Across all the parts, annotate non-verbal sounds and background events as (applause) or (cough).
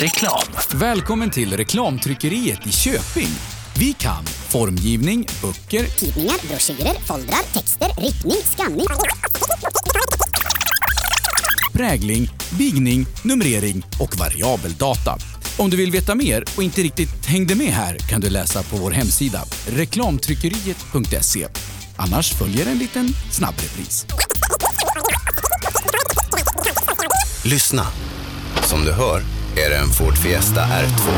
Reklam. Välkommen till Reklamtryckeriet i Köping. Vi kan formgivning, böcker, tidningar, broschyrer, foldrar, texter, ritning, skanning. prägling, bigning, numrering och variabeldata. Om du vill veta mer och inte riktigt hängde med här kan du läsa på vår hemsida reklamtryckeriet.se. Annars följer en liten snabbrepris. Lyssna. Som du hör är det en Ford Fiesta R2.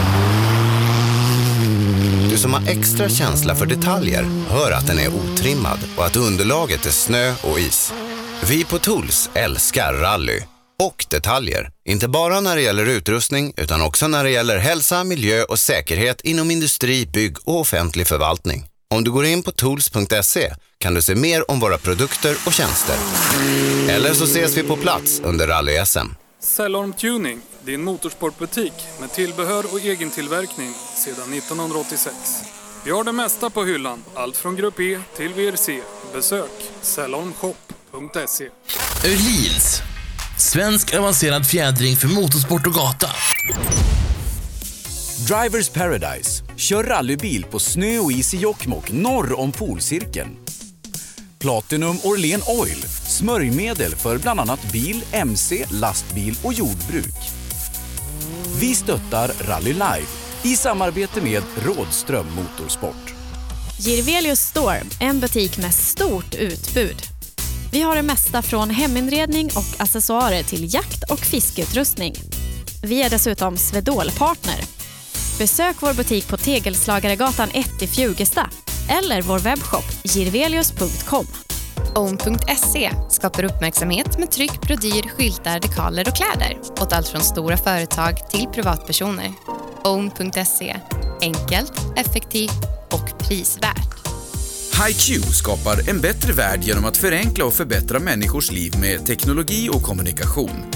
Du som har extra känsla för detaljer hör att den är otrimmad och att underlaget är snö och is. Vi på Tools älskar rally och detaljer. Inte bara när det gäller utrustning utan också när det gäller hälsa, miljö och säkerhet inom industri, bygg och offentlig förvaltning. Om du går in på tools.se kan du se mer om våra produkter och tjänster. Eller så ses vi på plats under rally-SM. Cellorm Tuning, din motorsportbutik med tillbehör och egentillverkning sedan 1986. Vi har det mesta på hyllan, allt från Grupp E till VRC. Besök cellormshop.se. Öhlins. Svensk avancerad fjädring för motorsport och gata. Drivers Paradise. Kör rallybil på snö och is i Jokkmokk norr om polcirkeln. Platinum Orlen Oil. Smörjmedel för bland annat bil, mc, lastbil och jordbruk. Vi stöttar Rally Live i samarbete med Rådström Motorsport. Girvelius Store, en butik med stort utbud. Vi har det mesta från heminredning och accessoarer till jakt och fiskeutrustning. Vi är dessutom Swedol-partner. Besök vår butik på Tegelslagaregatan 1 i Fjugesta eller vår webbshop girvelius.com. Own.se skapar uppmärksamhet med tryck, brodyr, skyltar, dekaler och kläder åt allt från stora företag till privatpersoner. Own.se enkelt, effektivt och prisvärt. HiQ skapar en bättre värld genom att förenkla och förbättra människors liv med teknologi och kommunikation.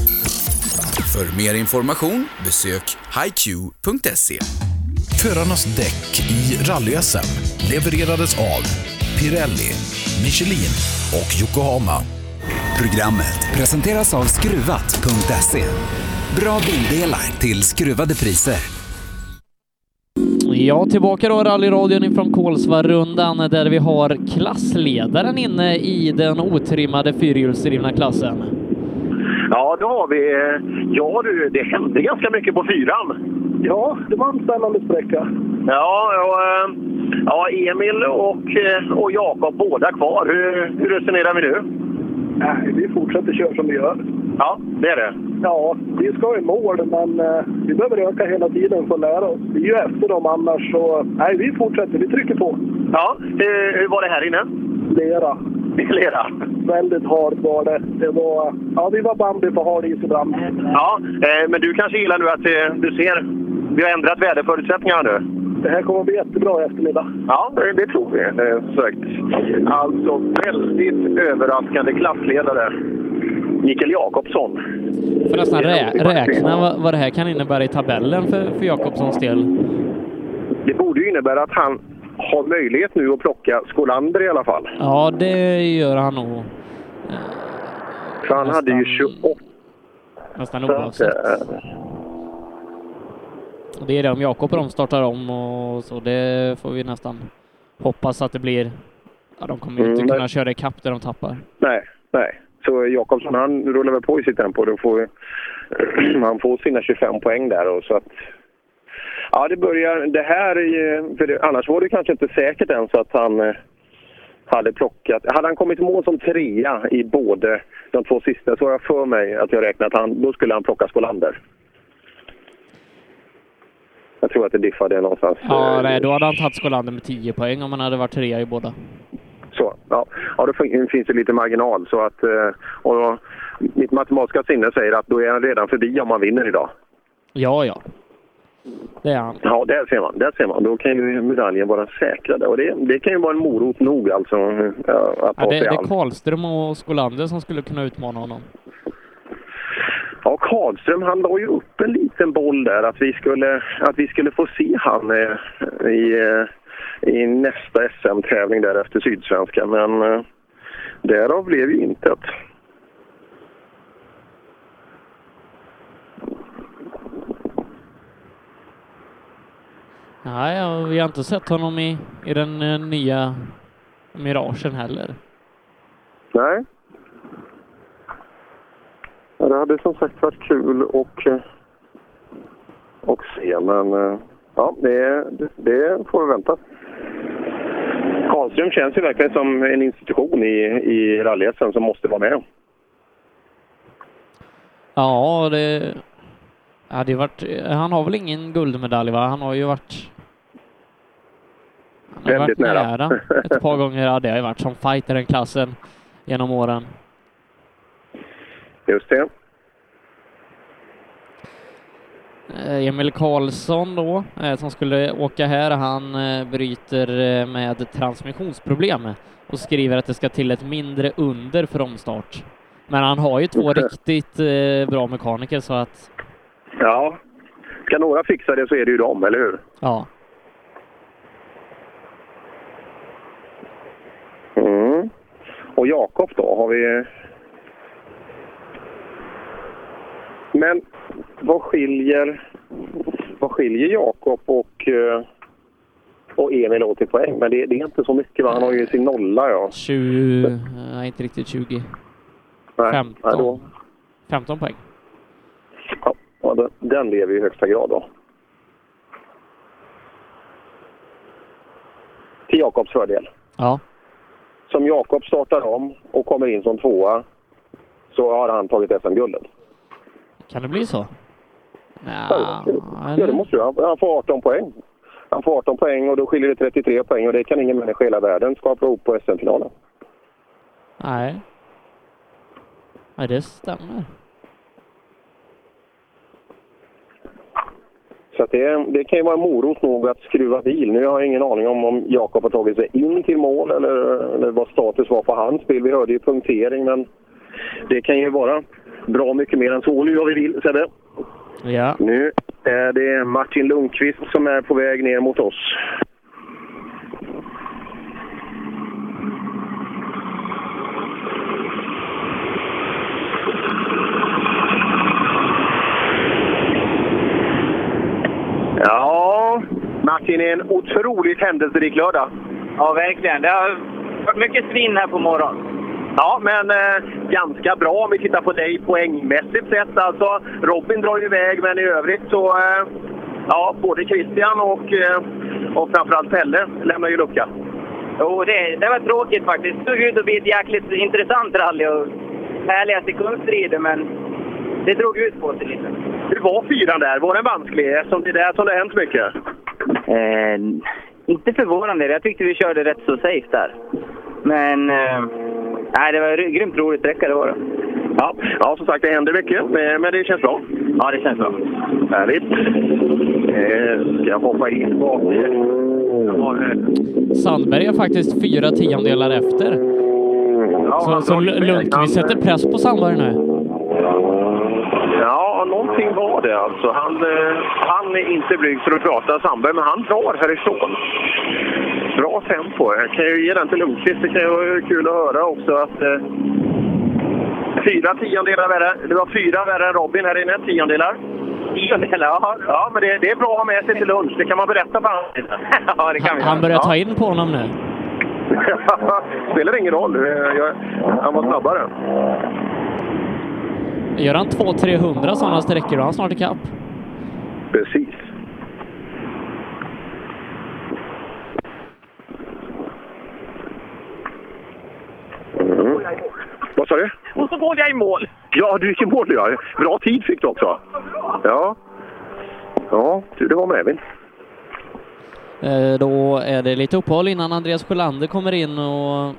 För mer information besök hiq.se. Förarnas däck i rally levererades av Pirelli, Michelin och Yokohama. Programmet presenteras av Skruvat.se. Bra bildelar till skruvade priser. Ja, tillbaka då rallyradion ifrån Kolsvarundan där vi har klassledaren inne i den otrimmade fyrhjulsdrivna klassen. Ja, det har vi. Ja du, det hände ganska mycket på fyran. Ja, det var en spännande sträcka. Ja, och, eh, ja Emil och, eh, och Jakob båda kvar. Hur, hur resonerar vi nu? Nej, vi fortsätter köra som vi gör. Ja, det är det. Ja, vi ska i mål, men eh, vi behöver öka hela tiden för att lära oss. Vi är ju efter dem annars, så nej, vi fortsätter. Vi trycker på. Ja, hur, hur var det här inne? Lera. Lera? Väldigt hårt var det. det var, ja, vi var Bambi på hal is ibland. Ja, eh, men du kanske gillar nu att eh, du ser vi har ändrat väderförutsättningarna nu. Det här kommer att bli jättebra i eftermiddag. Ja, det, tror vi. Eh, sagt. Alltså väldigt överraskande klassledare. Mikael Jakobsson. Får nästan rä räkna vad, vad det här kan innebära i tabellen för, för Jakobssons del. Det borde ju innebära att han har möjlighet nu att plocka Skolander i alla fall. Ja, det gör han nog. För han hade ju 28. Nästan oavsett. Det är det om Jakob och de startar om och så. Det får vi nästan hoppas att det blir. Ja, de kommer ju inte Mm, kunna köra ikapp där de tappar. Nej, nej. Så Jakobsson han rullar väl på i sitt tempo. Då får, (clears throat) han får sina 25 poäng där. Och så att, ja, det börjar... Det här... är- För det, annars var det kanske inte säkert ens att han eh, hade plockat... Hade han kommit mål som trea i både de två sista så har jag för mig att jag räknat att han, då skulle han plocka Skolander. Jag tror att det diffade någonstans. Ja, nej, då hade han tagit Skolander med 10 poäng om han hade varit trea i båda. Så, ja. ja, då fin- finns det lite marginal. Så att, eh, och mitt matematiska sinne säger att då är han redan förbi om han vinner idag. Ja, ja. Det är han. Ja, där ser man. Där ser man. Då kan ju medaljen vara säkrade. Och det, det kan ju vara en morot nog alltså, ja, att Ja, det, det är. Karlström och Skolander som skulle kunna utmana honom. Ja, Karlström han la ju upp en liten boll där att vi skulle, att vi skulle få se han eh, i, eh, i nästa SM-tävling där efter Sydsvenska. Men eh, därav blev ju intet. Nej, ja, vi har inte sett honom i, i den eh, nya Miragen heller. Nej. Ja, det hade som sagt varit kul och, eh, och se, men eh, ja, det, det, det får vi vänta. Karlström känns ju verkligen som en institution i, i rally som måste vara med. Ja, det... Ja, det varit, han har väl ingen guldmedalj va? Han har ju varit... Väldigt varit nära. Ett par gånger, ja det har ju varit som fighter den klassen genom åren. Just det. Eh, Emil Karlsson då, eh, som skulle åka här, han eh, bryter med transmissionsproblem och skriver att det ska till ett mindre under för omstart. Men han har ju två riktigt bra mekaniker så att, Ja. Ska några fixa det så är det ju dem, eller hur? ja. Mm. Och Jakob då, har vi... Men vad skiljer, vad skiljer Jakob och, eh, och Emil åt i poäng? Men det, det är inte så mycket va? Han har ju sin nolla ja. 20, nej inte riktigt 20, Nej, 15. Nej, då, 15 poäng. ja, den- den lever i högsta grad då. Till Jakobs fördel. Ja. Som Jakob startar om och kommer in som tvåa så har han tagit SM-guldet. Kan det bli så? Ja, ja, det måste. Han han får 18 poäng. Han får 18 poäng och då skiljer det 33 poäng och det kan ingen människa i hela världen skapa ihop på SM-finalen. Nej. Nej, det stämmer. Så det, det kan ju vara morot nog att skruva bil. Nu har jag ingen aning om om Jakob har tagit sig in till mål eller, eller vad status var på hans bil. Vi hörde ju punktering men det kan ju vara bra mycket mer än så. Nu har vi bil, Sebbe. Ja. Nu är det Martin Lundqvist som är på väg ner mot oss. Ja, Är en otroligt händelserik lördag. Ja, verkligen. Det har varit mycket svinn här på morgonen. Ja, men eh, ganska bra om vi tittar på dig poängmässigt sett. Alltså, Robin drar ju iväg, men i övrigt så... Eh, ja, både Christian och, eh, och framförallt Pelle lämnar ju lucka. Jo, det, det var tråkigt faktiskt. Det såg ut att bli ett jäkligt intressant rally och härliga sekundstrider, men det drog ut på sig lite. Hur var fyran där? Var den vansklig? Eftersom det är där som det har hänt mycket. Eh, inte förvånande. Jag tyckte vi körde rätt så safe där. Men eh, nej, det var en grymt rolig sträcka, det var det. Ja, ja, som sagt, det händer mycket, men det känns bra. Ja, det känns bra. Härligt. Eh, ska jag hoppa in bak? Sandberg är faktiskt fyra tiondelar efter. Ja, så så. Lundqvist Han- sätter press på Sandberg nu. Ja, någonting var det alltså. Han, eh, han är inte blyg för att prata Sandberg, men han drar härifrån. Bra tempo. Jag kan ju ge den till Lundqvist. Det kan ju vara kul att höra också att eh, fyra tiondelar värre. Det var fyra värre än Robin här inne. Tiondelar. Tiondelar, ja. Ja, men det, det är bra att ha med sig till lunch. Det kan man berätta för honom. (laughs) ja, det Han, han börjar ta in på honom nu. (laughs) Spelar ingen roll. Eh, Jag, han var snabbare. Gör han 2-300 sådana sträckor då han snart ikapp. Precis. Mm. Vad sa du? Och så går jag i mål! Ja, du gick i mål ja. Bra tid fick du också. Ja. Ja, tur det var med Evin. Eh, Då är det lite uppehåll innan Andreas Sjölander kommer in och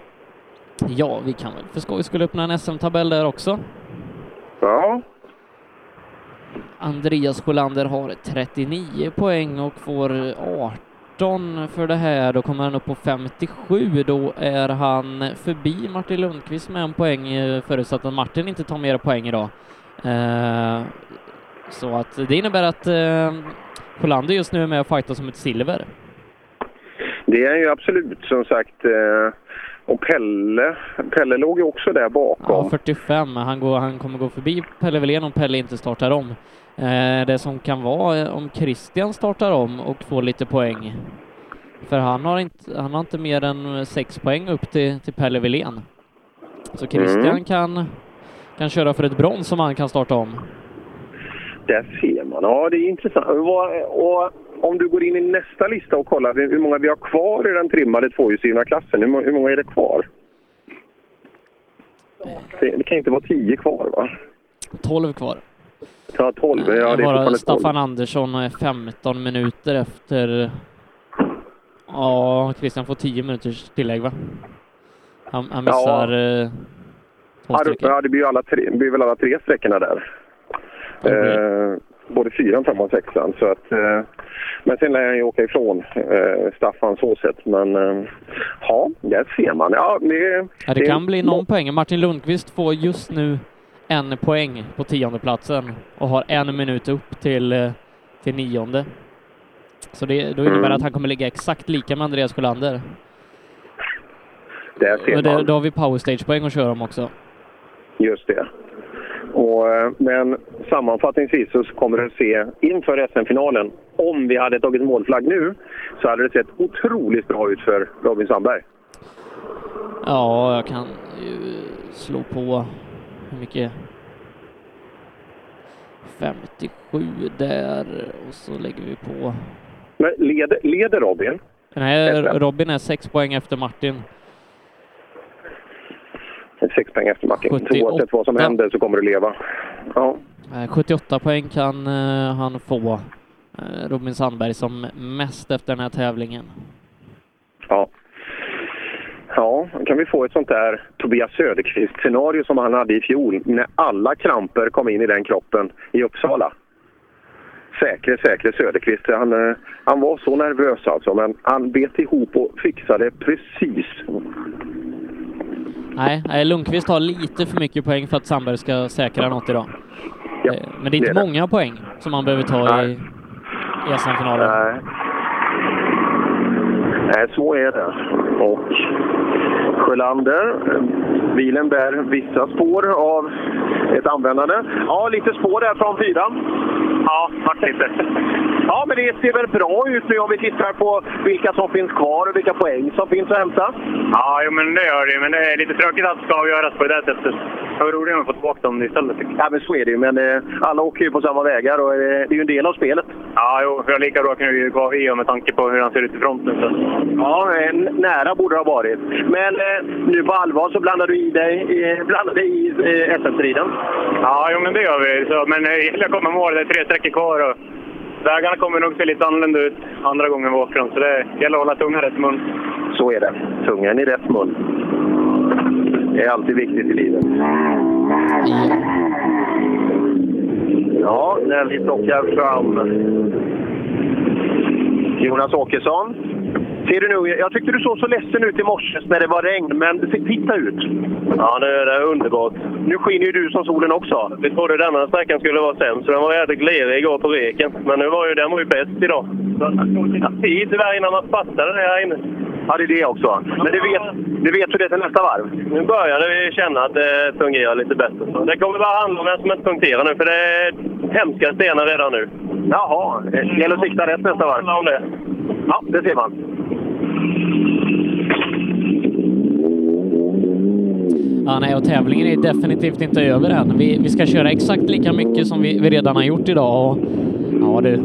ja, vi kan väl för skojs skull öppna en SM-tabell där också. Ja. Andreas Sjölander har 39 poäng och får 18 för det här. Då kommer han upp på 57. Då är han förbi Martin Lundqvist med en poäng eh, förutsatt att Martin inte tar mer poäng idag. Eh, Så att det innebär att eh, Sjölander just nu är med och fightar som ett silver. Det är ju absolut som sagt. Eh, Och Pelle, Pelle låg ju också där bakom. Ja, 45. Han, går, han kommer gå förbi Pelle Wilén om Pelle inte startar om. Eh, det som kan vara eh, om Christian startar om och får lite poäng. För han har inte, han har inte mer än sex poäng upp till, till Pelle Wilén. Så Christian Mm. kan, kan köra för ett brons som han kan starta om. Där ser man. Ja, det är intressant. Och om du går in i nästa lista och kollar hur många vi har kvar i den trimmade tvåhjulsdrivna klassen. Hur må- hur många är det kvar? Det, kan inte vara tio kvar, va? 12 kvar. Ja, 12. Ja, det är Bara fortfarande 12. Staffan Andersson är 15 minuter efter... Ja, Christian får 10 minuters tillägg va? Han, han missar eh, två Ja, det, ja, det blir, alla tre, blir väl alla tre sträckorna där. Eh, både fyran, femman och sexan. Så att, eh, men sen lär han ju åka ifrån eh, Staffan så sett. Men eh, ja, där ser man. Ja, det, Ja, det kan bli någon poäng. Martin Lundqvist får just nu en poäng på tionde och har en minut upp till, eh, till nionde. Så det, då innebär Mm. att han kommer ligga exakt lika med Andreas Sjölander. Där ser Och det, man. då har vi powerstage-poäng att köra om också. Just det. Och, eh, men sammanfattningsvis så kommer det se inför SM-finalen, om vi hade tagit målflagg nu, så hade det sett otroligt bra ut för Robin Sandberg. Ja, jag kan ju slå på hur mycket? 57 där och så lägger vi på... Men leder, leder Robin? Nej, Robin är sex poäng efter Martin. Sex poäng efter Martin. 78. Oavsett vad som händer så kommer du leva. Ja. Eh, 78 poäng kan eh, han få, eh, Robin Sandberg, som mest efter den här tävlingen. Ja. Ja, kan vi få ett sånt där Tobias Söderqvist-scenario som han hade i fjol när alla kramper kom in i den kroppen i Uppsala. Säkre, säkre Söderqvist. Han, eh, han var så nervös alltså, men han bet ihop och fixade precis. Nej, nej, Lundqvist har lite för mycket poäng för att Sandberg ska säkra något idag. Eh, Men det är inte det är det. många poäng som han behöver ta i, i SM-finalen. Nej. Nej, så är det. Och Sjölander, bilen bär vissa spår av ett användande. Ja, lite spår där från fyran. Ja, vart lite. Ja, men det ser väl bra ut nu om vi tittar på vilka som finns kvar och vilka poäng som finns att hämta. Ja, jo, men det gör det. Men det är lite tråkigt att det ska avgöras på det där sättet. Det var roligare om vi får tillbaka dem istället. Ja, men så är det ju. Men eh, alla åker ju på samma vägar och eh, det är ju en del av spelet. Ja, jo, för lika bra vi ju gå i med tanke på hur han ser ut i fronten. Så. Ja, nära borde det ha varit. Men eh, nu på allvar så blandar du i dig, eh, blandar dig i eh, SM-striden. Ja, jo, men det gör vi. Så, men eh, jag kommer mål. Det är tre sträckor kvar. Och vägarna kommer nog se lite annorlunda ut andra gången vi åker dem. Så det gäller att hålla tungan rätt i mun. Så är det. Tungan i rätt mun. Det är alltid viktigt i livet. Ja, när vi plockar fram Jonas Åkesson. Ser du nu, jag tyckte du såg så ledsen ut i morse när det var regn, men titta ut! Ja, det är underbart. Nu skiner ju du som solen också. Vi trodde denna sträckan skulle vara sämst, så den var jävligt lerig igår på reken. Men nu var ju den var ju bäst idag. Det tog tid tyvärr innan man fattade det här inne. Ja, det är det också. Men du vet, du vet hur det är till nästa varv? Nu började vi känna att det fungerar lite bättre. Det kommer bara handla om vem som inte punkterar nu, för det är hemska stenar redan nu. Jaha, det gäller att sikta rätt nästa varv. Ja, det ser man. Ja, nej, och tävlingen är definitivt inte över än. Vi, vi ska köra exakt lika mycket som vi, vi redan har gjort idag. Och, ja, du.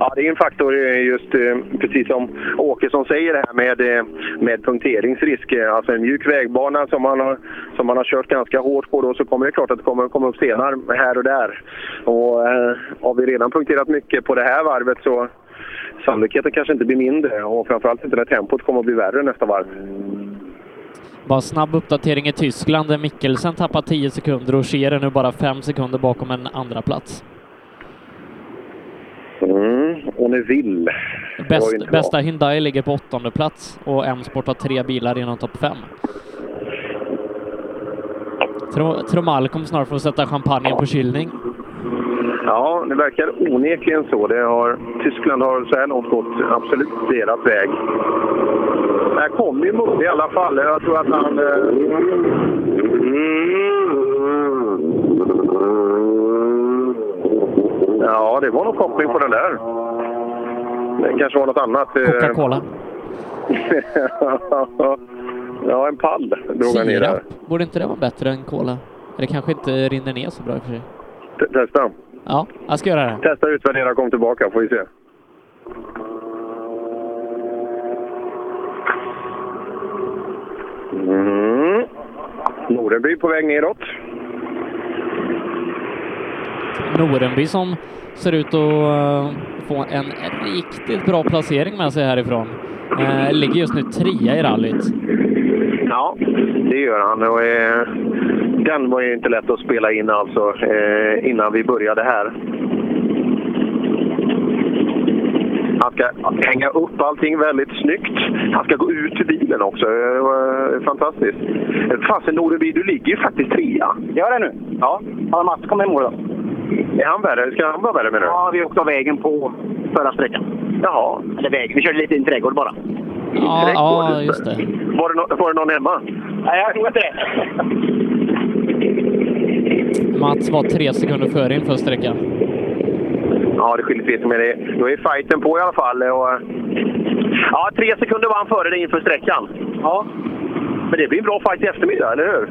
Ja, det är en faktor eh, just eh, precis som Åkesson säger här med, eh, med punkteringsrisk. Alltså en mjuk vägbana som man har, som man har kört ganska hårt på då så kommer det klart att det kommer komma upp stenar här och där. Och eh, har vi redan punkterat mycket på det här varvet så sannolikheten kanske inte blir mindre och framförallt inte när tempot kommer att bli värre nästa varv. Bara snabb uppdatering i Tyskland där Mikkelsen tappar 10 sekunder och Scheer är nu bara 5 sekunder bakom en andra plats. Mm, och Neville. Bäst, inte bra. bästa Hyundai ligger på åttonde plats och M-sport har tre bilar inom topp fem. Tror Malcolm snart får sätta champagnen på kylning. Ja, det verkar onekligen så. Det har, Tyskland har så här långt gått absolut deras väg. Där kommer ju Musse i alla fall. Jag tror att han... eh, Ja, det var nog koppling på den där. Det kanske var något annat. eh. Coca-Cola. (laughs) ja, en pall drog han ner där. Borde inte det vara bättre än cola? Det kanske inte rinner ner så bra i och för sig. Testa. Ja, jag ska göra det. Testa, utvärdera, kom tillbaka får vi se. Mm. Norenby på väg neråt. Norenby som ser ut att eh, få en riktigt bra placering med sig härifrån. Eh, ligger just nu trea i rallyt. Ja, det gör han. Och, eh, den var ju inte lätt att spela in alltså eh, innan vi började här. Han ska hänga upp allting väldigt snyggt. Han ska gå ut till bilen också. Det var, eh, Fantastiskt. Fasen Noreby, du ligger ju faktiskt trea. Gör det nu? Ja. Har Mats kommit i mål då? Är han värre? Ska han vara värre menar du? Ja, vi åkte av vägen på förra sträckan. Jaha. Eller vägen, vi körde lite in i trädgård bara. Ja, ja just det. Var det, no var det någon hemma? Nej, jag tror inte det. Mats var tre sekunder före inför sträckan. Ja, det skiljer lite med det. Då är fighten på i alla fall. Och, ja, tre sekunder var han före dig inför sträckan. Ja. Men det blir en bra fight i eftermiddag, eller hur?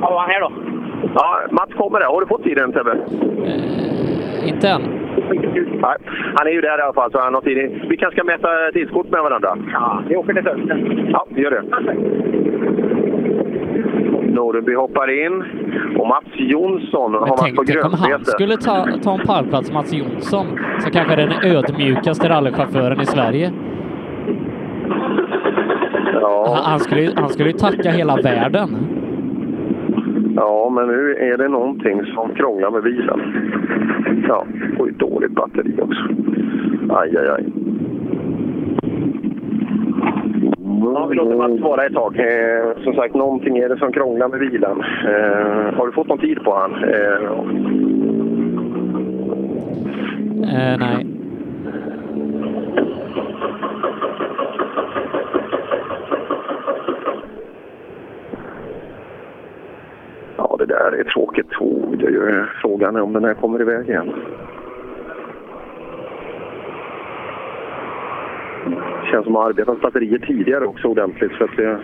Ja, var han här då? Ja, Mats kommer där. Har du fått tiden, Sebbe? Inte än. Nej, han är ju där i alla fall, så han har tid. Vi kanske ska mäta tidskort med varandra? Ja, vi åker till Södersten. Ja, vi gör det. Nordenby hoppar in och Mats Jonsson har varit på tänk om han grönbete. skulle ta, ta en pallplats, Mats Jonsson, som kanske är den ödmjukaste rallychauffören i Sverige. Ja. Han, han, skulle, ju- han skulle ju tacka hela världen. Ja, men nu är det någonting som krånglar med bilen. Ja, och ett dåligt batteri också. Aj, aj, aj. Ja, vi låter Mats vara ett tag. Eh, som sagt, någonting är det som krånglar med bilen. Eh, har du fått någon tid på han? Eh, Eh, nej. Där är tråkigt. Oh, det är frågan om den här kommer iväg igen. känns som att ha arbetat batterier tidigare också ordentligt. Så att det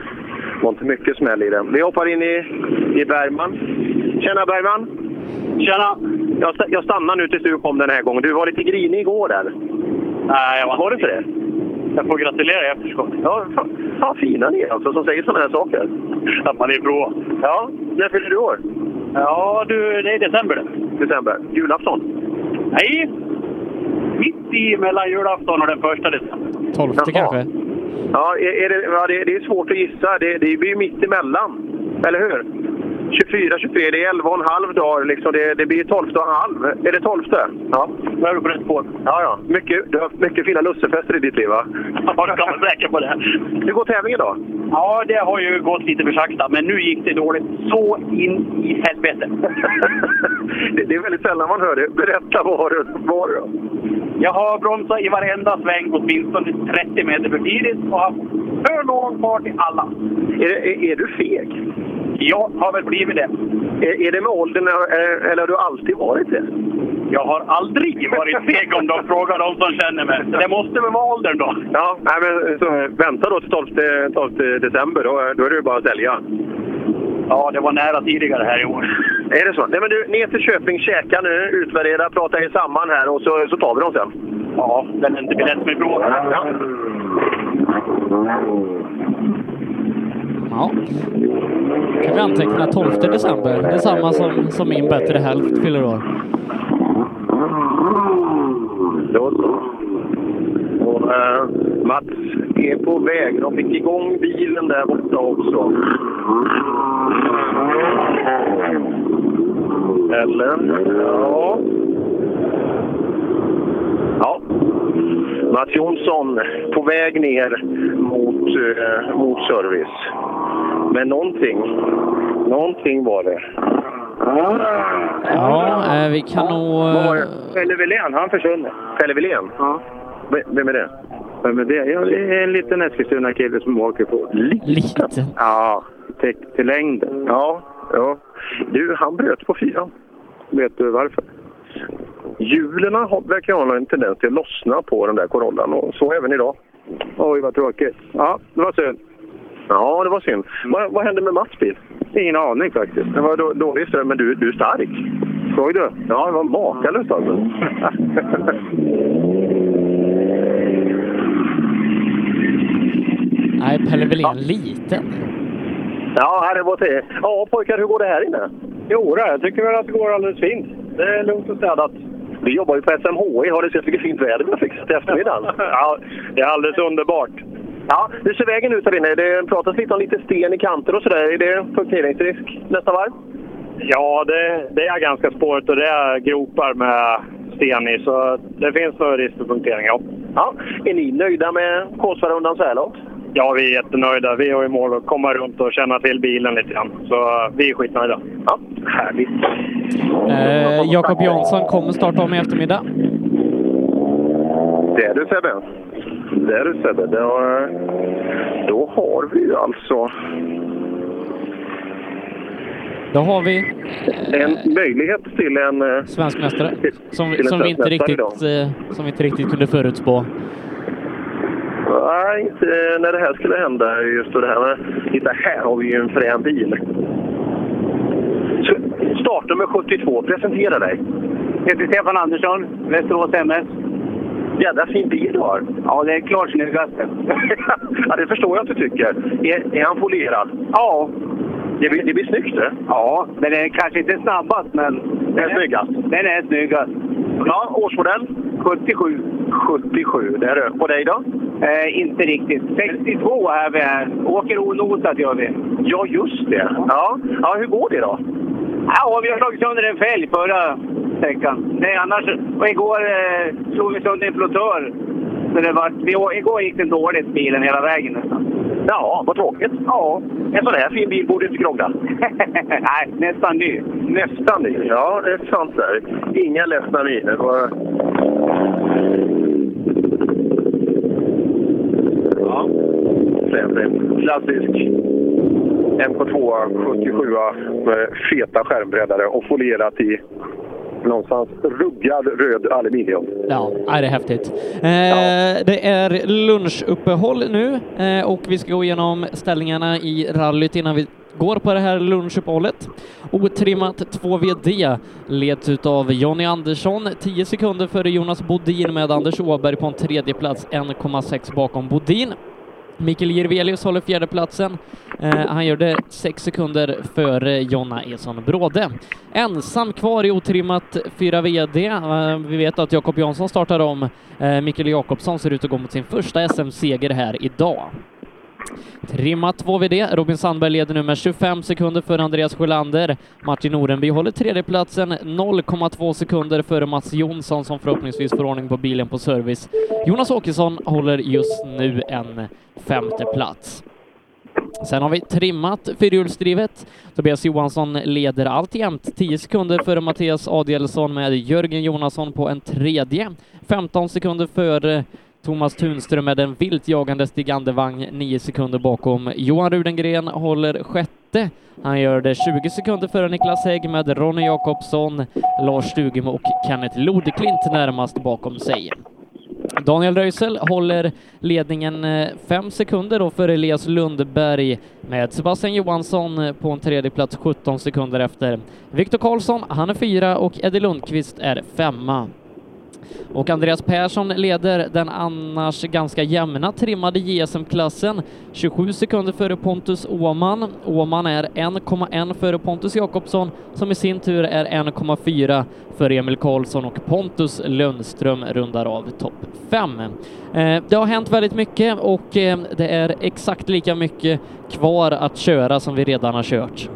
var inte mycket smäll i den. Vi hoppar in i, i Bergman. Tjena Bergman! Tjena! Jag, sta- jag stannar nu tills du kom den här gången. Du var lite grinig igår där. Nej, jag var, Var det inte det? Jag får gratulera i efterskott. Ja, fan, fan fina ni är alltså som säger sådana här saker. Att man är bra. Ja, när fyller du år? Ja, du, det är december. December. Julafton? Nej! Mitt i mellan julafton och den första december. Tolfte kanske? Ja, är, är det, ja det, det är svårt att gissa. Det, det blir ju mitt emellan. Eller hur? 24, 23, det är 11 och en halv dagar. Liksom. Det, det blir 12 och en halv. Är det 12? Ja. Nu är du på rätt spår. Ja, ja. Mycket, du har haft mycket fina lussefester i ditt liv, va? Ja, du kan vara säker på det. Hur går tävlingen då? Ja, det har ju gått lite för sakta, men nu gick det dåligt. Så in i helvete. (laughs) det, det är väldigt sällan man hör det. Berätta var du var du? Jag har bromsat i varenda sväng åtminstone 30 meter för tidigt och haft för låg fart i alla. Är, det- är, är du feg? Jag har väl blivit det. Är, är det med åldern eh, eller har du alltid varit det? Jag har aldrig varit feg om de frågar de som känner mig. Det måste väl vara åldern då. Ja, nej, men, så, vänta då till 12, 12 december. Då, då är det bara att sälja. Ja, det var nära tidigare här i år. Är det så? Nej, men du, ner till Köping, käka nu, utvärdera, prata er samman här och så, så tar vi dem sen. Ja, den är inte biljett med bråk. Ja. Ja. Kan vi anteckna 12 december. Det är samma som, som min bättre hälft fyller år. Då så. Och, eh, Mats är på väg. De fick igång bilen där borta också. Eller? Ja. Ja. Mats Jonsson på väg ner mot, eh, mot service. Men någonting, någonting var det. Ja, eh, vi kan nog... Eh, Pelle Wilén, han försvunnit. Pelle Wilén? Ja. Vem är det? Vem är det? Ja, det är en liten Eskilstuna-kille som åker på. Liten? Ja, till, till längden. Ja, ja. Du, han bröt på fyran. Vet du varför? Hjulen har- verkar ha en tendens till att lossna på den där Corollan och så även idag. Oj, vad tråkigt. Ja, det var synd. Ja, det var synd. Vad, vad hände med Mats bil? Ingen aning faktiskt. Det var då, dålig ström, men du, du är stark. Såg du? Ja, det var makalöst alltså. (laughs) Nej, Pelle Wilén liten. Ja, det var det. Ja, pojkar, hur går det här inne? Jo, då, jag tycker väl att det går alldeles fint. Det är lugnt och städat. Vi jobbar ju på SMHI. Har du sett vilket fint väder vi har fixat till eftermiddagen? (laughs) Ja, det är alldeles underbart. Ja, hur ser vägen ut här inne? Det pratas lite om lite sten i kanter och sådär. Är det punkteringsrisk nästa varv? Ja, det, det är ganska spårigt och det är gropar med sten i, så det finns nog risk för punktering, ja. Ja, är ni nöjda med Kolsvarundan så här långt? Ja, vi är jättenöjda. Vi har ju mål att komma runt och känna till bilen lite grann. Så vi är skitnöjda. Ja, härligt. Eh, Jakob Jansson kommer starta om i eftermiddag. Det är du Sebbe. Det är du Sebbe. Då, då har vi alltså Då har vi en möjlighet till en... eh, svensk mästare som, till en som, vi inte riktigt, eh, som vi inte riktigt kunde förutspå. Nej, inte när det här skulle hända. Just det här titta, här har vi ju en frän bil. Startnummer 72, presentera dig. heter Stefan Andersson, Västerås MS. Jädra fin bil du har. Ja, det är klart snyggaste. (laughs) ja, det förstår jag att du tycker. Är, är han polerad? Ja. Det blir, det blir snyggt det. Ja, den är kanske inte snabbast, men... Den är snyggast. Den är snyggast. Ja, årsmodell? 77. 77, det är det. På dig då? Eh, inte riktigt. 62 är vi här. Åker onosat gör vi. Ja, just det. Ja, ja hur går det då? Ja, vi har slagit sönder en fälg förra sträckan. Nej, annars... Och igår eh, slog vi sönder en flottör. Så det var, vi, igår gick den dåligt, bilen, hela vägen nästan. Ja, vad tråkigt. Ja. En sån här fin bil borde inte krångla. (laughs) Nej, nästan ny. Nästan ny. Ja, det är sant där. Inga ledsna miner. Och- Ja. Klassisk MK2 77 med feta skärmbreddare och folierat i någonstans ruggad röd aluminium. Ja, det är häftigt. Eh, Det är lunchuppehåll nu eh, och vi ska gå igenom ställningarna i rallyt innan vi går på det här lunchuppehållet. Otrimmat 2VD leds utav Jonny Andersson, 10 sekunder före Jonas Bodin med Anders Åberg på en tredje plats, 1,6 bakom Bodin. Mikael Jirvelius håller fjärdeplatsen. Eh, han gör det sex sekunder före Jonna Eson Bråde. Ensam kvar i otrimmat 4 VD. Eh, vi vet att Jakob Jansson startar om. Eh, Mikael Jakobsson ser ut att gå mot sin första SM-seger här idag. Trimmat 2 VD. Robin Sandberg leder nu med 25 sekunder före Andreas Sjölander. Martin Orenby håller tredjeplatsen 0,2 sekunder före Mats Jonsson som förhoppningsvis får ordning på bilen på service. Jonas Åkesson håller just nu en femte plats. Sen har vi trimmat fyrhjulsdrivet. Tobias Johansson leder alltjämt 10 sekunder före Mattias Adielsson med Jörgen Jonasson på en tredje. 15 sekunder före Thomas Tunström med en vilt jagande Stig Andevang nio sekunder bakom. Johan Rudengren håller sjätte. Han gör det 20 sekunder före Niklas Hägg med Ronny Jakobsson, Lars Stugemo och Kenneth Lodeklint närmast bakom sig. Daniel Röisel håller ledningen eh, fem sekunder då för Elias Lundberg med Sebastian Johansson eh, på en tredje plats 17 sekunder efter. Viktor Karlsson, han är fyra och Eddie Lundqvist är femma. Och Andreas Persson leder den annars ganska jämna trimmade JSM-klassen 27 sekunder före Pontus Åman. Åman är 1,1 före Pontus Jakobsson som i sin tur är 1,4 för Emil Karlsson och Pontus Lundström rundar av topp 5. Eh, det har hänt väldigt mycket och eh, det är exakt lika mycket kvar att köra som vi redan har kört.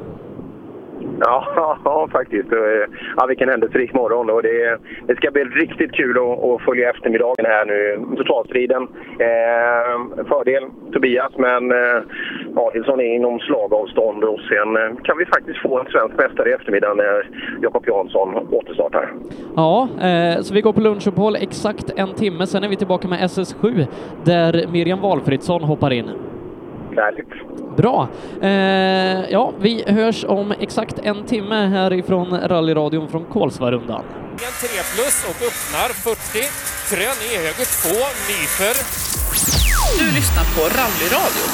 (laughs) Ja, ja faktiskt. Eh, ja, vilken händelserik morgon. Och det, det ska bli riktigt kul att, att följa eftermiddagen här nu. Totalstriden. Eh, fördel Tobias, men eh, Adilsson är inom slagavstånd och sen eh, kan vi faktiskt få en svensk mästare i eftermiddag när Jakob Jansson återstartar. Ja, eh, så vi går på lunchuppehåll exakt en timme, sen är vi tillbaka med SS7 där Miriam Valfridsson hoppar in. Härligt. Bra! Eh, ja, vi hörs om exakt en timme härifrån rallyradion från Kolsvarundan. En 3 plus och öppnar 40. Krön i höger 2, nyper. Du lyssnar på rallyradio.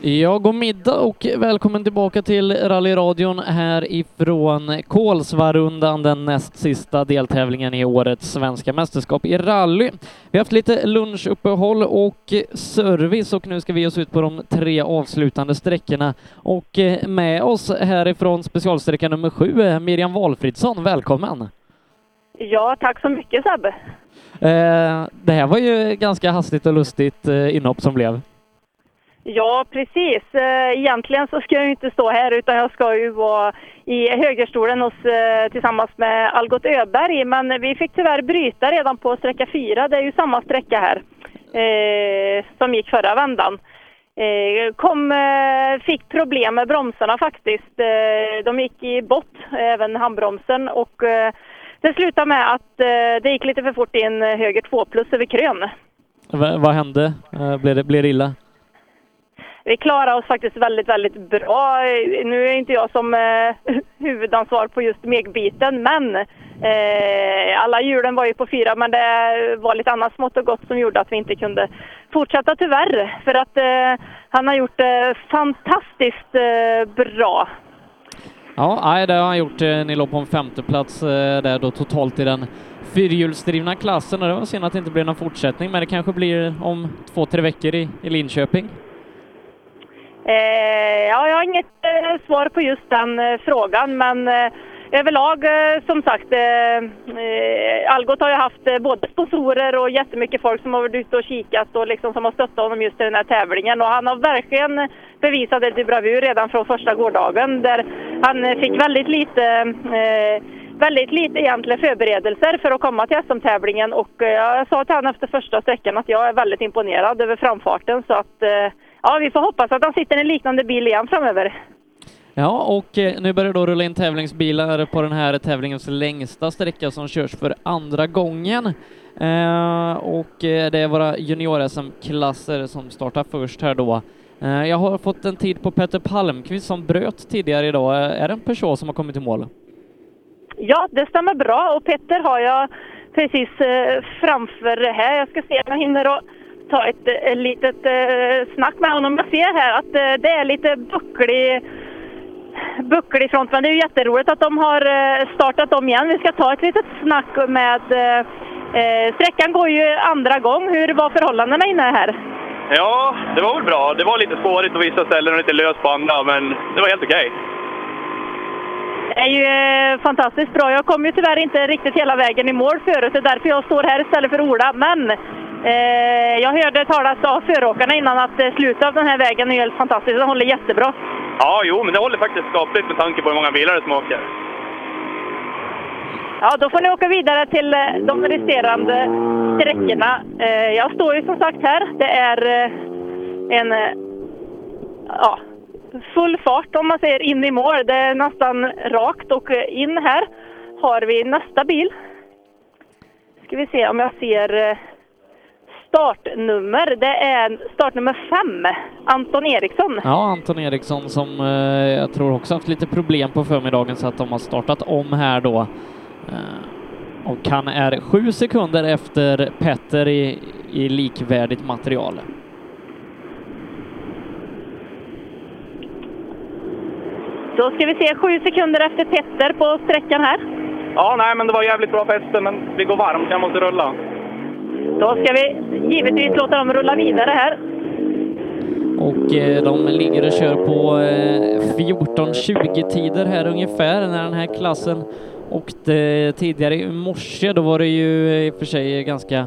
Ja, god middag och välkommen tillbaka till rallyradion härifrån Kolsvarundan, den näst sista deltävlingen i årets svenska mästerskap i rally. Vi har haft lite lunchuppehåll och service och nu ska vi ge oss ut på de tre avslutande sträckorna. Och med oss härifrån specialsträcka nummer sju, Miriam Valfridsson, välkommen! Ja, tack så mycket Sebbe. Eh, det här var ju ganska hastigt och lustigt eh, inhopp som blev. Ja, precis. Eh, egentligen så ska jag ju inte stå här utan jag ska ju vara i högerstolen hos, eh, tillsammans med Algot Öberg. Men vi fick tyvärr bryta redan på sträcka fyra. Det är ju samma sträcka här eh, som gick förra vändan. Eh, kom, eh, fick problem med bromsarna faktiskt. Eh, de gick i bott, även handbromsen. Och, eh, det slutade med att eh, det gick lite för fort in höger 2 plus över krön. V vad hände? Eh, blev, det, blev det illa? Vi klarar oss faktiskt väldigt, väldigt bra. Nu är inte jag som eh, (laughs) huvudansvar på just megbiten, men eh, alla hjulen var ju på fyra, men det var lite annat smått och gott som gjorde att vi inte kunde fortsätta tyvärr. För att eh, han har gjort det fantastiskt eh, bra. Ja, det har han gjort. Eh, ni låg på en femteplats eh, där då totalt i den fyrhjulsdrivna klassen och det var synd att det inte blev någon fortsättning, men det kanske blir om två, tre veckor i, i Linköping. Eh, ja, jag har inget eh, svar på just den eh, frågan, men eh, överlag eh, som sagt, eh, eh, Algot har ju haft eh, både sponsorer och jättemycket folk som har varit ute och kikat och liksom som har stöttat honom just i den här tävlingen. Och han har verkligen bevisat det till bravur redan från första gårdagen där han eh, fick väldigt lite eh, väldigt lite egentliga förberedelser för att komma till SM-tävlingen och eh, jag sa till honom efter första sträckan att jag är väldigt imponerad över framfarten så att eh, ja, vi får hoppas att han sitter i en liknande bil igen framöver. Ja, och eh, nu börjar då rulla in tävlingsbilar på den här tävlingens längsta sträcka som körs för andra gången. Eh, och eh, det är våra junior-SM-klasser som startar först här då. Eh, jag har fått en tid på Peter Palmqvist som bröt tidigare idag. Är det en person som har kommit i mål? Ja, det stämmer bra och Petter har jag precis eh, framför här. Jag ska se om jag hinner att ta ett, eh, litet eh, snack med honom. Jag ser här att eh, det är lite bucklig, bucklig front, men det är ju jätteroligt att de har eh, startat om igen. Vi ska ta ett litet snack med... Eh, sträckan går ju andra gång. Hur var förhållandena inne här? Ja, det var väl bra. Det var lite spårigt på vissa ställen och lite löst på andra, men det var helt okej. Det är ju eh, fantastiskt bra. Jag kom ju tyvärr inte riktigt hela vägen i mål förut. Det är därför jag står här istället för Ola. Men jag hörde talas av föråkarna innan att eh, slutet av den här vägen är helt fantastiskt. Den håller jättebra. Ja, jo, men det håller faktiskt skapligt med tanke på hur många bilar som åker. Ja, då får ni åka vidare till eh, de resterande sträckorna. Eh, Jag står ju som sagt här. Det är eh, en eh, ja, full fart om man säger in i mål. Det är nästan rakt och eh, in här har vi nästa bil. Ska vi se om jag ser eh, startnummer. Det är startnummer fem, Anton Eriksson. Ja, Anton Eriksson som eh, jag tror också haft lite problem på förmiddagen så att de har startat om här då. Eh, och han är sju sekunder efter Petter i, i likvärdigt material. Då ska vi se sju sekunder efter Petter på sträckan här. Ja, nej, men det var jävligt bra fäste, men det går varmt. Jag måste rulla. Då ska vi givetvis låta dem rulla vidare här. Och eh, de ligger och kör på eh, 14-20 tider här ungefär när den här klassen åkte tidigare i morse. Då var det ju eh, i och för sig ganska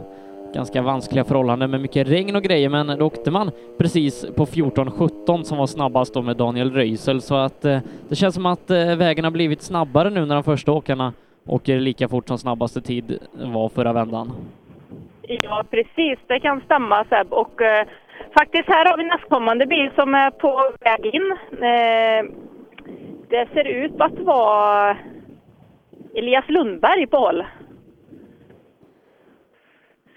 ganska vanskliga förhållanden med mycket regn och grejer, men då åkte man precis på 14-17 som var snabbast då med Daniel Röisel, så att eh, det känns som att eh, vägen har blivit snabbare nu när de första åkarna åker lika fort som snabbaste tid var förra vändan. Ja, precis. Det kan stämma Seb. Och eh, Faktiskt här har vi nästkommande bil som är på väg in. Eh, det ser ut att vara Elias Lundberg på håll.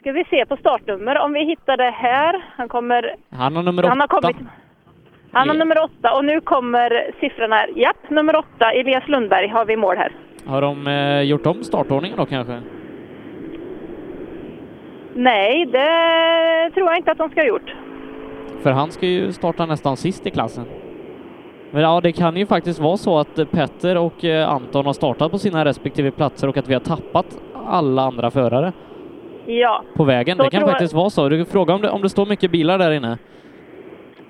Ska vi se på startnummer om vi hittar det här. Han kommer... Han har nummer Han har åtta. kommit... Han har nummer åtta och nu kommer siffrorna här. Japp, nummer åtta, Elias Lundberg har vi i mål här. Har de eh, gjort om startordningen då kanske? Nej, det tror jag inte att de ska ha gjort. För han ska ju starta nästan sist i klassen. Men ja, det kan ju faktiskt vara så att Petter och eh, Anton har startat på sina respektive platser och att vi har tappat alla andra förare Ja. på vägen. Så Det kan jag- faktiskt vara så. Du frågar om det, om det står mycket bilar där inne.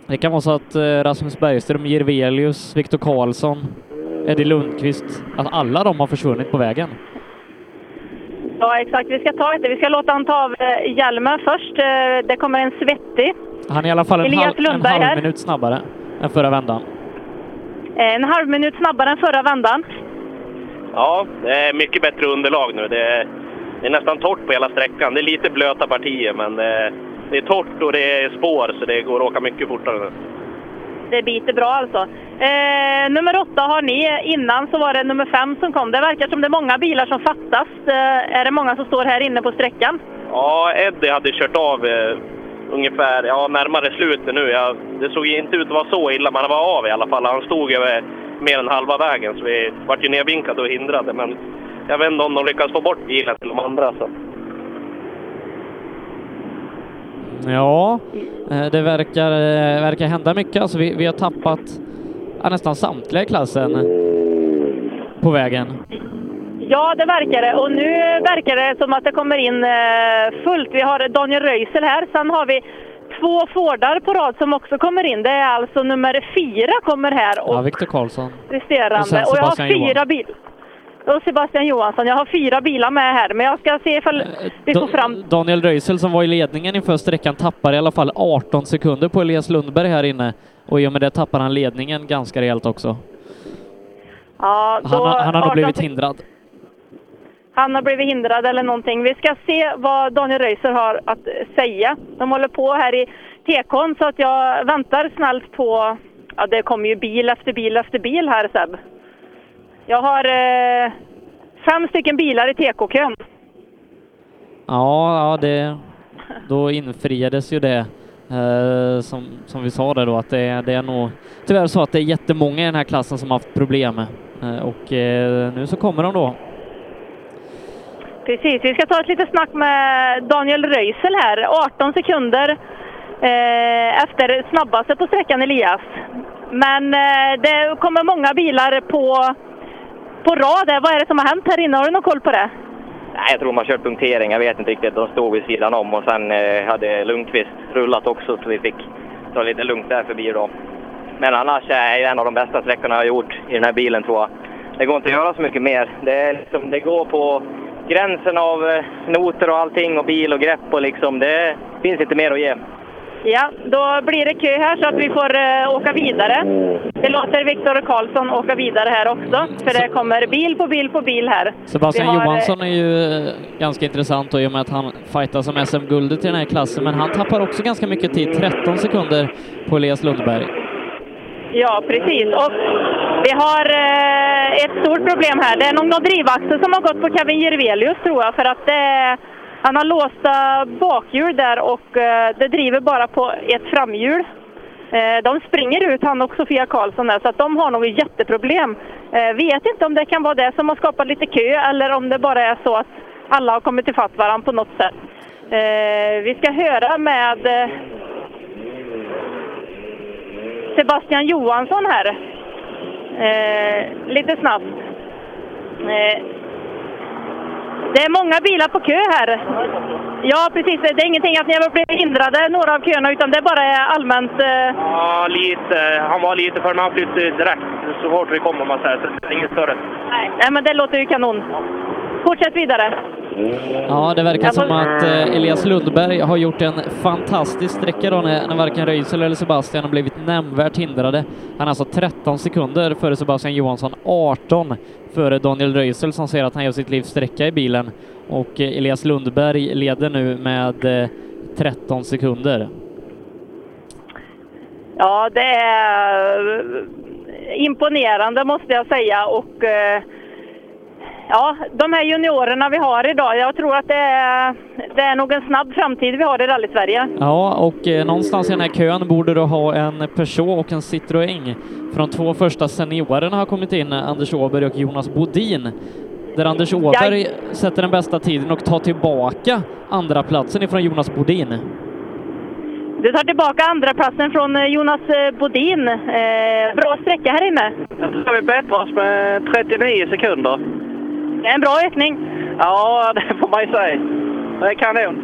Det kan vara så att eh, Rasmus Bergström, Jirvelius, Viktor Karlsson, Eddie Lundqvist, att alla de har försvunnit på vägen. Ja, exakt. Vi ska ta det. Vi ska låta han ta av eh, hjälmen först. Eh, Det kommer en svettig. Han är i alla fall en, halv, en halv minut snabbare än förra vändan. Eh, En halv minut snabbare än förra vändan. Ja, det är mycket bättre underlag nu. Det är, det är nästan torrt på hela sträckan. Det är lite blöta partier, men det, det är torrt och det är spår så det går att åka mycket fortare nu. Det biter bra alltså. Eh, nummer åtta har ni. Innan så var det nummer fem som kom. Det verkar som det är många bilar som fattas. Eh, är det många som står här inne på sträckan? Ja, Eddie hade kört av eh, ungefär ja, närmare slutet nu. Ja, det såg inte ut att vara så illa, men han var av i alla fall. Han stod över eh, mer än halva vägen, så vi vart ju nedvinkade och hindrade. Men jag vet inte om de lyckas få bort bilen till de andra. Så. Ja, eh, det verkar, eh, verkar hända mycket. Alltså vi, vi har tappat ja, nästan samtliga i klassen på vägen. Ja, det verkar det. Och nu verkar det som att det kommer in eh, fullt. Vi har Daniel Röisel här. Sen har vi två Fordar på rad som också kommer in. Det är alltså nummer fyra kommer här och Ja, Viktor Karlsson. resterande. och Och, jag har fyra bilar. Och Sebastian Johansson. Jag har fyra bilar med här, men jag ska se ifall vi får fram... Daniel Röisel som var i ledningen inför sträckan tappar i alla fall 18 sekunder på Elias Lundberg här inne och i och med det tappar han ledningen ganska rejält också. Ja, Han, då har- han har nog 18 blivit hindrad. Han har blivit hindrad eller någonting. Vi ska se vad Daniel Röisel har att säga. De håller på här i tekon så att jag väntar snällt på... Ja, det kommer ju bil efter bil efter bil här Seb. Jag har eh, fem stycken bilar i tekokön. Ja, ja det, då infriades ju det eh, som, som vi sa där då att det, är- det är nog tyvärr så att det är jättemånga i den här klassen som har haft problem eh, och eh, nu så kommer de då. Precis, vi ska ta ett litet snack med Daniel Röisel här. 18 sekunder eh, efter snabbaste på sträckan Elias. Men eh, det kommer många bilar på, på rad. här. Vad är det som har hänt här inne? Har du någon koll på det? Nej, jag tror de har kört punktering. Jag vet inte riktigt. De stod vid sidan om och sen eh, hade Lundqvist rullat också så vi fick ta lite lugnt där förbi då. Men annars är det en av de bästa sträckorna jag har gjort i den här bilen tror jag. Det går inte att göra så mycket mer. Det, är liksom, det går på gränsen av eh, noter och allting och bil och grepp och liksom det finns inte mer att ge. Ja, då blir det kö här så att vi får eh, åka vidare. Vi låter Viktor Karlsson åka vidare här också, för det kommer bil på bil på bil här. Sebastian har, eh, Johansson är ju eh, ganska intressant då, i och med att han fightas om SM-guldet i den här klassen, men han tappar också ganska mycket tid, 13 sekunder på Elias Lundberg. Ja, precis. Och vi har eh, ett stort problem här. Det är nog någon drivaxel som har gått på Kevin Jirvelius tror jag, för att eh, han har låsta bakhjul där och eh, det driver bara på ett framhjul. Eh, de springer ut, han och Sofia Karlsson där, så att de har nog jätteproblem. Eh, vet inte om det kan vara det som har skapat lite kö eller om det bara är så att alla har kommit ifatt varandra på något sätt. Vi ska höra med Sebastian Johansson här. Lite snabbt. Det är många bilar på kö här. Ja, precis. Det är ingenting att ni har blivit hindrade, några av köerna, utan det är bara allmänt... Eh, Ja, lite. Han var lite för men han flyttade direkt så fort vi kom om man säger. Så det är inget större. nej, men det låter ju kanon. Fortsätt vidare. Ja, det verkar som att eh, Elias Lundberg har gjort en fantastisk sträcka då när, när varken Röisel eller Sebastian har blivit nämnvärt hindrade. Han är alltså 13 sekunder före Sebastian Johansson, 18 före Daniel Röisel som säger att han gör sitt livs sträcka i bilen. Och eh, Elias Lundberg leder nu med eh, 13 sekunder. Ja, det är eh, imponerande måste jag säga. Och eh, ja, de här juniorerna vi har idag, jag tror att det är, det är nog en snabb framtid vi har i rally-Sverige. Ja, och eh, någonstans i den här kön borde du ha en Peugeot och en Citroën. För de två första seniorerna har kommit in, Anders Åberg och Jonas Bodin. Där Anders Åberg sätter den bästa tiden och tar tillbaka andra platsen ifrån Jonas Bodin. Du tar tillbaka andra platsen från eh, Jonas eh, Bodin. Eh, bra sträcka här inne. Jag tror vi bättrar oss med 39 sekunder. Det är en bra ökning. Ja, det får man ju säga. Det är kanon.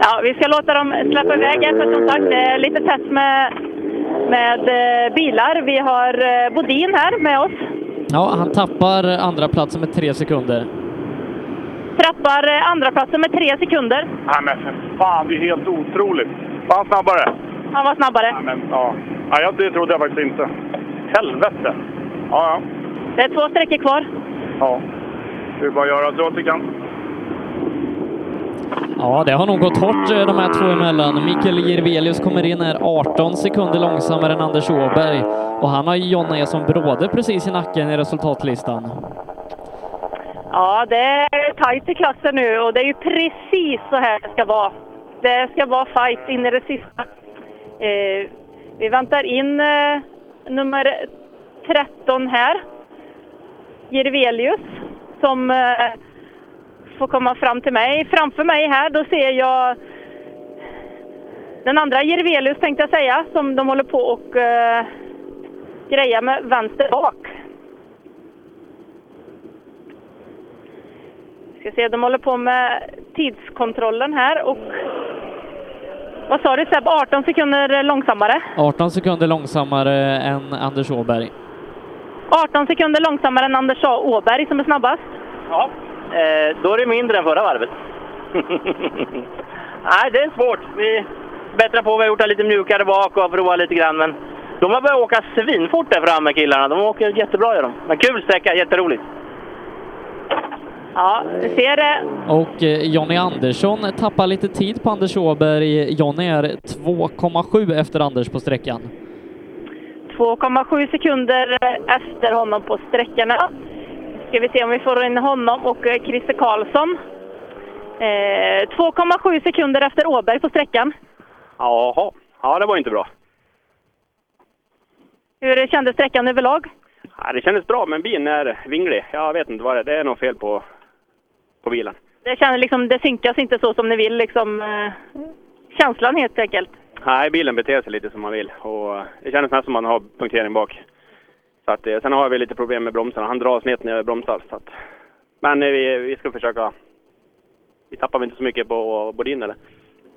Ja, vi ska låta dem släppa iväg här, för som sagt, det är lite tätt med, med eh, bilar. Vi har eh, Bodin här med oss. Ja, han tappar andra platsen med tre sekunder. Trappar eh, andra platsen med tre sekunder. Nej men för fan, det är helt otroligt. Var han snabbare? Han var snabbare. Ja, men, ja. ja jag, det trodde jag faktiskt inte. Helvete! Ja, ja. Det är två sträckor kvar. ja. Vi bara göra så gott vi kan. Ja, det har nog gått hårt eh, de här två emellan. Mikael Jirvelius kommer in här 18 sekunder långsammare än Anders Åberg och han har ju Jonna Eson Bråde precis i nacken i resultatlistan. Ja, det är tajt i klassen nu och det är ju precis så här det ska vara. Det ska vara fight in i det sista. Eh, vi väntar in eh, nummer 13 här. Jirvelius som eh, får komma fram till mig. Framför mig här då ser jag den andra Jirvelius tänkte jag säga som de håller på och eh, grejar med vänster bak. Ska se, de håller på med tidskontrollen här och vad sa du Seb, 18 sekunder långsammare? 18 sekunder långsammare än Anders Åberg. 18 sekunder långsammare än Anders A. Åberg som är snabbast. Ja, eh, då är det mindre än förra varvet. (laughs) Nej, det är svårt. Vi bättrar på. Vi har gjort det lite mjukare bak och provat lite grann. Men de har börjat åka svinfort där framme killarna. De åker jättebra gör de. Men kul sträcka, jätteroligt. Ja, du ser det. Och eh, Jonny Andersson tappar lite tid på Anders Åberg. Jonny är 2,7 efter Anders på sträckan. 2,7 sekunder efter honom på sträckorna. Ska vi se om vi får in honom och eh, Christer Karlsson. Eh, 2,7 sekunder efter Åberg på sträckan. Jaha, ja det var inte bra. Hur kändes sträckan överlag? Ja, det kändes bra, men bilen är vinglig. Jag vet inte vad det är. Det är något fel på, på bilen. Det, känns liksom, det synkas inte så som ni vill. Liksom, eh, känslan helt enkelt. Nej, bilen beter sig lite som man vill. Och det kändes nästan som man har punktering bak. Så att, eh, sen har vi lite problem med bromsarna. Han drar snett när jag bromsar. Så att, men eh, vi, vi ska försöka... Vi tappar inte så mycket på Bodin eller?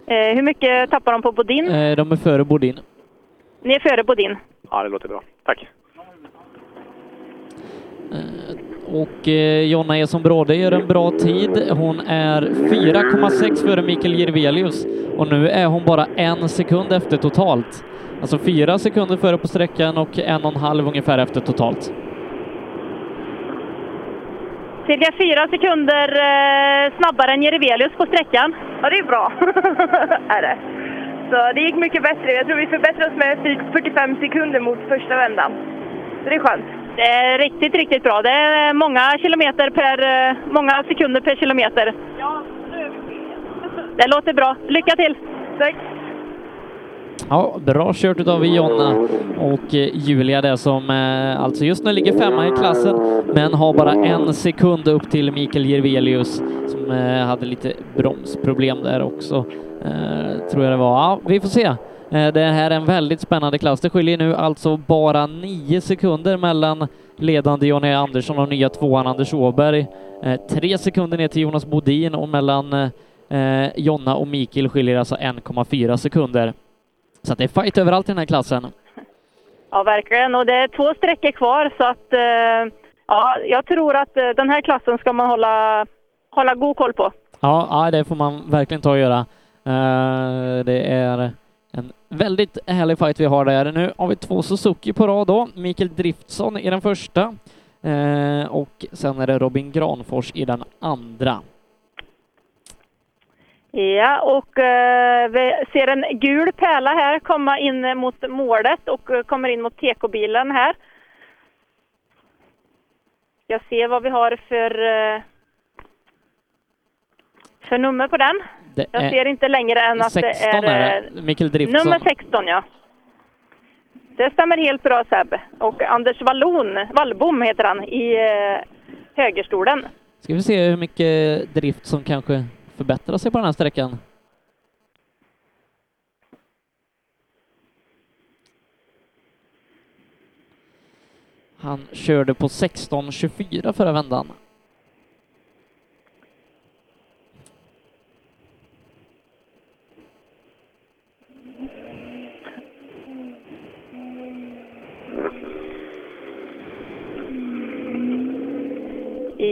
Eh, hur mycket tappar de på Bodin? Eh, De är före Bodin. Ni är före Bodin. Ja, det låter bra. Tack. Eh, och eh, Jonna Eson Bråde gör en bra tid. Hon är 4,6 före Mikael Jirvelius och nu är hon bara en sekund efter totalt. Alltså fyra sekunder före på sträckan och en och en halv ungefär efter totalt. Cirka fyra sekunder eh, snabbare än Jerevelius på sträckan. Ja, det är bra. (laughs) är det. Så det gick mycket bättre. Jag tror vi förbättrade oss med typ 45 sekunder mot första vändan. Så det är skönt. Det är riktigt, riktigt bra. Det är många kilometer per, eh, många sekunder per kilometer. Ja, Det låter bra. Lycka till! Tack! Ja, bra kört utav Jonna och eh, Julia där som eh, alltså just nu ligger femma i klassen men har bara en sekund upp till Mikael Jirvelius som hade lite bromsproblem där också, tror jag det var. Ja, vi får se. Eh, Det här är en väldigt spännande klass. Det skiljer nu alltså bara nio sekunder mellan ledande Jonny Andersson och nya tvåan Anders Åberg. Eh, Tre sekunder ner till Jonas Bodin och mellan eh, Jonna och Mikael skiljer alltså 1,4 sekunder. Så det är fight överallt i den här klassen. Ja, verkligen. Och det är två sträckor kvar så att ja, jag tror att den här klassen ska man hålla, hålla god koll på. Ja, det får man verkligen ta och göra. Det är väldigt härlig fight vi har där. Nu har vi två Suzuki på rad då. Mikael Driftsson i den första eh, och sen är det Robin Granfors i den andra. Ja, och eh, vi ser en gul pärla här komma in mot målet och eh, kommer in mot TK-bilen här. Jag ser vad vi har för, eh, för nummer på den. Det Jag ser inte längre än att 16 det är är det. Mikael Driftsson. nummer 16, ja. Det stämmer helt bra Seb. Och Anders Wallon, Wallbom heter han, i eh, högerstolen. Ska vi se hur mycket drift som kanske förbättrar sig på den här sträckan. Han körde på 16.24 förra vändan.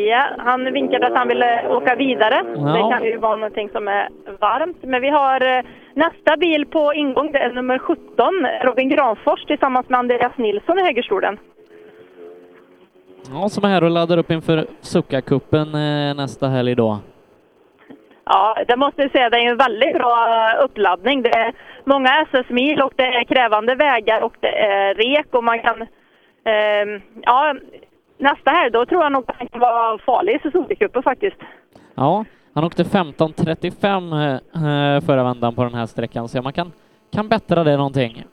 Ja, han vinkade att han ville åka vidare. Ja. Det kan ju vara någonting som är varmt. Men vi har eh, nästa bil på ingång, det är nummer 17, Robin Granfors tillsammans med Andreas Nilsson i högerstolen. Ja, som är här och laddar upp inför Succa-cupen eh, nästa helg då. Ja, det måste jag säga, det är en väldigt bra eh, uppladdning. Det är många SS-mil och det är krävande vägar och det är rek och man kan... ehm, ja, nästa helg då tror jag nog att han kan vara farlig i Suzuki-cupen faktiskt. Ja, han åkte 15.35 eh, förra vändan på den här sträckan, så man kan, kan bättra det någonting.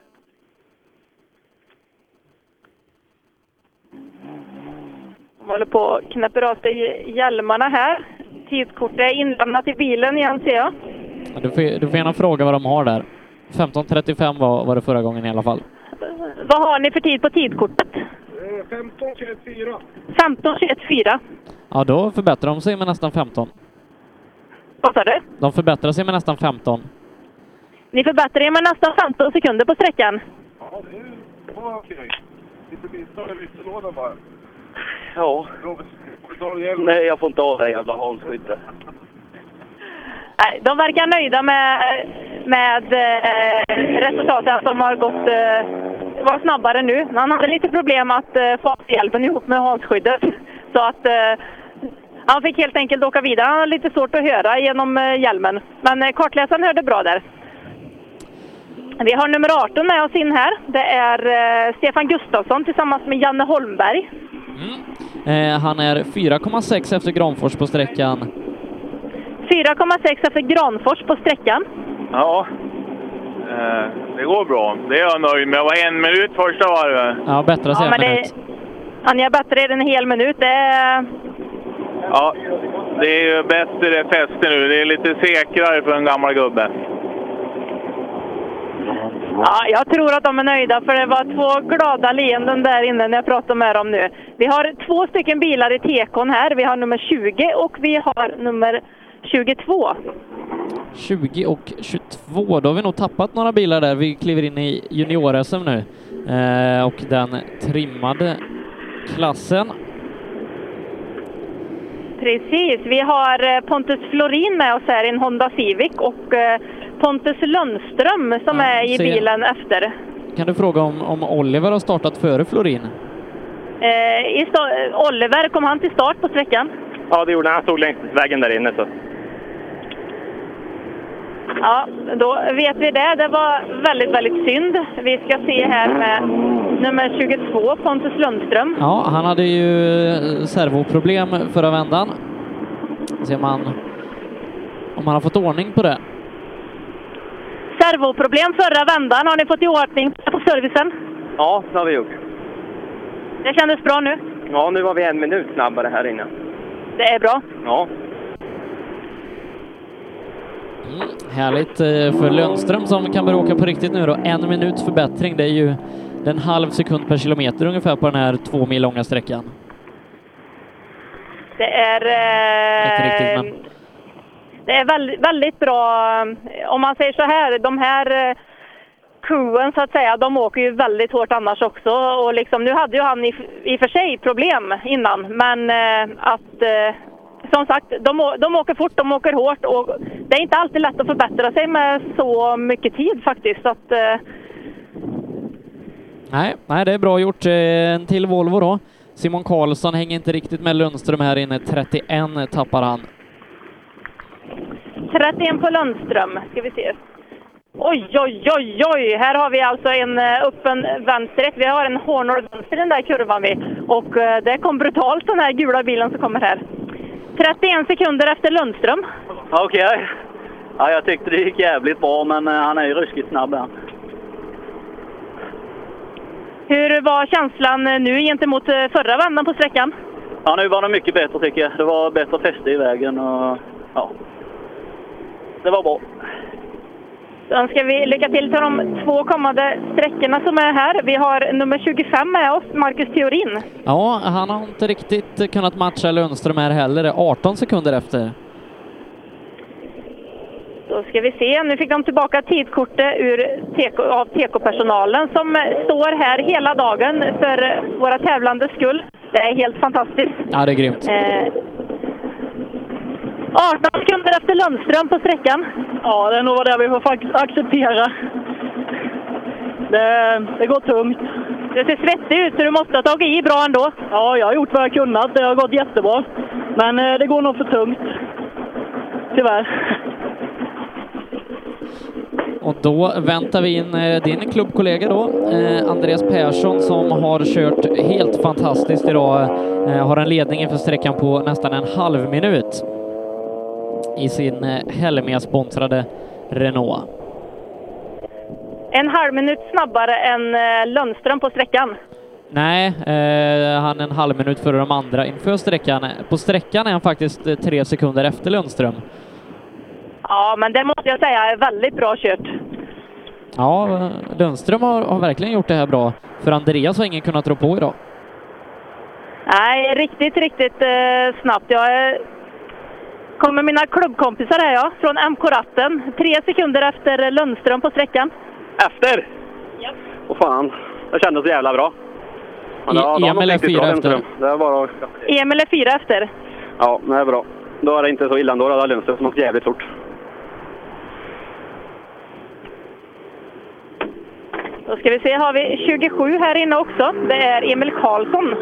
De håller på och knäpper av sig hjälmarna här. Tidskortet är inlämnat i bilen igen ser jag. Ja, Du får, du får gärna fråga vad de har där. 15.35 var, var det förra gången i alla fall. Vad har ni för tid på tidkortet? 15.24. 15.21,4. Ja, då förbättrar de sig med nästan 15. Vad sa du? De förbättrar sig med nästan 15. Ni förbättrar er med nästan 15 sekunder på sträckan. Ja, det var okej. Lite misstag i lyftlådan bara. Ja. Nej, jag får inte av det jävla Hansskyddet. Nej, de verkar nöjda med, med eh, resultaten som har gått eh, var snabbare nu. Han hade lite problem att eh, få hjälpen ihop med halsskyddet. Så att eh, han fick helt enkelt åka vidare. Han hade lite svårt att höra genom eh, hjälmen. Men eh, kartläsaren hörde bra där. Vi har nummer 18 med oss in här. Det är eh, Stefan Gustafsson tillsammans med Janne Holmberg. Eh, han är 4,6 efter Granfors på sträckan. 4,6 efter Granfors på sträckan. Ja, det går bra. Det är jag nöjd med. Det var en minut första varvet. Ja, bättra sig Ja, en det, minut. ja, ni har bättre en hel minut. Det är, Ja, det är ju bättre fäste nu. Det är lite säkrare för en gammal gubbe. ja, jag tror att de är nöjda för det var två glada leenden där inne när jag pratade med dem nu. Vi har två stycken bilar i tekon här. Vi har nummer 20 och vi har nummer 22. 20 och 22. Då har vi nog tappat några bilar där. Vi kliver in i junior-SM nu. Eh, och den trimmade klassen. Precis. Vi har eh, Pontus Florin med oss här i en Honda Civic och eh, Pontus Lundström som är i bilen efter. Kan du fråga om, om Oliver har startat före Florin? Eh, Oliver, kom han till start på sträckan? Ja, det gjorde han. Han stod längs vägen där inne. Så. Ja, då vet vi det. Det var väldigt, väldigt synd. Vi ska se här med nummer 22, Pontus Lundström. Ja, han hade ju eh, servoproblem förra vändan. Ser man om han har fått ordning på det. Servoproblem förra vändan. Har ni fått i ordning på servicen? Ja, det har vi gjort. Det kändes bra nu. Ja, nu var vi en minut snabbare här inne. Det är bra. Ja. Härligt eh, för Lundström som kan börja åka på riktigt nu då. En minuts förbättring, det är ju en halv sekund per kilometer ungefär på den här två mil långa sträckan. Det är... Eh, Inte riktigt, men Det är väldigt, väldigt bra. Om man säger så här, de här eh, crewen så att säga, de åker ju väldigt hårt annars också. Och liksom, nu hade ju han i, i och för sig problem innan, men eh, att eh, som sagt, de, de åker fort, de åker hårt och det är inte alltid lätt att förbättra sig med så mycket tid faktiskt. Så att, eh, nej, nej, det är bra gjort. Eh, En till Volvo då. Simon Karlsson hänger inte riktigt med Lundström här inne. 31 tappar han. 31 på Lundström. Ska vi se. Oj, oj, oj, oj! Här har vi alltså en eh, öppen vänsterrätt. Vi har en Hornor vänster i den där kurvan vi. Och eh, det kom brutalt den här gula bilen som kommer här. 31 sekunder efter Lundström. Okej. Ja, jag tyckte det gick jävligt bra, men eh, han är ju ruskigt snabb han. Hur var känslan eh, nu gentemot eh, förra vändan på sträckan? Ja, nu var det mycket bättre tycker jag. Det var bättre fäste i vägen och ja. Det var bra. Då önskar vi lycka till till de två kommande sträckorna som är här. Vi har nummer 25 med oss, Marcus Theorin. Ja, han har inte riktigt kunnat matcha Lundström här heller, 18 sekunder efter. Då ska vi se, nu fick de tillbaka tidkortet ur TK, av TK-personalen som står här hela dagen för våra tävlandes skull. Det är helt fantastiskt. Ja, det är grymt. Eh, 18 sekunder efter Lundström på sträckan. Ja, det är nog det vi får faktiskt acceptera. Det, det går tungt. Du ser svettig ut, så du måste ha tagit i bra ändå. Ja, jag har gjort vad jag kunnat. Det har gått jättebra. Men eh, det går nog för tungt. Tyvärr. Och då väntar vi in eh, din klubbkollega då, eh, Andreas Persson, som har kört helt fantastiskt idag. Har en ledning inför sträckan på nästan en halv minut i sin eh, Helmia-sponsrade Renault. En halv minut snabbare än eh, Lundström på sträckan. Nej, eh, han är en halv minut före de andra inför sträckan. På sträckan är han faktiskt eh, tre sekunder efter Lundström. Ja, men det måste jag säga är väldigt bra kört. Ja, Lundström har, har verkligen gjort det här bra. För Andreas har ingen kunnat rå på idag. Nej, riktigt, riktigt eh, snabbt. Jag eh, kommer mina klubbkompisar här ja, från MK-ratten. Tre sekunder efter Lundström på sträckan. Efter? Ja. Åh fan, det kändes så jävla bra. Men ja, har Emil är fyra bra, efter. Det är bara. Emil är fyra efter. Ja, det är bra. Då är det inte så illa ändå. Då hade Lundström som åkt jävligt fort. Då ska vi se, har vi 27 här inne också. Det är Emil Karlsson.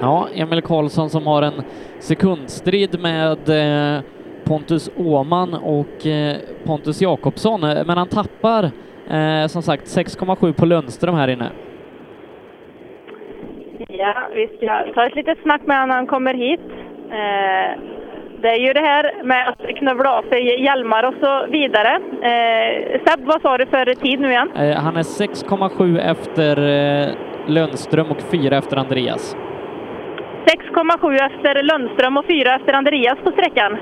Ja, Emil Karlsson som har en sekundstrid med eh, Pontus Åman och eh, Pontus Jakobsson, men han tappar eh, som sagt 6,7 på Lundström här inne. Ja, vi ska ta ett litet snack med honom när han kommer hit. Eh, det är ju det här med att knövla av sig hjälmar och så vidare. Eh, Seb, vad sa du för tid nu igen? Eh, han är 6,7 efter eh, Lundström och 4 efter Andreas. 6,7 efter Lundström och 4 efter Andreas på sträckan.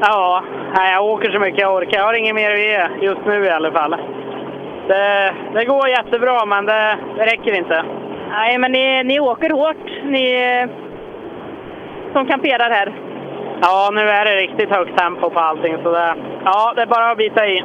Ja, nej, jag åker så mycket jag orkar. Jag har inget mer att ge just nu i alla fall. Det, det går jättebra, men det, det räcker inte. Nej, men ni, ni åker hårt, ni som kamperar här. Ja, nu är det riktigt högt tempo på allting, så det, ja, det är bara att bita i.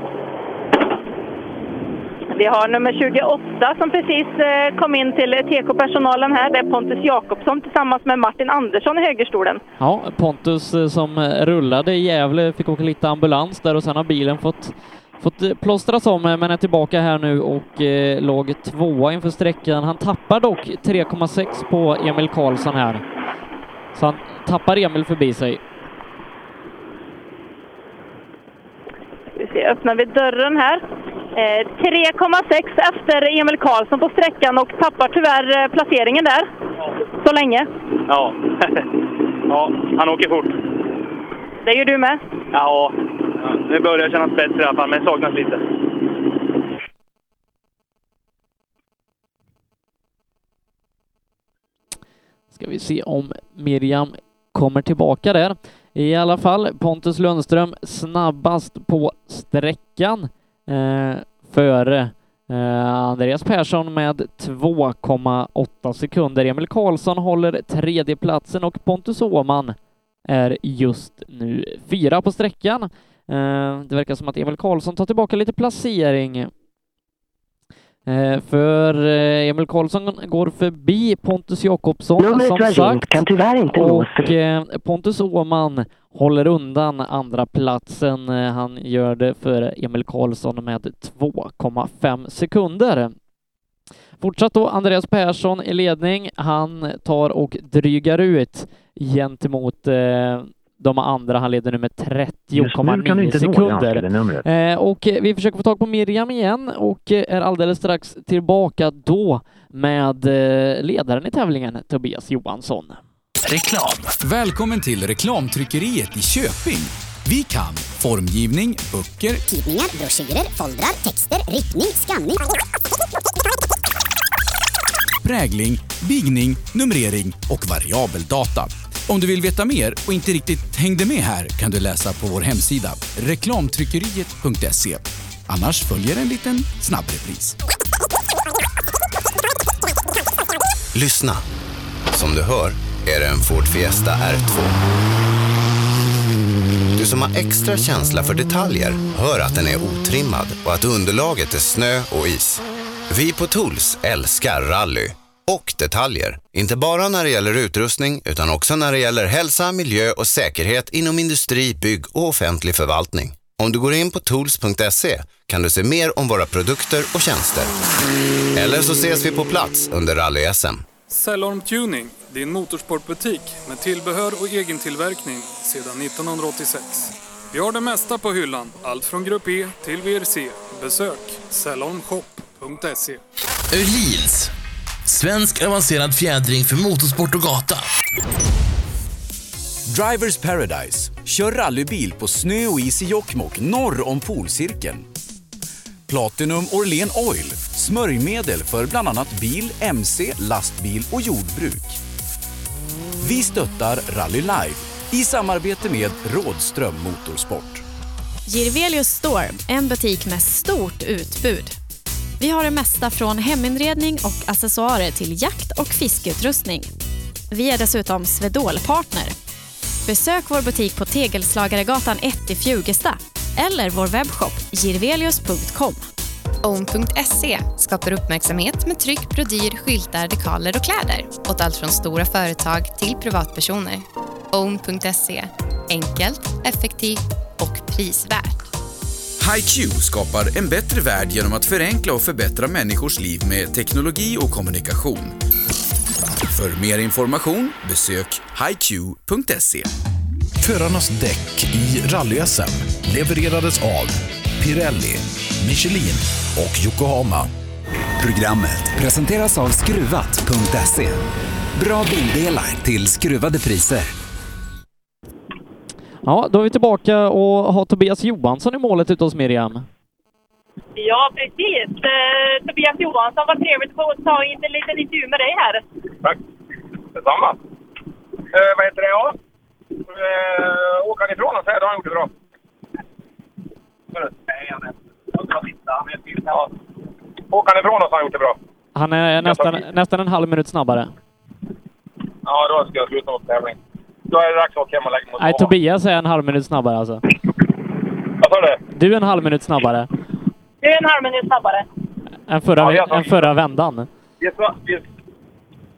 Vi har nummer 28 som precis eh, kom in till TK-personalen här. Det är Pontus Jakobsson tillsammans med Martin Andersson i högerstolen. Ja, Pontus eh, som eh, rullade i Gävle fick åka lite ambulans där och sen har bilen fått fått plåstras om men är tillbaka här nu och eh, låg tvåa inför sträckan. Han tappar dock 3,6 på Emil Karlsson här. Så han tappar Emil förbi sig. Vi ser, öppnar vi dörren här. Eh, 3,6 efter Emil Karlsson på sträckan och tappar tyvärr eh, placeringen där. Så länge. Ja. (laughs) ja, han åker fort. Det gör du med. Ja, nu börjar det kännas bättre i alla fall, men saknas lite. Ska vi se om Miriam kommer tillbaka där. I alla fall Pontus Lundström snabbast på sträckan eh, före eh, Andreas Persson med 2,8 sekunder. Emil Karlsson håller tredjeplatsen och Pontus Åhman är just nu fyra på sträckan. Eh, det verkar som att Emil Karlsson tar tillbaka lite placering. Eh, För Emil Karlsson går förbi Pontus Jakobsson som sagt. kan tyvärr inte. Och Pontus Åhman håller undan andra platsen. Eh, Han gör det för Emil Karlsson med 2,5 sekunder. Fortsatt då Andreas Persson i ledning. Han tar och drygar ut gentemot eh, de andra. Han leder nu med Just nu kan du 30,9 inte nå det sekunder. Eh, och vi försöker få tag på Miriam igen och är alldeles strax tillbaka då med ledaren i tävlingen, Tobias Johansson. Reklam. Välkommen till Reklamtryckeriet i Köping. Vi kan formgivning, böcker, Tidningar, broschyrer, foldrar, texter, riktning, skanning. prägling, bigning, numrering och variabel data. Om du vill veta mer och inte riktigt hängde med här kan du läsa på vår hemsida reklamtryckeriet.se. Annars följer en liten snabbrepris. Lyssna. Som du hör är det en Ford Fiesta R2. Du som har extra känsla för detaljer hör att den är otrimmad och att underlaget är snö och is. Vi på Tools älskar rally och detaljer. Inte bara när det gäller utrustning utan också när det gäller hälsa, miljö och säkerhet inom industri, bygg och offentlig förvaltning. Om du går in på tools.se kan du se mer om våra produkter och tjänster. Eller så ses vi på plats under rally-SM. Cellorm Tuning, din motorsportbutik med tillbehör och egentillverkning sedan 1986. Vi har det mesta på hyllan, allt från Grupp E till VRC. Besök cellormshop.se. Öhlins. Svensk avancerad fjädring för motorsport och gata. Drivers Paradise. Kör rallybil på snö och is i Jokkmokk norr om polcirkeln. Platinum Orlen Oil. Smörjmedel för bland annat bil, mc, lastbil och jordbruk. Vi stöttar Rally Life i samarbete med Rådström Motorsport. Girvelius Store, en butik med stort utbud. Vi har det mesta från heminredning och accessoarer till jakt och fiskeutrustning. Vi är dessutom Swedol-partner. Besök vår butik på Tegelslagaregatan 1 i Fjugesta eller vår webbshop girvelius.com. Own.se skapar uppmärksamhet med tryck, brodyr, skyltar, dekaler och kläder åt allt från stora företag till privatpersoner. Own.se enkelt, effektivt och prisvärt. HiQ skapar en bättre värld genom att förenkla och förbättra människors liv med teknologi och kommunikation. För mer information besök hiq.se. Förarnas däck i rally-SM levererades av Pirelli, Michelin och Yokohama. Programmet presenteras av Skruvat.se. Bra bildelar till skruvade priser. Ja, då är vi tillbaka och har Tobias Johansson i målet ute hos Miriam. Ja, precis. Eh, Tobias Johansson, vad trevligt att få ta in en liten intervju med dig här. Tack. Detsamma. Eh, vad heter det? Ja. Eh, åker han ifrån oss här, då har han gjort det bra. Nej, han är... Jag titta. Han är till. Ja. Åker han ifrån oss har han gjort det bra. Han är nästan, nästan en halv minut snabbare. Ja, då ska jag sluta mot tävling. Då är det dags att åka hem och lägga mig och Nej, sova. Tobias är en halv minut snabbare alltså. Vad sa du? Du är en halv minut snabbare Du är en halv minut snabbare. än förra, Ja, än förra vändan. Så, vi...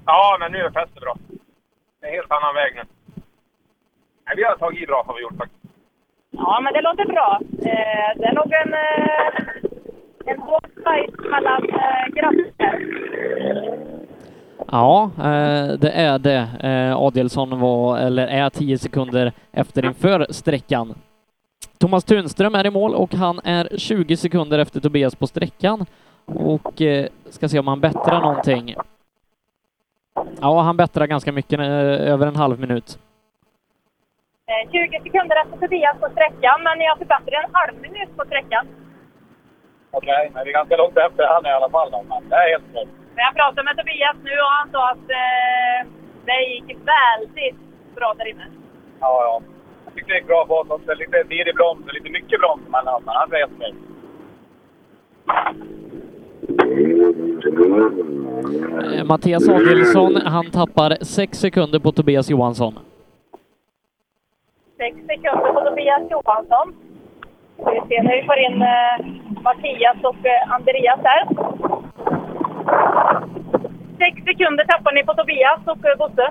Ja, men nu är fästet bra. Det är en helt annan väg nu. Nej, vi har tagit i bra har vi gjort faktiskt. Ja, men det låter bra. Eh, det är nog en, eh, en hård fight mellan eh. Ja, eh, det är det. Eh, Adelsson var, eller är 10 sekunder efter inför sträckan. Thomas Tunström är i mål och han är 20 sekunder efter Tobias på sträckan och eh, ska se om han bättrar någonting. Ja, han bättrar ganska mycket, över en halv minut. Eh, 20 sekunder efter Tobias på sträckan, men ni har förbättrat en halv minut på sträckan. Okej, men vi är ganska långt efter han i alla fall. Då. Men det är helt klart. Jag pratade med Tobias nu och han sa att eh, det gick väldigt bra där inne. Ja, ja. Jag tyckte det gick bra på oss också. Lite tidig broms och lite mycket broms mellan oss. Men han är helt nöjd. Eh, Mattias Adelsson, han tappar 6 sekunder på Tobias Johansson. 6 sekunder på Tobias Johansson. Vi ser när vi får in eh, Mattias och eh, Andreas här. 6 sekunder tappar ni på Tobias och eh, Bosse.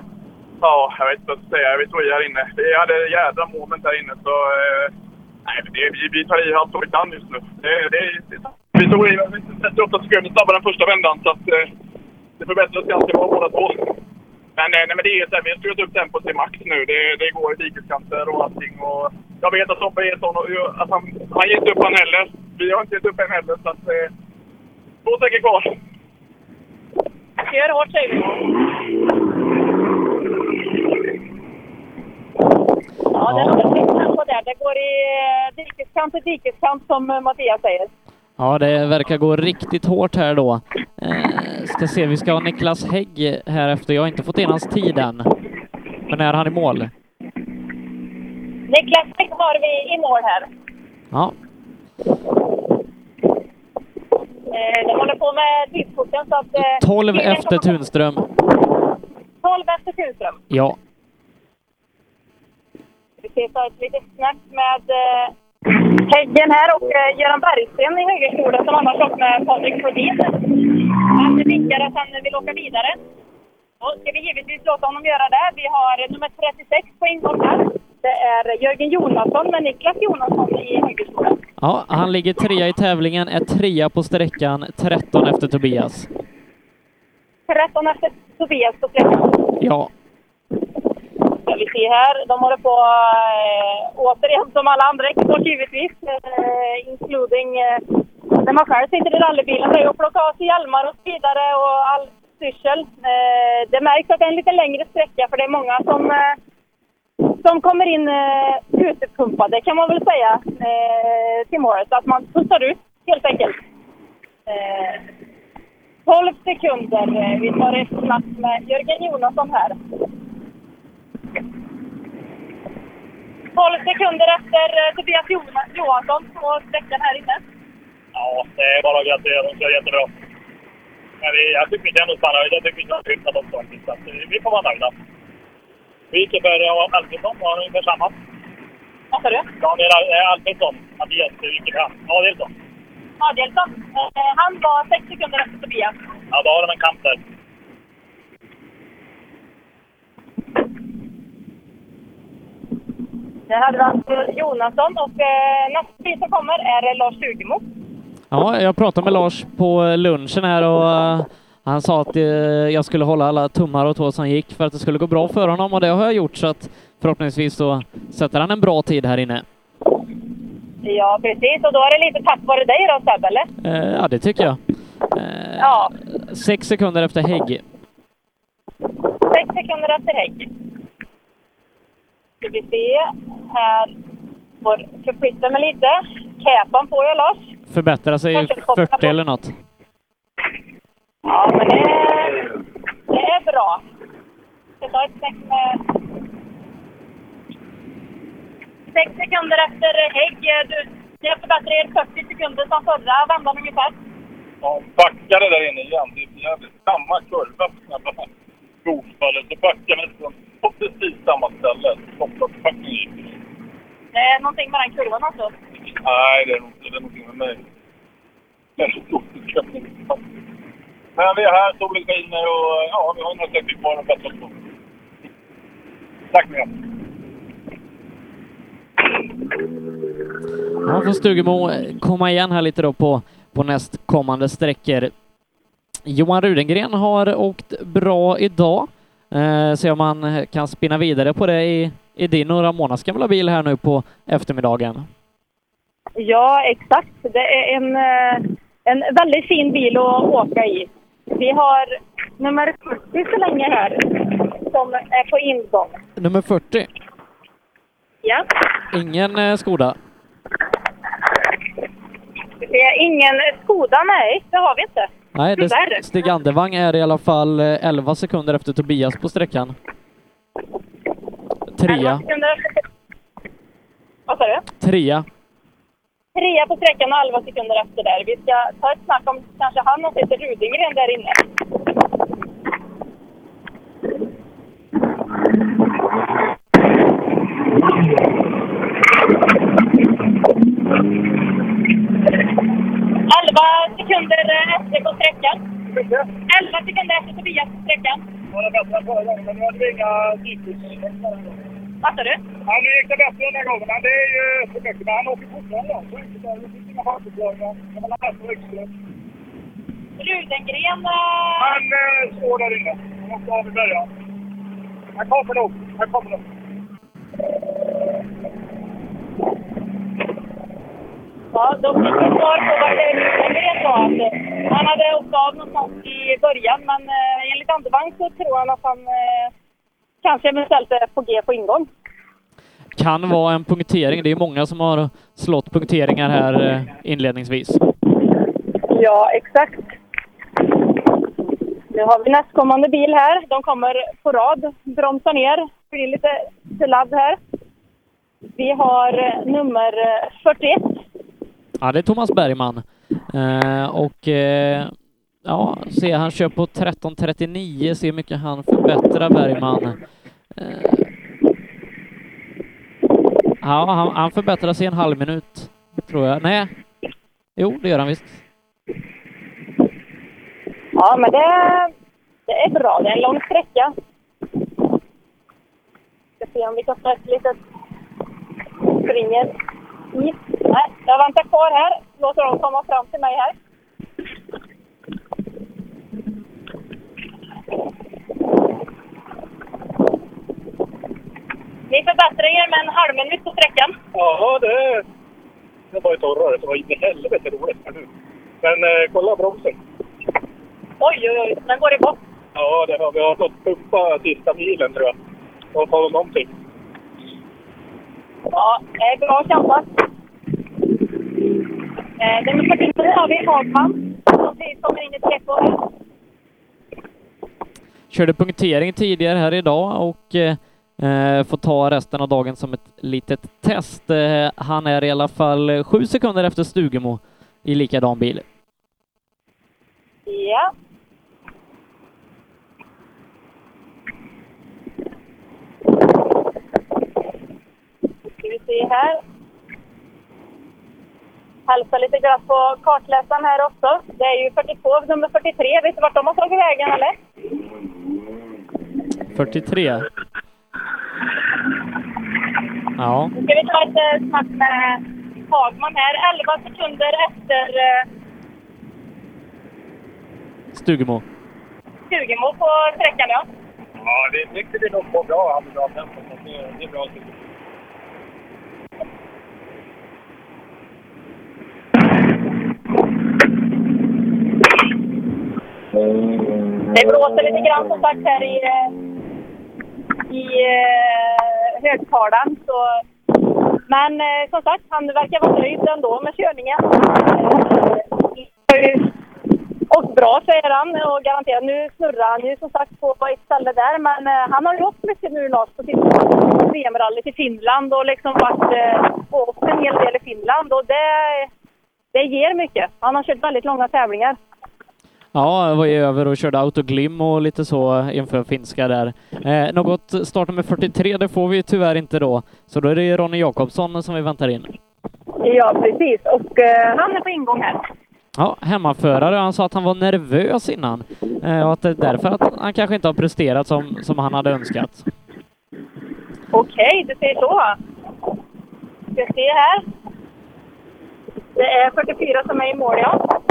Ja, jag vet inte vad jag ska säga. Vi tog i här inne. Vi hade jädra moment här inne så... Eh, nej, det, vi, vi tar i allt vad vi kan just nu. Det, det, det, vi tog i 38 sekunder snabbare än första vändan så att eh, det förbättras ganska bra båda två. Men, eh, nej, men det är så här, vi har skruvat upp tempot till max nu. Det, det går i dikeskanter och allting. Och jag vet att Tobbe är sån och att han, han ger inte upp han heller. Vi har inte gett upp än heller. Så att, eh, två sträckor kvar. Kör hårt säger vi. Ja, det är nog ett tempo där. Det går i eh, dikeskant till dikeskant som eh, Mattias säger. Ja, det verkar gå riktigt hårt här då. Eh, ska se, vi ska ha Niklas Hägg här efter. Jag har inte fått in hans tid än. Men är han i mål? Niklas Bäck har vi i mål här. Ja, Eh, de håller på med tidskorten så att... Eh, 12 tiden efter Tunström. 12 efter Tunström. Ja, Vi ska ta ett litet snack med eh, Häggen här och eh, Göran Bergsten i högerstolen som annars åkt med Patrik Flodin. Han vinkar att han vill åka vidare. Då ska vi givetvis låta honom göra det. Vi har nummer 36 på ingång här. Det är Jörgen Jonasson med Niklas Jonasson i högerstolen. ja, han ligger trea i tävlingen, är trea på sträckan, 13 efter Tobias. 13 efter Tobias på sträckan. Ja, ska vi se här. De håller på eh, återigen som alla andra ekipage givetvis. Eh, including eh, när man själv sitter i rallybilen. Det är att plocka av sig hjälmar och så vidare och all styrsel. Eh, det märks att det är en lite längre sträcka för det är många som, eh, som kommer in eh, utpumpade kan man väl säga eh, till målet. Så att man pussar ut helt enkelt. Eh, 12 sekunder. Eh, vi tar ett snack med Jörgen Jonasson här. 12 sekunder efter eh, Tobias Jo- Johansson på sträckan här inne. Ja, det är bara att gratulera. De kör jättebra. Men vi, jag tycker vi känner oss bara nöjda. Jag tycker vi har hyfsat också faktiskt. Så vi får vara nöjda. Vi gick för eh, Alfredsson har ungefär samma. Vad sa du? Daniel eh, Alfredsson. Mattias eh, gick fram. Adelsson. Adelsson. Eh, han var 6 sekunder efter Tobias. Ja, då har de en kamp där. Det hade vi alltså Jonasson och eh, nästa bil som kommer är Lars Stugemo. ja jag pratade med Lars på lunchen här och eh, han sa att eh, jag skulle hålla alla tummar och tår som gick för att det skulle gå bra för honom och det har jag gjort så att förhoppningsvis så sätter han en bra tid här inne. Ja, precis. Och då är det lite tack vare dig då Sebbe, eller? Eh, ja, det tycker jag. Eh, Ja, Sex sekunder efter Hägg. 6 sekunder efter Hägg. Ska vi se. Här får förflytta mig lite. Capan får jag Lars. Förbättrar sig 40 eller något. Ja, men det, det är bra. Jag ska ta ett snack med... Sex sekunder efter Hägg. Du, ni har förbättrat er 40 sekunder som förra vändan ungefär. Ja, backade där inne igen. Det är jävligt. Samma kurva på snabba Golfballen. Så backade nästan på precis samma ställe. Topploppsbacken gick. Det är någonting med den kurvan alltså. Nej, det är nog det är någonting med mig. Men vi är här, solen skiner och ja, vi har några stycken kvar att bättra oss på. Tack Mia. Ja, får Stugemo komma igen här lite då på, på nästkommande sträckor. Johan Rudengren har åkt bra idag. Eh, se om han kan spinna vidare på det i, i din några månaders gamla bil här nu på eftermiddagen. Ja, exakt. Det är en, eh, en väldigt fin bil att åka i. Vi har nummer 40 så länge här som är på ingång. Nummer 40. Ja. Ingen eh, Skoda. Det är ingen Skoda, nej. Det har vi inte. Nej, det. Stig Andevang är i alla fall eh, 11 sekunder efter Tobias på sträckan. Trea. Vad sa du? Trea. Trea på sträckan och 11 sekunder efter där. Vi ska ta ett snack om kanske han och Peter Rudingren där inne. Elva sekunder efter på sträckan. Elva sekunder efter Tobias på sträckan. Var det bättre än förra gången, men nu hade vi inga dykningseffekter. Vad sa du? Ja, nu gick det bättre den här gången, men det är ju för mycket. Men han åker fortfarande. Så det. Finns inga fartförklaringar. Kan man ha med sig extra. Rudengren... eh, Han eh, står där inne. Han måste av i början. Här kommer de! Här kommer de! Ja, de fick ett svar på vart Nygren var. Att Han hade åkt av någonstans i början, men eh, enligt Andevang så tror han att han eh, kanske eventuellt är på G på ingång. Kan vara en punktering. Det är många som har slått punkteringar här eh, inledningsvis. Ja, exakt. Nu har vi nästkommande bil här. De kommer på rad, bromsar ner, blir lite sladd här. Vi har eh, nummer eh, 41. Ja, det är Thomas Bergman. Eh, och eh, ja, se han kör på 13.39, se hur mycket han förbättrar Bergman. Eh, ja, han, han förbättrar sig en halv minut, tror jag. Nej, jo, det gör han visst. Ja, men det, det är bra. Det är en lång sträcka. Ska se om vi kan få ett litet springer hit. Nej, jag väntar kvar här. Låter dem komma fram till mig här. Ni förbättrar er med en halv minut på sträckan. Ja, det, det var ju torrare. Det var in i helvete roligt. Men eh, kolla bromsen. Oj, oj, oj. Den går i botten. Ja, det har, vi har fått pumpa sista milen tror jag. Och få någonting. Ja, det är bra kämpat. Eh, nummer 49 har vi Hagman som kommer in i träffåret. Körde punktering tidigare här idag och eh, eh, får ta resten av dagen som ett litet test. Eh, han är i alla fall sju sekunder efter Stugemo i likadan bil. Ja. Ska vi se här. Hälsa lite grann på kartläsaren här också. Det är ju 42, nummer 43. Vet du vart de har tagit vägen eller? 43. Ja, Nu ska vi ta ett eh, snack med Hagman här. 11 sekunder efter eh, Stugemo. Stugemo på sträckan ja. Ja, det är mycket vi nog på bra. Han är bra tempo. så Det, det är bra. Det blåser lite grann som sagt här i, eh, i eh, högtalaren. Så, men eh, som sagt, han verkar vara nöjd ändå med körningen. Och bra säger han och garanterat. Nu snurrar han ju som sagt på ett ställe där. Men eh, han har gjort mycket nu Lars på sitt VM-rallyt i Finland och liksom varit eh, åkt en hel del i Finland. Och det, det ger mycket. Han har kört väldigt långa tävlingar. Ja, jag var ju över och körde autoglim och lite så inför finska där. Eh, något startnummer 43, det får vi tyvärr inte då. Så då är det Ronny Jakobsson som vi väntar in. Ja, precis. Och eh, han är på ingång här. Ja, hemmaförare. Han sa att han var nervös innan eh, och att det är därför att han kanske inte har presterat som, som han hade önskat. Okej, du säger så. Ska se här. Det är 44 som är i mål, ja.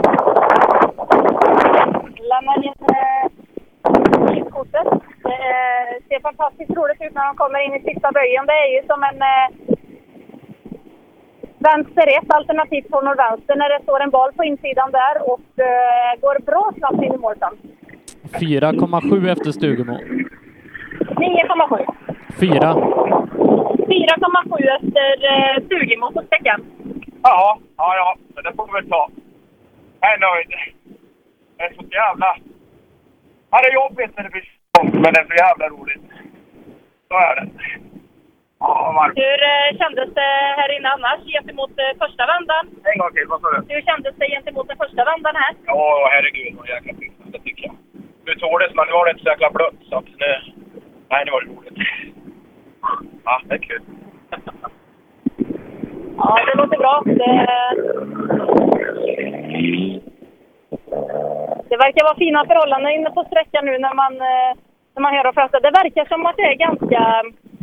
Lämnar in eh, kortet. Det eh, ser fantastiskt roligt ut när de kommer in i sista böjen. Det är ju som en eh, vänster ett alternativt från vänster när det står en bal på insidan där och eh, går bra snabbt in i mål sen. 4,7 efter Stugemo. 9,7. 4. 4,7 efter eh, Stugemo på sträckan. Ja, ja, ja. Det får vi väl ta. Jag är nöjd. Det är så jävla... Ja, det är jobbigt när det blir långt, men det är så jävla roligt. Så är det. Ja. Hur eh, kändes det här inne annars gentemot eh, första vändan? En gång till, vad sa du? Hur kändes det gentemot den första vändan här? Ja, herregud vad jäkla fint. Det tycker jag. Nu tordes men nu var det inte så jäkla blött så att nu... Nej, nu var det roligt. Ja, det är kul. Ja, det låter bra. Det, det verkar vara fina förhållanden inne på sträckan nu när man, eh, när man hör och pratar. Det verkar som att det är ganska,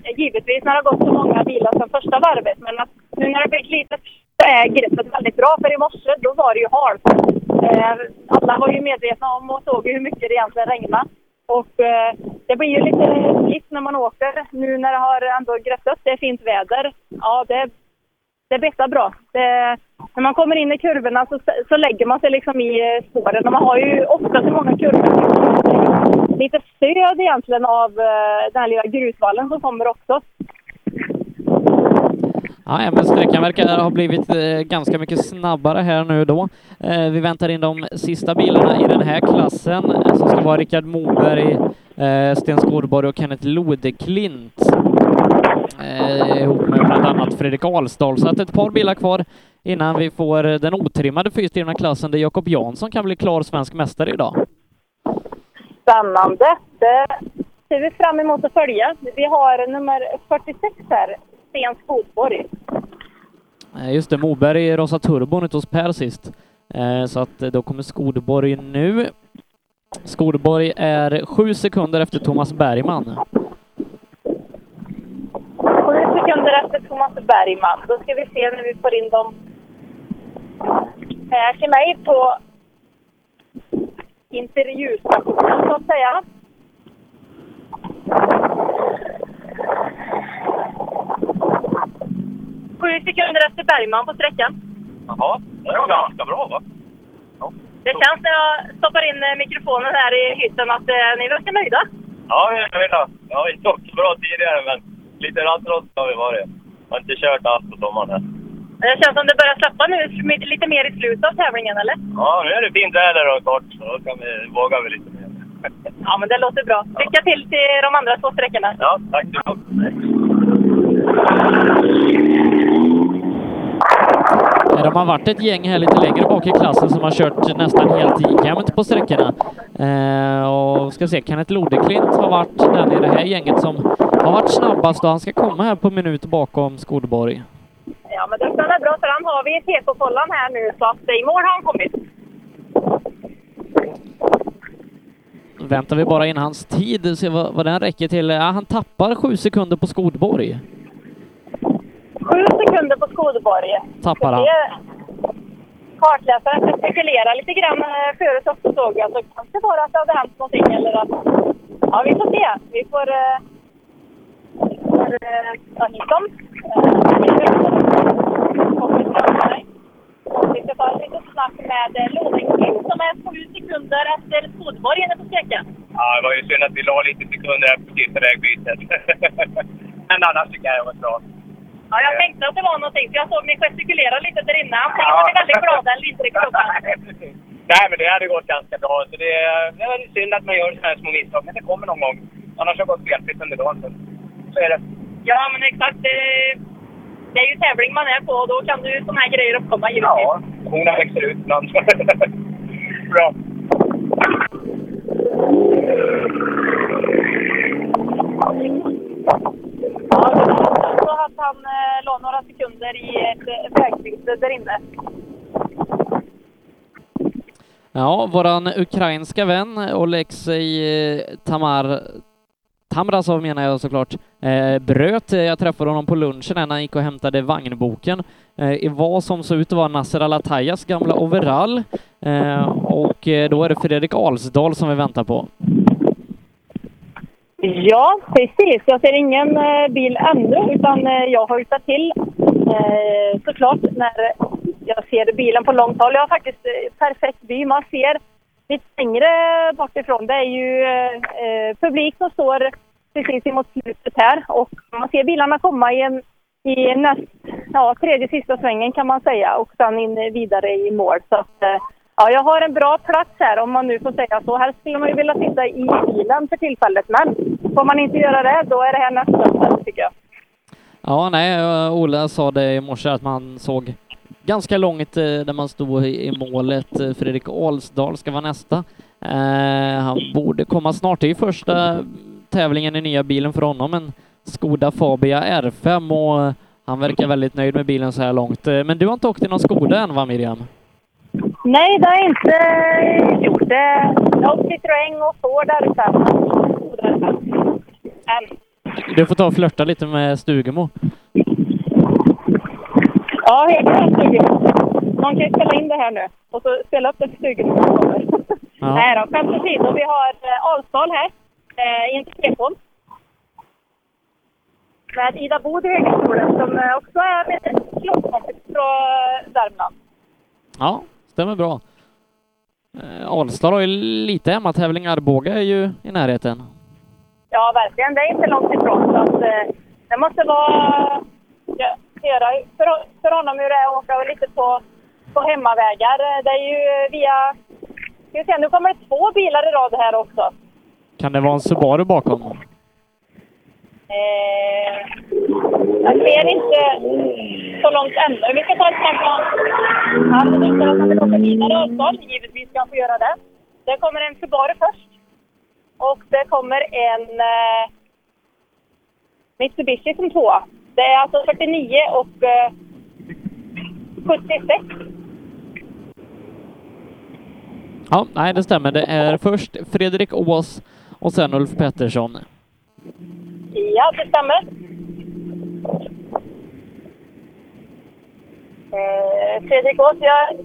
eh, givetvis när det har gått så många bilar sedan första varvet, men att nu när det blivit lite så är greppet väldigt bra. För i morse, då var det ju halt. Eh, alla var ju medvetna om och såg hur mycket det egentligen regnade. Och eh, det blir ju lite slitt när man åker nu när det har ändå grävt upp. Det är fint väder. Ja, det, det bettar bra. Det, när man kommer in i kurvorna så, så lägger man sig liksom i eh, spåren. Och man har ju ofta så många kurvor. Lite stöd egentligen av eh, den här lilla grusvallen som kommer också. Ja, men sträckan verkar ha blivit eh, ganska mycket snabbare här nu då. Vi väntar in de sista bilarna i den här klassen som ska vara Rickard Moberg, Sten Skårborg och Kenneth Lodeklint. Eh, ihop med bland annat Fredrik Alsdahl. Så att ett par bilar kvar innan vi får den otrimmade fyrhjulsdrivna klassen där Jakob Jansson kan bli klar svensk mästare idag. Spännande! Det ser vi fram emot att följa. Vi har nummer 46 här, Sten Skogborg. Eh, Just det, Moberg rosa turbon ute hos Per sist. Eh, Så att då kommer Skodborg nu. Skodborg är sju sekunder efter Thomas Bergman. Sekunder efter Thomas Bergman. Då ska vi se när vi får in dem här till mig på intervjustationen så att säga. Sju sekunder efter Bergman på sträckan. Jaha, det var ganska bra va? Det känns när jag stoppar in eh, mikrofonen här i hytten att eh, ni verkar nöjda. Ja, vi är nöjda. Jag har inte åkt så bra tidigare, men lite rattrost har vi varit. Jag har inte kört allt på sommaren här. Det känns som det börjar släppa nu lite mer i slutet av tävlingen, eller? Ja, nu är det fint väder och kort, så då kan vi, vågar vi lite mer. Ja, men det låter bra. Lycka till till de andra två sträckorna. Ja, tack så mycket. De har varit ett gäng här lite längre bak i klassen som har kört nästan helt jämnt på sträckorna. Eh, och ska se, Kenneth Lodeklint har varit den i det här gänget som har varit snabbast och han ska komma här på minut bakom Skodborg. Ja, men det stannar bra för han har vi TK-kollan här nu så att i mål har han kommit. Väntar vi bara in hans tid, se vad, vad den räcker till. Ja, han tappar sju sekunder på Skodborg. Sju sekunder på Skådeborg. Tappar han. Kartläsaren ska spekulera lite grann eh, förut också såg jag. Så kanske bara att det hade hänt någonting eller att... Ja, vi får se. Vi får... eh, Får eh, ta hit dem. Eh, Och vi ska ta ett litet snack med eh, Lodeklint som är sju sekunder efter Skådeborg inne på sträckan. Ja, det var ju synd att vi la lite sekunder efter sista vägbytet. (laughs) men annars tycker jag det var bra. Ja, jag tänkte att det var någonting, för jag såg mig gestikulera lite där inne. Han var väldigt glada eller inte riktigt. Nej, men det hade gått ganska bra. Så det, det är synd att man gör sådana här små misstag, men det kommer någon gång. Annars har det gått felfritt under dagen. Det. Ja, men exakt. Det, det är ju tävling man är på och då kan ju sådana här grejer uppkomma givetvis. Ja, hornen växer ut ibland. (laughs) bra. Ja, det var så att han eh, la några sekunder i ett eh, vägbyte där inne. Ja, våran ukrainska vän Oleksij eh, Tamar Tamrasov menar jag såklart, eh, bröt. Eh, jag träffade honom på lunchen när han gick och hämtade vagnboken eh, i vad som såg ut att vara Nasser Alatayas gamla overall. Eh, och eh, då är det Fredrik Alsdal som vi väntar på. Ja, precis. Jag ser ingen eh, bil ännu, utan jag hojtar till eh, såklart när jag ser bilen på långt håll. Jag har faktiskt perfekt by Man ser lite längre bort ifrån. Det är ju eh, publik som står precis emot slutet här och man ser bilarna komma i, en, i näst, ja, tredje sista svängen kan man säga och sen in vidare i mål. Så att, eh, Ja, jag har en bra plats här om man nu får säga så. Helst skulle man ju vilja sitta i bilen för tillfället, men får man inte göra det, då är det här nästa tycker jag. Ja, nej, eh, Ola sa det i morse att man såg ganska långt eh, där man stod i i målet. Eh, Fredrik Alsdal ska vara nästa. Eh, han borde komma snart. Det är ju första tävlingen i nya bilen för honom, en Skoda Fabia R5 och han verkar väldigt nöjd med bilen så här långt. Men du har inte åkt i någon Skoda än va, Miriam? Nej, det har jag inte gjort. Jag har åkt Citroën och Ford R5. Än. Du får ta och flörta lite med Stugemo. Ja, helt klart Stugemo. Man kan ju spela in det här nu och så spela upp det han kommer. Ja. Nej då, skämt åsido. Vi har eh, Alsdal här eh, i en tekon. Med Ida Bod i högerstolen som eh, också är med klasskompis från Värmland. Ja, stämmer bra. Eh, Alstad har ju lite hemmatävling. Arboga är ju i närheten. Ja, verkligen. Det är inte långt ifrån. Så att, eh, det måste vara... Ja, höra för, för honom hur det är att åka lite på, på hemmavägar. Det är ju via... Ska vi se, nu kommer det två bilar i rad här också. Kan det vara en Subaru bakom? Eh, jag ser inte så långt ännu. Vi ska ta ett snack med Han visar att han vill åka vidare Alsdal. Givetvis ska han få göra det. Det kommer en Subaru först. Och det kommer en eh, Mitsubishi som tvåa. Det är alltså 49 och eh, 76. Ja, nej det stämmer. Det är först Fredrik Ås och sen Ulf Pettersson. Ja, det stämmer. Eh, Fredrik Ås, jag,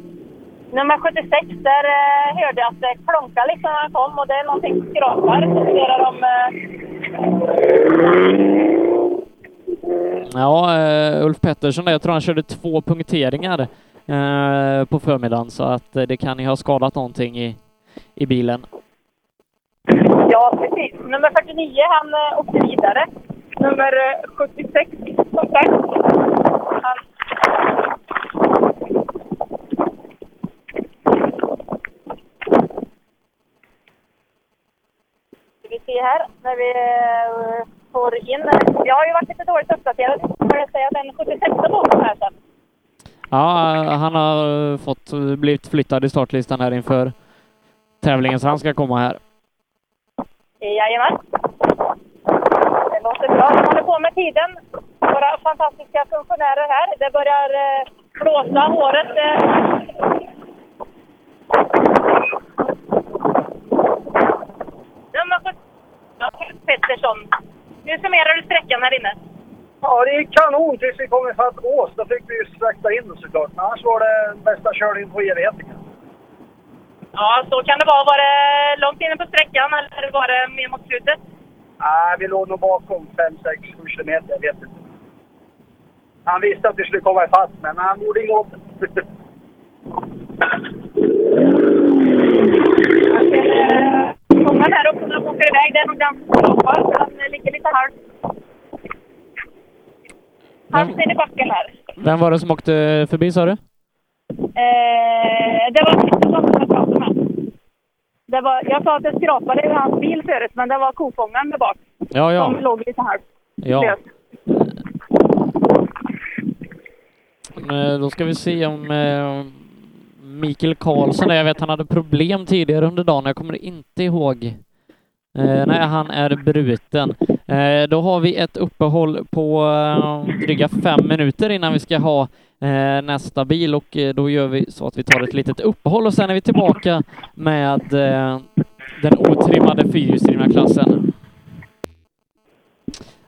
nummer 76, där eh, hörde jag att det klonkade liksom när han kom och det är någonting som skrapar. Så funderar de... Eh, Ja, eh, Ulf Pettersson där, jag tror han körde två punkteringar eh, på förmiddagen så att eh, det kan ju ha skadat någonting i, i bilen. ja, precis. Nummer 49, han åkte vidare. Nummer eh, 76, som sagt. Han... Ska vi se här, när vi får in... Jag har ju varit lite dåligt uppdaterad. Får jag säga den 76 bakom här sen. Ja, eh, han har fått, blivit flyttad i startlistan här inför tävlingen så han ska komma här. Jajamän. Det låter bra. De håller på med tiden. Våra fantastiska funktionärer här. Det börjar eh, blåsa. Håret... Eh... Nummer 17, Pettersson. Nu summerar du sträckan här inne. Ja, det gick kanon tills vi kom ifatt Ås. Då fick vi ju sakta in såklart. Men annars var det bästa körningen på evigheten. Ja, så kan det vara. Var det långt inne på sträckan eller var det mer mot slutet? Nej, vi låg nog bakom 5-6 7 kilometer. Jag vet inte. Han visste att vi skulle komma ifatt, men han gjorde inget åt det. Många här uppe när de åker iväg, det är nog den så Den ligger lite halvt. Halvt in i backen här. Vem var det som åkte förbi sa du? Eh, det var Pettersson som jag pratade med. Det var, jag sa att det skrapade i hans bil förut, men det var kofångaren där bak. Ja, ja. Som låg lite halvt Ja. lös. Eh, Då ska vi se om eh, Mikael Karlsson, där, jag vet han hade problem tidigare under dagen, jag kommer inte ihåg. Eh, nej, han är bruten. Eh, då har vi ett uppehåll på eh, dryga fem minuter innan vi ska ha eh, nästa bil och eh, då gör vi så att vi tar ett litet uppehåll och sen är vi tillbaka med eh, den otrimmade fyrhjulsdrivna klassen.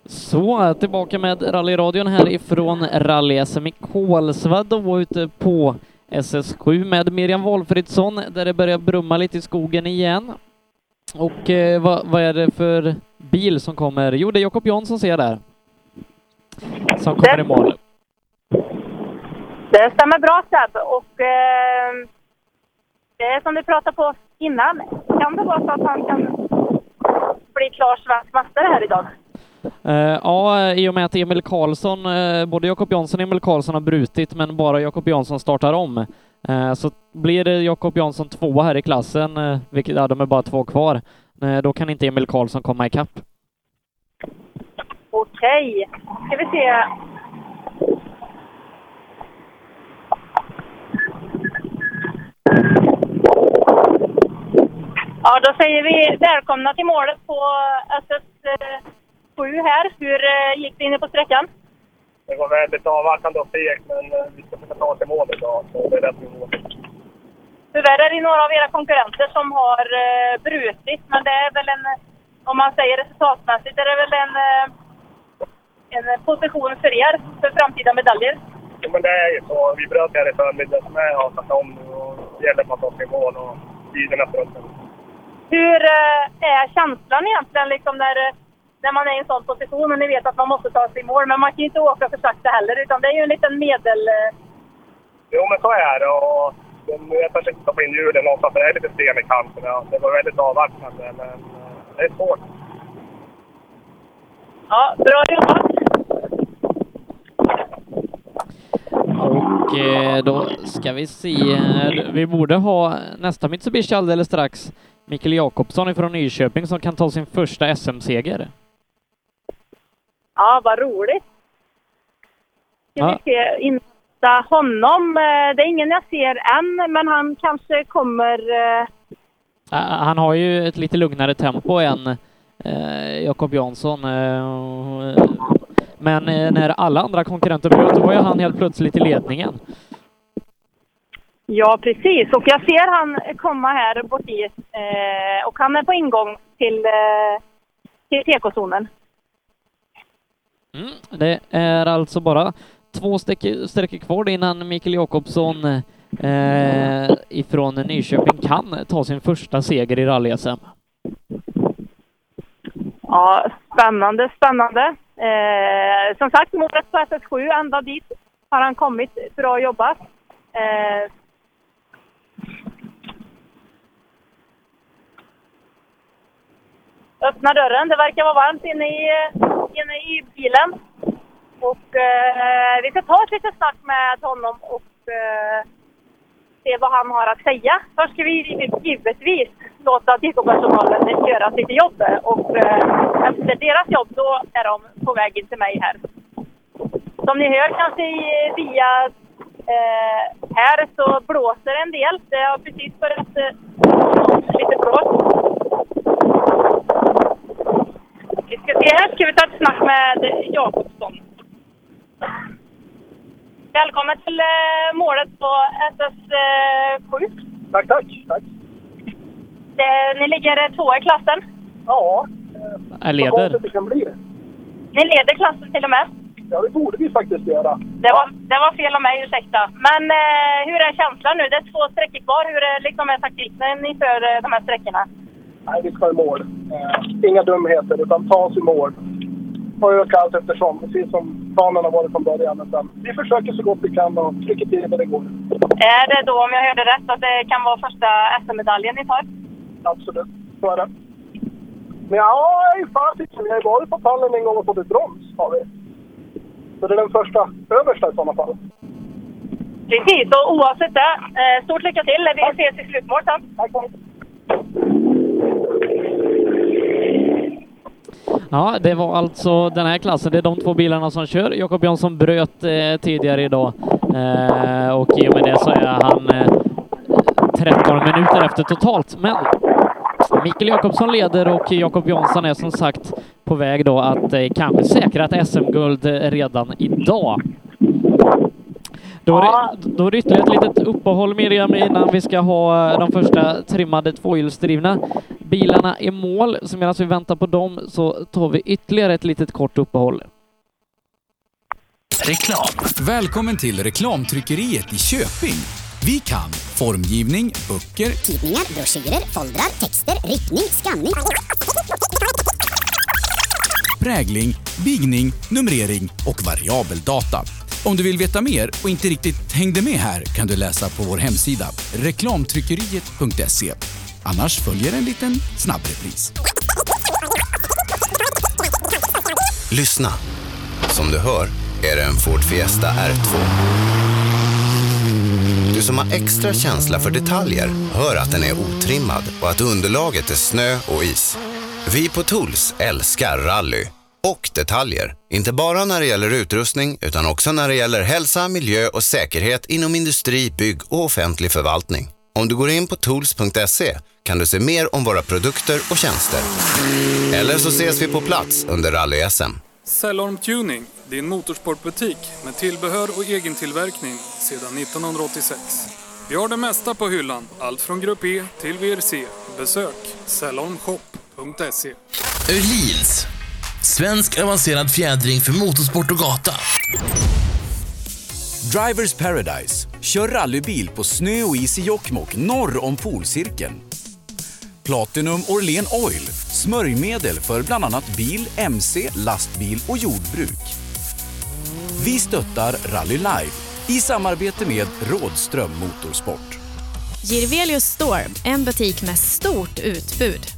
Så, tillbaka med rallyradion härifrån rally-SM i Kolsva då ute på SS7 med Miriam Wolfridsson där det börjar brumma lite i skogen igen. Och eh, vad, vad är det för bil som kommer? Jo, det är Jakob Jansson ser jag där. Som kommer i mål. Det stämmer bra Seb och eh, det är som du pratade på innan. Kan det vara så att han kan bli klar svensk mästare här idag? Eh, ja, eh, i och med att Emil Karlsson, eh, både Jakob Jansson och Emil Karlsson har brutit, men bara Jakob Jansson startar om. Så blir det Jakob Jansson tvåa här i klassen, vilket, ja, de är bara två kvar, då kan inte Emil Karlsson komma ikapp. Okej, ska vi se. Ja, då säger vi välkomna till målet på SS7 här. Hur eh, gick det inne på sträckan? Det var väldigt avvaktande och fegt, men eh, vi ska försöka ta oss till mål idag. Så det är rätt nivå. Tyvärr är det några av era konkurrenter som har eh, brutit, men det är väl en, om man säger resultatmässigt, är det väl en, eh, en position för er för framtida medaljer? Jo, men det är ju så. Vi bröt här i förmiddags med och satt om och det gäller att ta oss till mål. Och tiden efteråt. Hur är känslan egentligen liksom när, när man är i en sån position och ni vet att man måste ta sig i mål? Men man kan ju inte åka för sakta heller utan det är ju en liten medel... eh, Jo, men så är det. Och jag törs inte stoppa in hjulen någonstans, för det är lite sten i kanten. Ja. Det var väldigt avvaktande, men eh, det är svårt. Ja, bra jobbat! Och eh, då ska vi se, vi borde ha nästa Mitsubishi alldeles strax. Mikael Jakobsson från Nyköping som kan ta sin första SM-seger. Ja, vad roligt! Ska Ja. vi se, insta honom. Eh, Det är ingen jag ser än, men han kanske kommer... eh, Han har ju ett lite lugnare tempo än eh, Jakob Jansson. Men när alla andra konkurrenter bröt, då var ju han helt plötsligt i ledningen. Ja, precis. Och jag ser han komma här bort i, eh, och han är på ingång till, eh, till tekozonen. Mm. Det är alltså bara två sträckor kvar innan Mikael Jakobsson eh, ifrån Nyköping kan ta sin första seger i rally-SM. Ja, spännande, spännande. Eh, som sagt, målet på SS7, ända dit har han kommit. Bra jobbat. Eh, öppna dörren. Det verkar vara varmt inne i, inne i bilen. Och eh, vi ska ta ett litet snack med honom och eh, se vad han har att säga. Först ska vi givetvis låta TK-personalen göra sitt jobb och eh, efter deras jobb då är de på väg in till mig här. Som ni hör kanske via eh, här så blåser en del. Det har precis börjat eh, lite blåst. Vi ska se här ska vi ta ett snack med Jakobsson. Välkommen till eh, målet på SS7. Tack, tack. tack. Det, ni ligger eh, tvåa i klassen. Ja. Jag leder. Konstigt det kan bli. Ni leder klassen till och med. Ja, det borde vi faktiskt göra. Det var, det var fel av mig, ursäkta. Men eh, hur är känslan nu? Det är två sträckor kvar. Hur är liksom är taktiken inför eh, de här sträckorna? Nej, vi ska i mål. Eh, inga dumheter, utan ta oss i mål. Och öka allt eftersom, precis som planen har varit från början. Utan vi försöker så gott vi kan och trycker till där det går. Är det då, om jag hörde rätt, att det kan vara första SM-medaljen ni tar? Absolut, så är det. Men ja, fasiken, vi har ju varit på pallen en gång och fått ett brons, har vi. Så det är den första, översta i sådana fall. Precis, och oavsett det, eh, stort lycka till. Vi ses i slutmål sen. Tack. Ja, det var alltså den här klassen. Det är de två bilarna som kör. Jakob Jansson bröt eh, tidigare idag eh, och i och med det så är han eh, 13 minuter efter totalt. Men Mikael Jakobsson leder och Jakob Jansson är som sagt på väg då att eh, kanske säkra ett SM-guld redan idag. Då är, det, då är det ytterligare ett litet uppehåll Miriam innan vi ska ha eh, de första trimmade tvåhjulsdrivna bilarna i mål. Så medan vi väntar på dem så tar vi ytterligare ett litet kort uppehåll. Reklam. Välkommen till Reklamtryckeriet i Köping. Vi kan formgivning, böcker, Tidningar, broschyrer, foldrar, texter, riktning, skanning. prägling, bigning, numrering och variabel data. Om du vill veta mer och inte riktigt hängde med här kan du läsa på vår hemsida reklamtryckeriet.se. Annars följer en liten snabbrepris. Lyssna. Som du hör är det en Ford Fiesta R2. Du som har extra känsla för detaljer hör att den är otrimmad och att underlaget är snö och is. Vi på Tools älskar rally och detaljer. Inte bara när det gäller utrustning utan också när det gäller hälsa, miljö och säkerhet inom industri, bygg och offentlig förvaltning. Om du går in på tools.se kan du se mer om våra produkter och tjänster. Eller så ses vi på plats under rally-SM. Cellorm Tuning, din motorsportbutik med tillbehör och egentillverkning sedan 1986. Vi har det mesta på hyllan, allt från Grupp E till VRC. Besök cellormshop.se. Öhlins. Svensk avancerad fjädring för motorsport och gata. Drivers Paradise. Kör rallybil på snö och is i Jokkmokk norr om polcirkeln. Platinum Orlen Oil, smörjmedel för bland annat bil, mc, lastbil och jordbruk. Vi stöttar Rally Life i samarbete med Rådström Motorsport. Girvelius Store, en butik med stort utbud.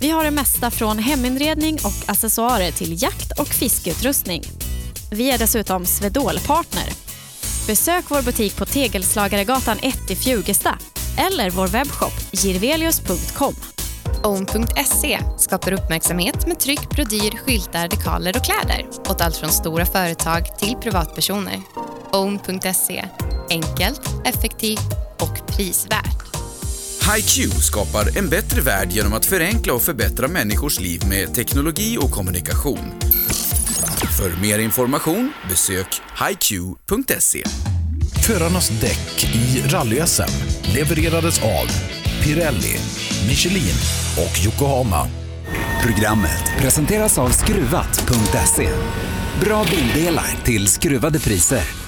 Vi har det mesta från heminredning och accessoarer till jakt och fiskeutrustning. Vi är dessutom Swedol-partner. Besök vår butik på Tegelslagaregatan 1 i Fjugesta eller vår webbshop girvelius.com. Own.se skapar uppmärksamhet med tryck, brodyr, skyltar, dekaler och kläder åt allt från stora företag till privatpersoner. Own.se enkelt, effektivt och prisvärt. HiQ skapar en bättre värld genom att förenkla och förbättra människors liv med teknologi och kommunikation. För mer information besök hiq.se. Förarnas däck i rally-SM levererades av Pirelli, Michelin och Yokohama. Programmet presenteras av Skruvat.se. Bra bildelar till skruvade priser.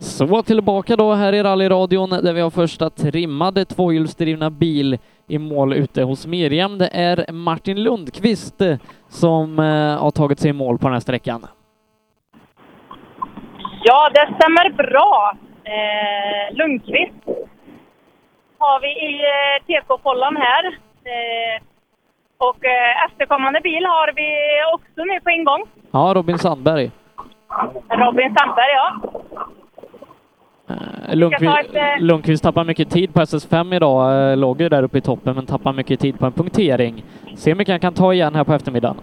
Så tillbaka då här i rallyradion där vi har första trimmade tvåhjulsdrivna bil i mål ute hos Miriam. Det är Martin Lundqvist eh, som eh, har tagit sig i mål på den här sträckan. Ja, det stämmer bra. Eh, Lundqvist har vi i eh, TK-follan här. Eh, och eh, efterkommande bil har vi också nu på ingång. Ja, Robin Sandberg. Robin Sandberg, ja. Eh, Lundqvist, ta ett, eh, Lundqvist tappar mycket tid på SS5 idag, eh, låg ju där uppe i toppen men tappar mycket tid på en punktering. Se hur mycket han kan ta igen här på eftermiddagen.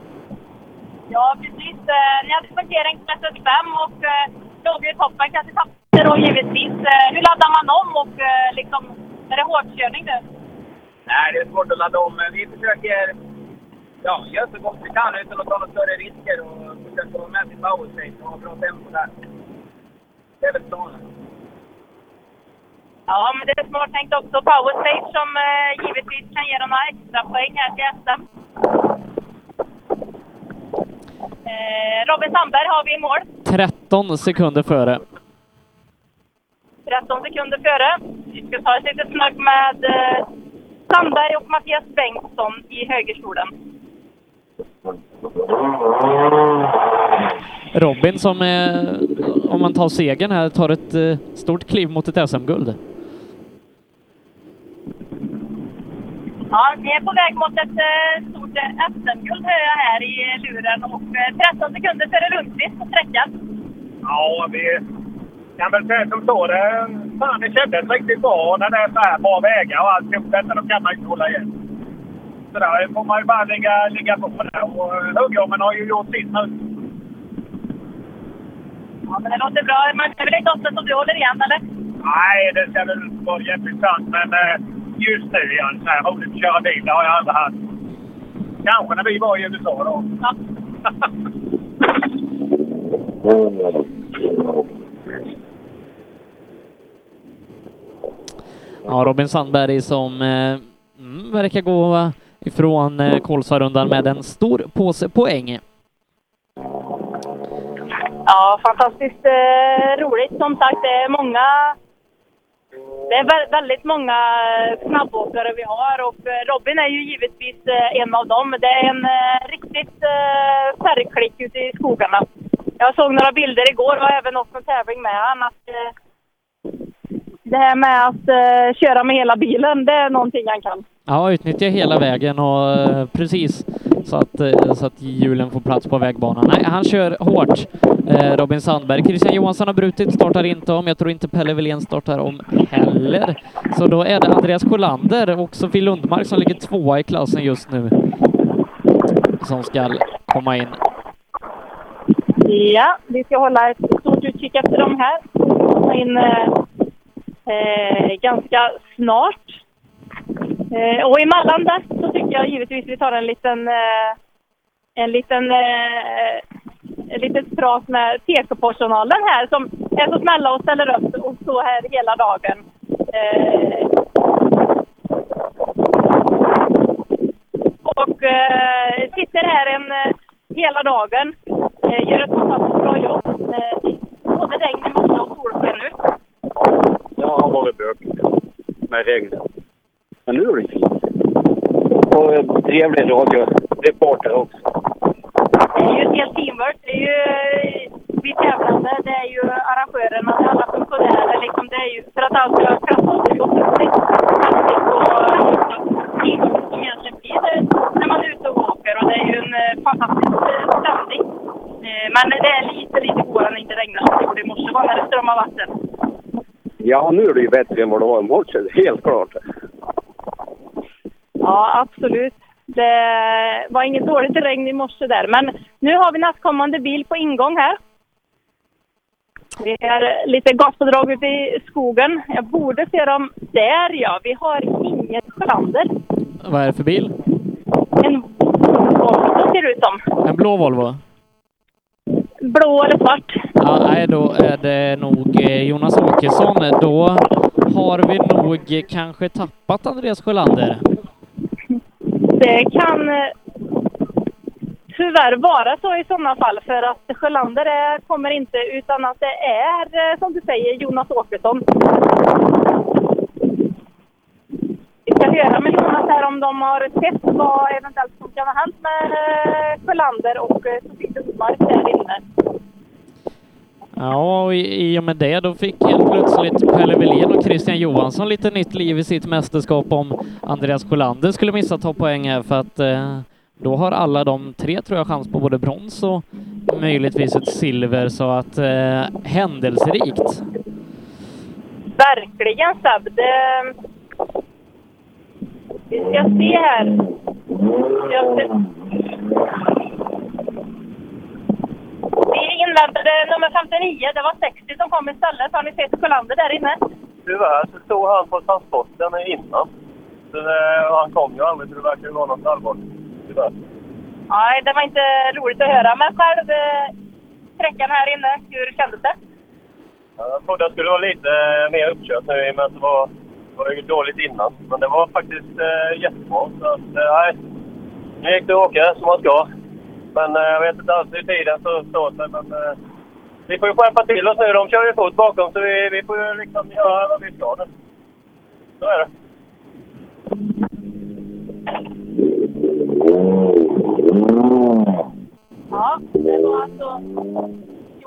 Ja, precis. Ni hade punktering på SS5 och låg ju i toppen. Kanske tappade då givetvis. Hur laddar man om och liksom, är det hårdkörning nu? Nej, det är svårt att ladda om, men vi försöker ja, göra så gott vi kan utan att ta några större risker och försöka vara med till power stage och ha bra tempo där. Det är väl planen. Ja, men det är smart tänkt också. Power stage som eh, givetvis kan ge dem några extra poäng här till SM. Eh, Robin Sandberg har vi i mål. 13 sekunder före. 13 sekunder före. Vi ska ta ett litet snack med eh, Sandberg och Mattias Bengtsson i högerstolen. Robin som, eh, om man tar segern här, tar ett eh, stort kliv mot ett SM-guld. Ja, vi är på väg mot ett eh, stort eh, SM-guld hör jag här i luren och eh, 13 sekunder före Lundqvist på sträckan. Ja, vi kan väl säga som så. Det, fan, det kändes riktigt bra när det är så här bra vägar och alltihop detta. Då kan man inte hålla igen. Så där får man ju bara ligga, ligga på det. Och Huggormen har ju gjort sitt nu. Ja, men det låter bra. Man är väl inte ofta som du håller igen, eller? Nej, det ska väl vara sant. Men eh, just nu är så här roligt att köra bil. Det har jag aldrig haft. Kanske när vi var i USA då. Ja. Ja, Robin Sandberg som eh, mm, verkar gå ifrån eh, Kolsvarundan med en stor påse poäng. Ja, fantastiskt eh, roligt. Som sagt, det är många... Det är väldigt många snabbåkare vi har och eh, Robin är ju givetvis eh, en av dem. Det är en eh, riktigt färgklick ute i skogarna. Jag såg några bilder igår och även åkt en tävling med honom. det här med att köra med hela bilen, det är någonting han kan. Ja, utnyttja hela vägen och precis så att, eh, så att hjulen får plats på vägbanan. Nej, han kör hårt, eh, Robin Sandberg. Christian Johansson har brutit, startar inte om. Jag tror inte Pelle Wilén startar om heller. Så då är det Andreas Sjölander och Sofie Lundmark som ligger tvåa i klassen just nu som ska komma in. Ja, vi ska hålla ett stort utkik efter de här. Komma in eh, eh ganska snart. Eh, och emellan det så tycker jag givetvis vi tar en liten, eh, en liten, eh, ett litet prat med TK-personalen här som är så snälla och ställer upp och står här hela dagen. Eh, och eh, sitter här en, eh, hela dagen. Eh, gör ett fantastiskt bra jobb. Eh, både regn, i morse och solsken nu. med regnet. Men nu är det. Och trevlig radioreporter också. Det är ju ett helt teamwork. Det är ju eh, vi tävlande, det är ju arrangörerna, det är alla funktionärer. Liksom, det är ju för att allt ska klaffa och teamwork som egentligen blir det när man är ute och åker. Och det är ju en eh, fantastisk eh, stämning. Men det är lite, lite godare när det inte regnar som det gjorde i morse var när det strömmade vatten. Ja, nu är det ju bättre än vad det var i morse, helt klart. Ja, absolut. Det var inget dåligt regn i morse där. Men nu har vi nästkommande bil på ingång här. Det är lite gaspådrag ute i skogen. Jag borde se dem där, ja. Vi har ingen Sjölander. Vad är det för bil? En Volvo ser det ut som. En blå Volvo? Blå eller svart. Ja, nej, då är det nog eh, Jonas Åkesson. Då har vi nog kanske tappat Andreas Sjölander. Det eh, kan eh, tyvärr vara så i sådana fall för att Sjölander är, kommer inte utan att det är som du säger Jonas Åkesson. Vi ska höra med Jonas här om de har sett vad eventuellt som kan ha hänt med Sjölander och Sofie Lundmark där inne. Ja, och i, och med det då fick helt plötsligt Pelle Wilén och Christian Johansson lite nytt liv i sitt mästerskap om Andreas Sjölander skulle missa att ta poäng här för att eh, då har alla de tre tror jag chans på både brons och möjligtvis ett silver så att eh, händelserikt. Verkligen Seb. Det... Vi ska se här. Jag. Vi inväntade nummer 59. Det var 60 som kom istället. Har ni sett Sjölander där inne? Tyvärr så stod han på transporten innan. Så det, och han kom ju aldrig, så det verkar vara något allvarligt. Tyvärr. Nej, det var inte roligt att höra. Men själv, eh, sträckan här inne, hur kändes det? Jag trodde jag skulle vara lite eh, mer uppkört nu i och med att det var, det var dåligt innan. Men det var faktiskt eh, jättebra. Så att, eh, nej, nu gick det att åka som man ska. Men eh, jag vet inte alls hur tiden så står sig. Men eh, vi får ju skärpa till oss nu. De kör ju fort bakom så vi, vi får ju liksom göra vad vi ska nu. Så är det. Ja, det var alltså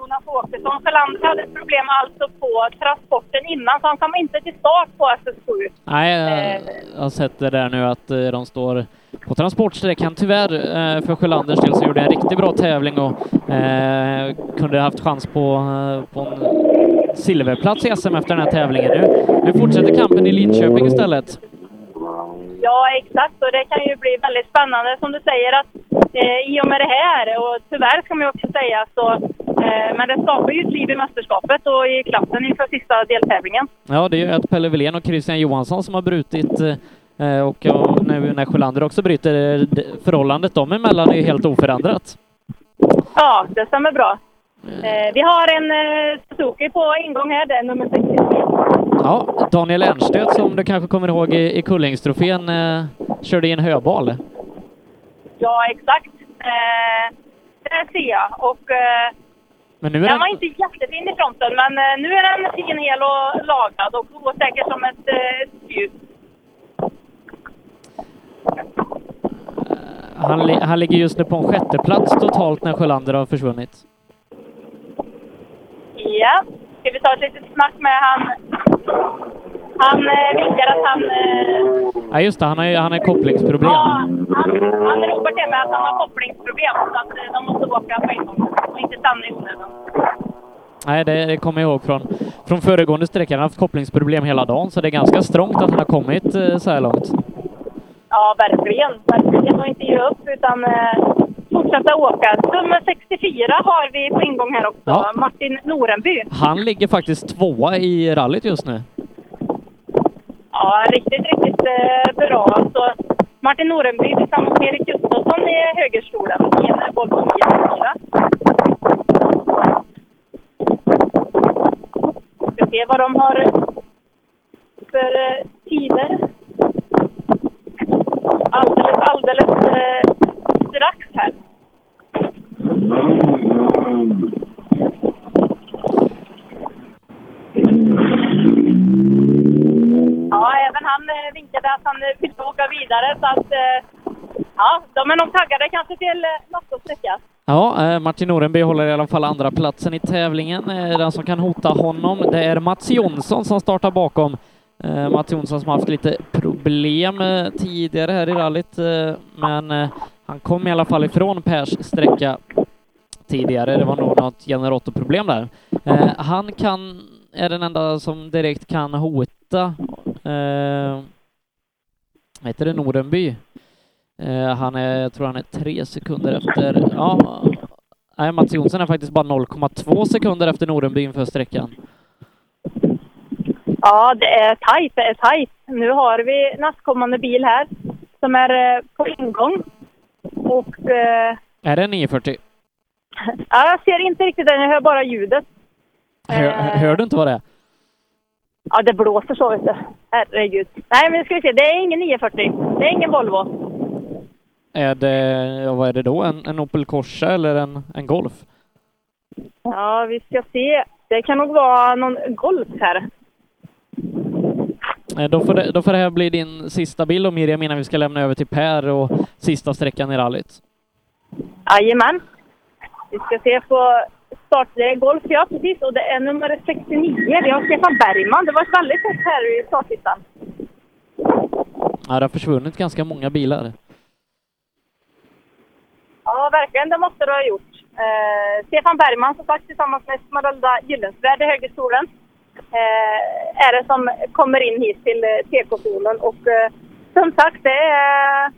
Jonas Åkesson. Sjölander hade ett problem alltså på transporten innan, så han kom inte till start på SS7. Nej, jag jag har sett det där nu att eh, de står på transportsträckan. Tyvärr eh, för Sjölanders del så gjorde en riktigt bra tävling och eh, kunde haft chans på, eh, på en silverplats i SM efter den här tävlingen. Nu, nu fortsätter kampen i Lidköping istället. Ja, exakt. Och det kan ju bli väldigt spännande som du säger att eh, i och med det här, och tyvärr ska man ju också säga, så, eh, men det skapar ju ett liv i mästerskapet och i klassen inför sista deltävlingen. Ja, det är ju att Pelle Wilén och Christian Johansson som har brutit eh, och nu när Sjölander också bryter, eh, det- förhållandet dem emellan är ju helt oförändrat. Ja, det stämmer bra. Eh, vi har en eh, Suzuki på ingång här, det är nummer 63. Ja, Daniel Ernstedt som du kanske kommer ihåg i, i Kullingstrofén eh, körde i en höbal. Ja, exakt. Eh, det ser jag. Och eh, Men nu är den den, var inte jättefin i fronten, men eh, nu är den fin, hel och lagad och går säkert som ett eh, spjut. han, li- han ligger just nu på en sjätte plats totalt när Sjölander har försvunnit. Ja, ska vi ta ett litet snack med han? Han eh, vinkar att han... Eh, Ja, just det, han har han har kopplingsproblem. ja, han, han ropar till mig att han har kopplingsproblem så att eh, de måste åka på en gång och inte stanna i onödan. Nej, det, det kommer jag ihåg från, från föregående sträcka. Han har haft kopplingsproblem hela dagen, så det är ganska strångt att han har kommit eh, så här långt. Ja, verkligen. Verkligen. Och inte ge upp utan eh, fortsätta åka. Nummer 64 har vi på ingång här också. Ja. Martin Norenby. Han ligger faktiskt tvåa i rallyt just nu. Ja, riktigt, riktigt eh, bra. Alltså, Martin Norenby tillsammans med Erik Gustafsson i högerstolen i en Volvo 904. Ska se vad de har för eh, tider. Alldeles, alldeles eh, strax här. Mm. Ja, även han eh, vinkade att han eh, vill ville åka vidare. Så att, eh, ja, de är nog taggade kanske till eh, nästa sträcka. Ja, Martin Norenby håller i alla fall andra platsen i tävlingen. Den som kan hota honom, det är Mats Jonsson som startar bakom. Mats Jonsson som haft lite problem tidigare här i rallyt, men han kom i alla fall ifrån Pers sträcka tidigare. Det var nog något generatorproblem där. Han kan, är den enda som direkt kan hota, eh, heter det Norenby? Eh, han är, jag tror han är tre sekunder efter, ja, nej Mats Jonsson är faktiskt bara 0,2 sekunder efter Norenby inför sträckan. Ja, det är tajt, det är tajt. Nu har vi nästkommande bil här som är eh, på ingång. Och eh, Är det 940? (laughs) ja, jag ser inte riktigt den, jag hör bara ljudet. Hör, hör du inte vad det är? Ja, det blåser så vet du. Herregud. Nej, men nu ska vi se. Det är ingen 940. Det är ingen Volvo. Är det, ja, vad är det då? En, en Opel Corsa eller en, en Golf? Ja, vi ska se. Det kan nog vara någon Golf här. Eh, Då får, det, då får det här bli din sista bild och Miriam innan vi ska lämna över till Per och sista sträckan i rallyt. Jajamän. Vi ska se på start. Det är Golf, ja precis. Och det är nummer 69. Vi har Stefan Bergman. Det var ett väldigt tätt här i startlistan. Ja, det har försvunnit ganska många bilar. Ja, verkligen. Det måste du ha gjort. Eh, Stefan Bergman som sagt tillsammans med Smaralda Gyllensvärd i högerstolen eh, är det som kommer in hit till eh, TK-stolen. Och eh, som sagt, det är,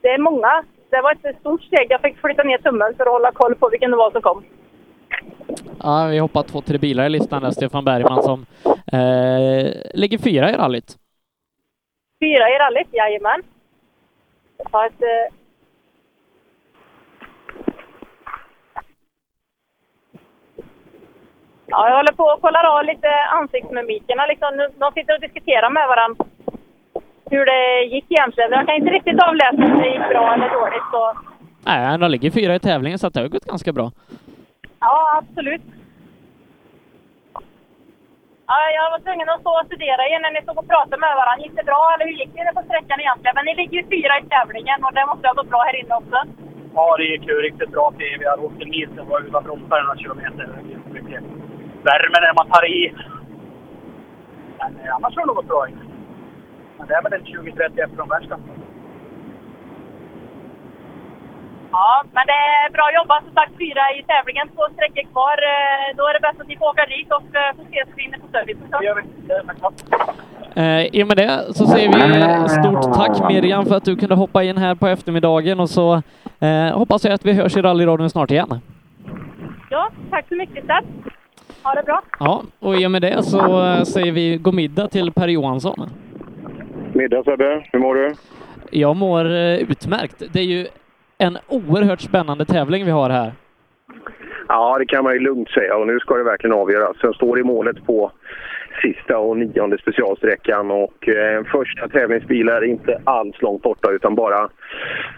det är många. Det var ett stort steg. Jag fick flytta ner tummen för att hålla koll på vilken det var som kom. Ja, vi hoppar två, tre bilar i listan där. Stefan Bergman som eh, ligger fyra i rallyt. Fyra i rallyt, jajamän. Jag tar ett... Eh, Ja, jag håller på och kollar av lite ansiktsmimikerna. Liksom, de sitter och diskuterar med varandra hur det gick egentligen. Jag kan inte riktigt avläsa om det gick bra eller dåligt. Så, Nej, han ligger fyra i tävlingen så att det har gått ganska bra. ja, absolut. Ja, jag var tvungen att stå och studera er när ni stod och pratade med varandra. Gick det bra eller hur gick det på sträckan egentligen? Men ni ligger ju fyra i tävlingen och det måste ha gått bra här inne också. Ja, det gick ju riktigt bra till. Vi hade åkt en mil sen var utan bromsar några kilometer. Det så mycket värme när man tar i. Men eh, annars har det nog gått bra. Men det är väl en 20-30 efter de värsta. Ja, men det är bra jobbat. Som sagt, fyra i tävlingen, två sträckor kvar. Eh, Då är det bäst att ni får åka dit och eh, får ses vi inne på servicen. Det gör vi. Eh, I och med det så säger vi stort tack Miriam för att du kunde hoppa in här på eftermiddagen och så eh, hoppas jag att vi hörs i rallyradion snart igen. Ja, tack så mycket Seb. Ha det bra. Ja, och i och med det så eh, säger vi god middag till Per Johansson. Middag Sebbe, hur mår du? Jag mår eh, utmärkt. Det är ju en oerhört spännande tävling vi har här. Ja, det kan man ju lugnt säga och nu ska det verkligen avgöras. Jag står i målet på sista och nionde specialsträckan och eh, första tävlingsbil är inte alls långt borta utan bara,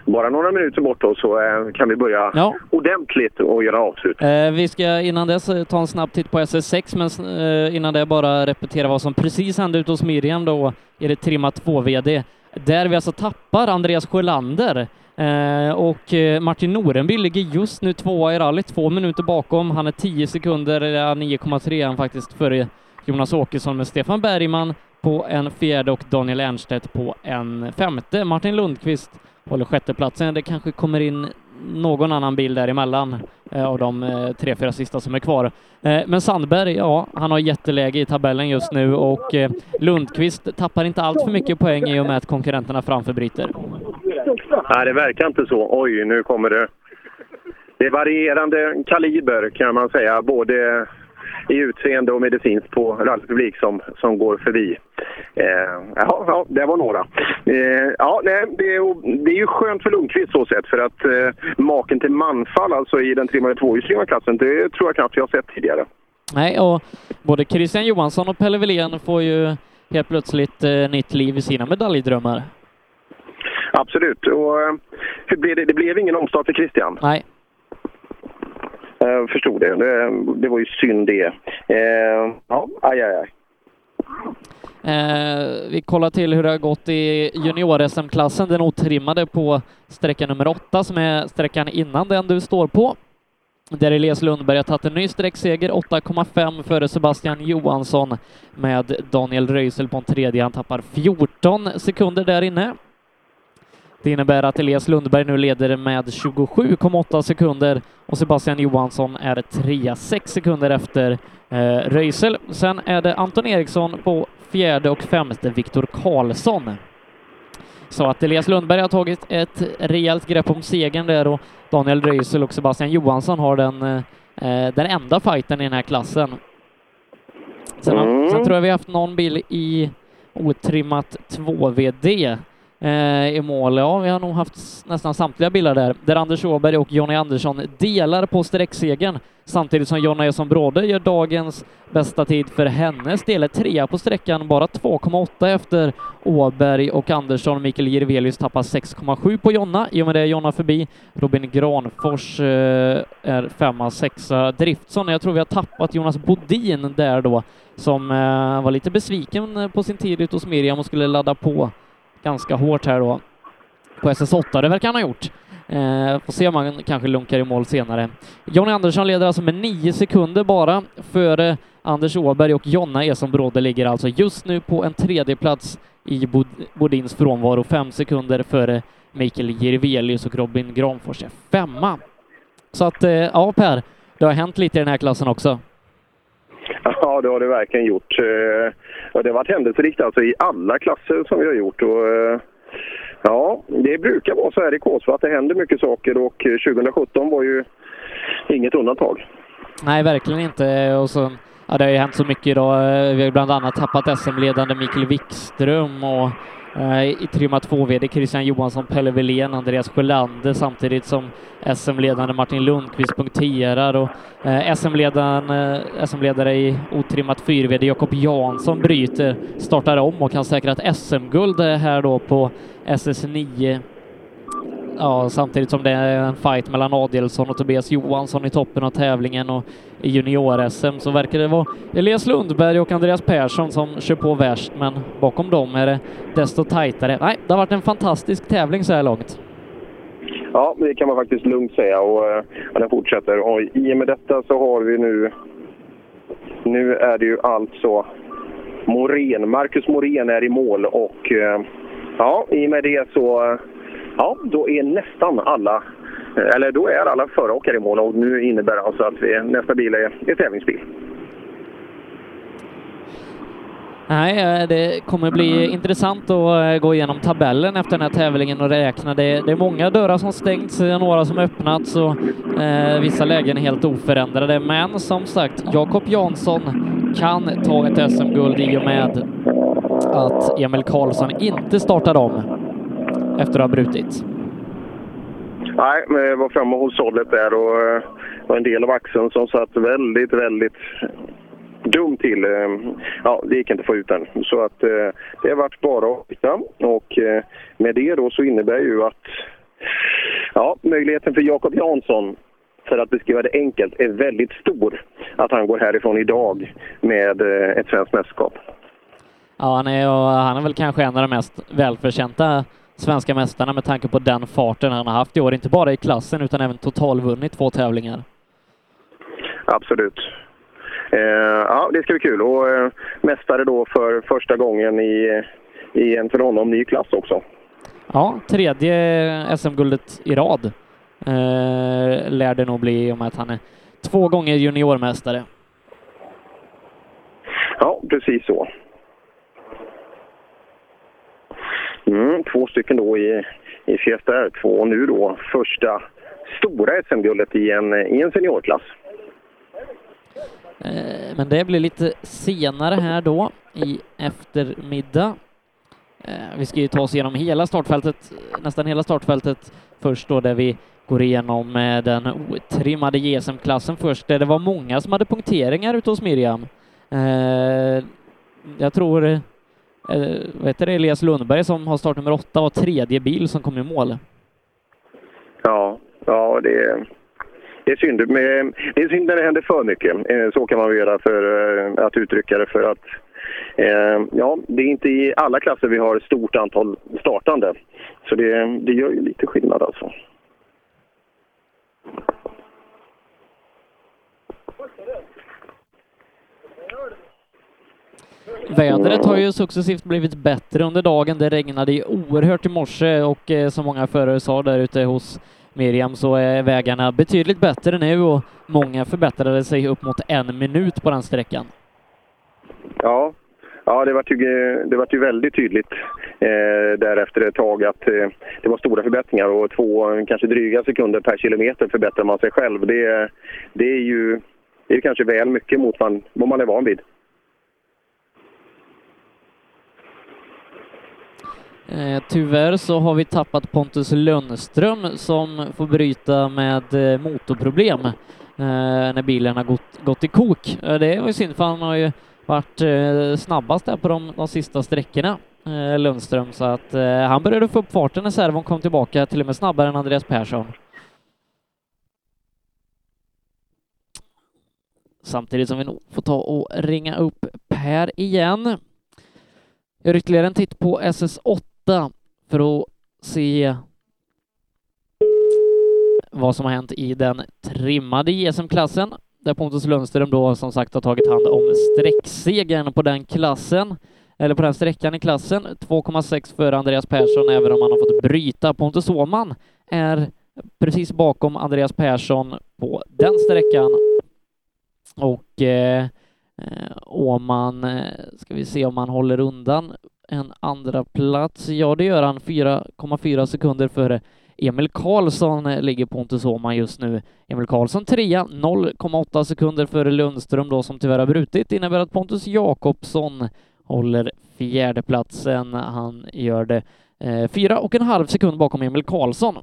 bara några minuter bort då, så eh, kan vi börja Ja. ordentligt och göra avslut. Eh, vi ska innan dess eh, ta en snabb titt på SS6, men eh, innan det bara repetera vad som precis hände ute hos Miriam då i det Trimma 2-VD, där vi alltså tappar Andreas Sjölander. Eh, och eh, Martin Norenby ligger just nu tvåa i rallyt, två minuter bakom. Han är 10 sekunder, ja, 9,3 är han faktiskt före Jonas Åkesson med Stefan Bergman på en fjärde och Daniel Ernstedt på en femte. Martin Lundqvist håller sjätteplatsen. Det kanske kommer in någon annan bil däremellan eh, av de eh, tre, fyra sista som är kvar. Eh, men Sandberg, ja, han har jätteläge i tabellen just nu och eh, Lundqvist tappar inte allt för mycket poäng i och med att konkurrenterna framför bryter. Nej, det verkar inte så. Oj, nu kommer det. Det är varierande kaliber kan man säga, både i utseende och medicinskt på rallypublik som, som går förbi. Eh, jaha, ja, det var några. Eh, ja, nej, det, är, det är ju skönt för Lundqvist så sett för att eh, maken till manfall alltså i den trimmade tvåhjulsdrivna klassen, det tror jag knappt jag har sett tidigare. Nej, och både Christian Johansson och Pelle Wilén får ju helt plötsligt eh, nytt liv i sina medaljdrömmar. Absolut. Och, eh, hur blev det? det blev ingen omstart för Christian. Nej. Jag förstod det. det. Det var ju synd det. Eh, ja, aj, aj, aj. Eh, vi kollar till hur det har gått i junior-SM-klassen, den otrimmade på sträcka nummer åtta som är sträckan innan den du står på. Där Elias Lundberg har tagit en ny sträckseger, 8,5 före Sebastian Johansson med Daniel Röisel på en tredje. Han tappar 14 sekunder där inne. Det innebär att Elias Lundberg nu leder med 27,8 sekunder och Sebastian Johansson är trea, 6 sekunder efter eh, Röisel. Sen är det Anton Eriksson på fjärde och femte, Viktor Karlsson. Så att Elias Lundberg har tagit ett rejält grepp om segern där och Daniel Röisel och Sebastian Johansson har den, eh, den enda fighten i den här klassen. Sen, mm. sen tror jag vi haft någon bil i otrimmat 2VD eh, Eh, i mål. Ja, vi har nog haft nästan samtliga bilar där, där Anders Åberg och Jonny Andersson delar på sträcksegern samtidigt som Jonna Eson Bråde gör dagens bästa tid för hennes del. Trea på sträckan, bara 2,8 efter Åberg och Andersson. Mikael Jirvelius tappar 6,7 på Jonna. I och med det är Jonna förbi. Robin Granfors eh, är femma, sexa. Driftsson, jag tror vi har tappat Jonas Bodin där då, som eh, var lite besviken på sin tid ute hos Miriam och skulle ladda på ganska hårt här då på SS8. Det verkar han ha gjort. Eh, får se om han kanske lunkar i mål senare. Jonny Andersson leder alltså med nio sekunder bara före Anders Åberg och Jonna Esenbråde ligger alltså just nu på en tredje plats i Bod Bodins frånvaro, fem sekunder före Mikael Jirvelius och Robin Granfors är femma. Så att, eh, ja Per, det har hänt lite i den här klassen också. Ja, det har det verkligen gjort. Eh, och det har varit händelserikt alltså i alla klasser som vi har gjort. Och, eh, ja, det brukar vara så här i Kåsva att det händer mycket saker och eh, 2017 var ju inget undantag. Nej, verkligen inte. Och så, ja, det har ju hänt så mycket idag. Eh, vi har bland annat tappat SM-ledande Mikael Wikström och Eh, i trimma 2-VD Christian Johansson, Pelle Wilén, Andreas Sjölander samtidigt som SM-ledande Martin Lundqvist punkterar. Och eh, SM-ledaren, eh, SM-ledare i otrimmat 4-VD Jakob Jansson bryter, startar om och kan säkra ett SM-guld här då på SS9 ja, samtidigt som det är en fight mellan Adelsson och Tobias Johansson i toppen av tävlingen. Och i junior-SM så verkar det vara Elias Lundberg och Andreas Persson som kör på värst, men bakom dem är det desto tajtare. Nej, det har varit en fantastisk tävling så här långt. Ja, det kan man faktiskt lugnt säga och eh, ja, den fortsätter. Och I och med detta så har vi nu... Nu är det ju alltså Morén, Marcus Morén är i mål och eh, ja, i och med det så eh, Ja, då är nästan alla, eller då är alla föråkare i mål och nu innebär det alltså att vi, nästa bil är, är tävlingsbil. Nej, eh, det kommer bli intressant att eh, gå igenom tabellen efter den här tävlingen och räkna. Det, det är många dörrar som stängts, några som öppnats och eh, vissa lägen är helt oförändrade. Men som sagt, Jakob Jansson kan ta ett SM-guld i och med att Emil Karlsson inte startar om efter att ha brutit? Nej, men jag var framme hos sållet där och eh, det var en del av axeln som satt väldigt, väldigt dum till. Ehm, ja, det gick inte att få ut den. Så att eh, det har varit bara att hitta. Och eh, med det då så innebär ju att ja, möjligheten för Jakob Jansson för att beskriva det enkelt, är väldigt stor att han går härifrån idag med ett svenskt mästerskap. Ja, han är, han är väl kanske en av de mest välförtjänta svenska mästarna med tanke på den farten han har haft i år, inte bara i klassen utan även totalvunnit två tävlingar. Absolut. Eh, ja, det ska bli kul. Och eh, mästare då för första gången i, i en för honom ny klass också. Ja, tredje SM-guldet i rad eh, lär det nog bli i och med att han är två gånger juniormästare. Ja, precis så. Mm, två stycken då i, i Fiesta R2 och nu då första stora SM-guldet i en, i en seniorklass. Eh, men det blir lite senare här då i eftermiddag. Eh, vi ska ju ta oss igenom hela startfältet, nästan hela startfältet först då där vi går igenom eh, den otrimmade GSM-klassen först, där det var många som hade punkteringar ute hos Miriam. Eh, jag tror eh, vad heter det, Elias Lundberg som har startnummer åtta var tredje bil som kom i mål. Ja, ja det är, det är synd. Men det är synd när det händer för mycket. Eh, så kan man göra för eh, att uttrycka det. För att eh, ja, det är inte i alla klasser vi har ett stort antal startande. Så det, det gör ju lite skillnad alltså. Vädret har ju successivt blivit bättre under dagen. Det regnade ju oerhört i morse och eh, som många förare sa där ute hos Miriam så är vägarna betydligt bättre nu och många förbättrade sig upp mot en minut på den sträckan. Ja, ja det var ju, det var ju väldigt tydligt eh, därefter ett tag att eh, det var stora förbättringar och två, kanske dryga sekunder per kilometer förbättrar man sig själv. Det, det är ju det är kanske väl mycket mot vad man är van vid. Eh, tyvärr så har vi tappat Pontus Lundström som får bryta med eh, motorproblem eh, när bilen har gått, gått i kok. Eh, det var ju synd för han har ju varit eh, snabbast där på de, de sista sträckorna, eh, Lundström, så att eh, han började få upp farten när servon kom tillbaka, till och med snabbare än Andreas Persson. Samtidigt som vi nog får ta och ringa upp Per igen. Gör ytterligare en titt på SS8 för att se vad som har hänt i den trimmade JSM-klassen där Pontus Lundström då som sagt har tagit hand om sträcksegern på den klassen eller på den sträckan i klassen. 2,6 för Andreas Persson även om han har fått bryta. Pontus Åhman är precis bakom Andreas Persson på den sträckan och eh, eh Åhman, eh, ska vi se om han håller undan en andra plats. Ja, det gör han. 4,4 sekunder före Emil Karlsson eh, ligger Pontus Åhman just nu. Emil Karlsson trea, 0,8 sekunder före Lundström då som tyvärr har brutit. innebär att Pontus Jakobsson håller fjärdeplatsen. Han gör det eh, fyra och en halv sekund bakom Emil Karlsson.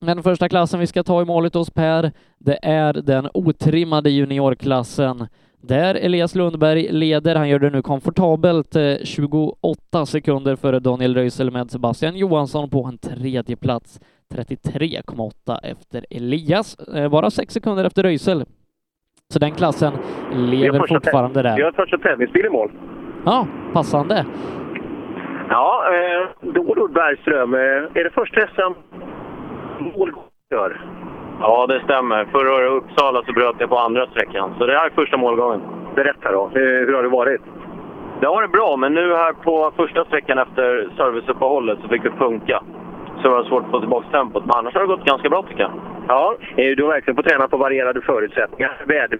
Men första klassen vi ska ta i målet hos Per, det är den otrimmade juniorklassen där Elias Lundberg leder. Han gör det nu komfortabelt, 28 sekunder före Daniel Röisel med Sebastian Johansson på en tredje plats 33,8 efter Elias, bara sex sekunder efter Röisel. Så den klassen lever fortfarande där. Vi har första tävlingsbil i mål. Ja, passande. Ja, eh, då Bergström. Eh, är det första SM målgång Ja, det stämmer. Förra året i Uppsala så bröt jag på andra sträckan, så det här är första målgången. Berätta då, hur har det varit? Det har varit bra, men nu här på första sträckan efter serviceuppehållet så fick vi funka. Så det var svårt att få tillbaka tempot, men annars har det gått ganska bra tycker jag. Ja, du har verkligen fått träna på varierade förutsättningar. Väder...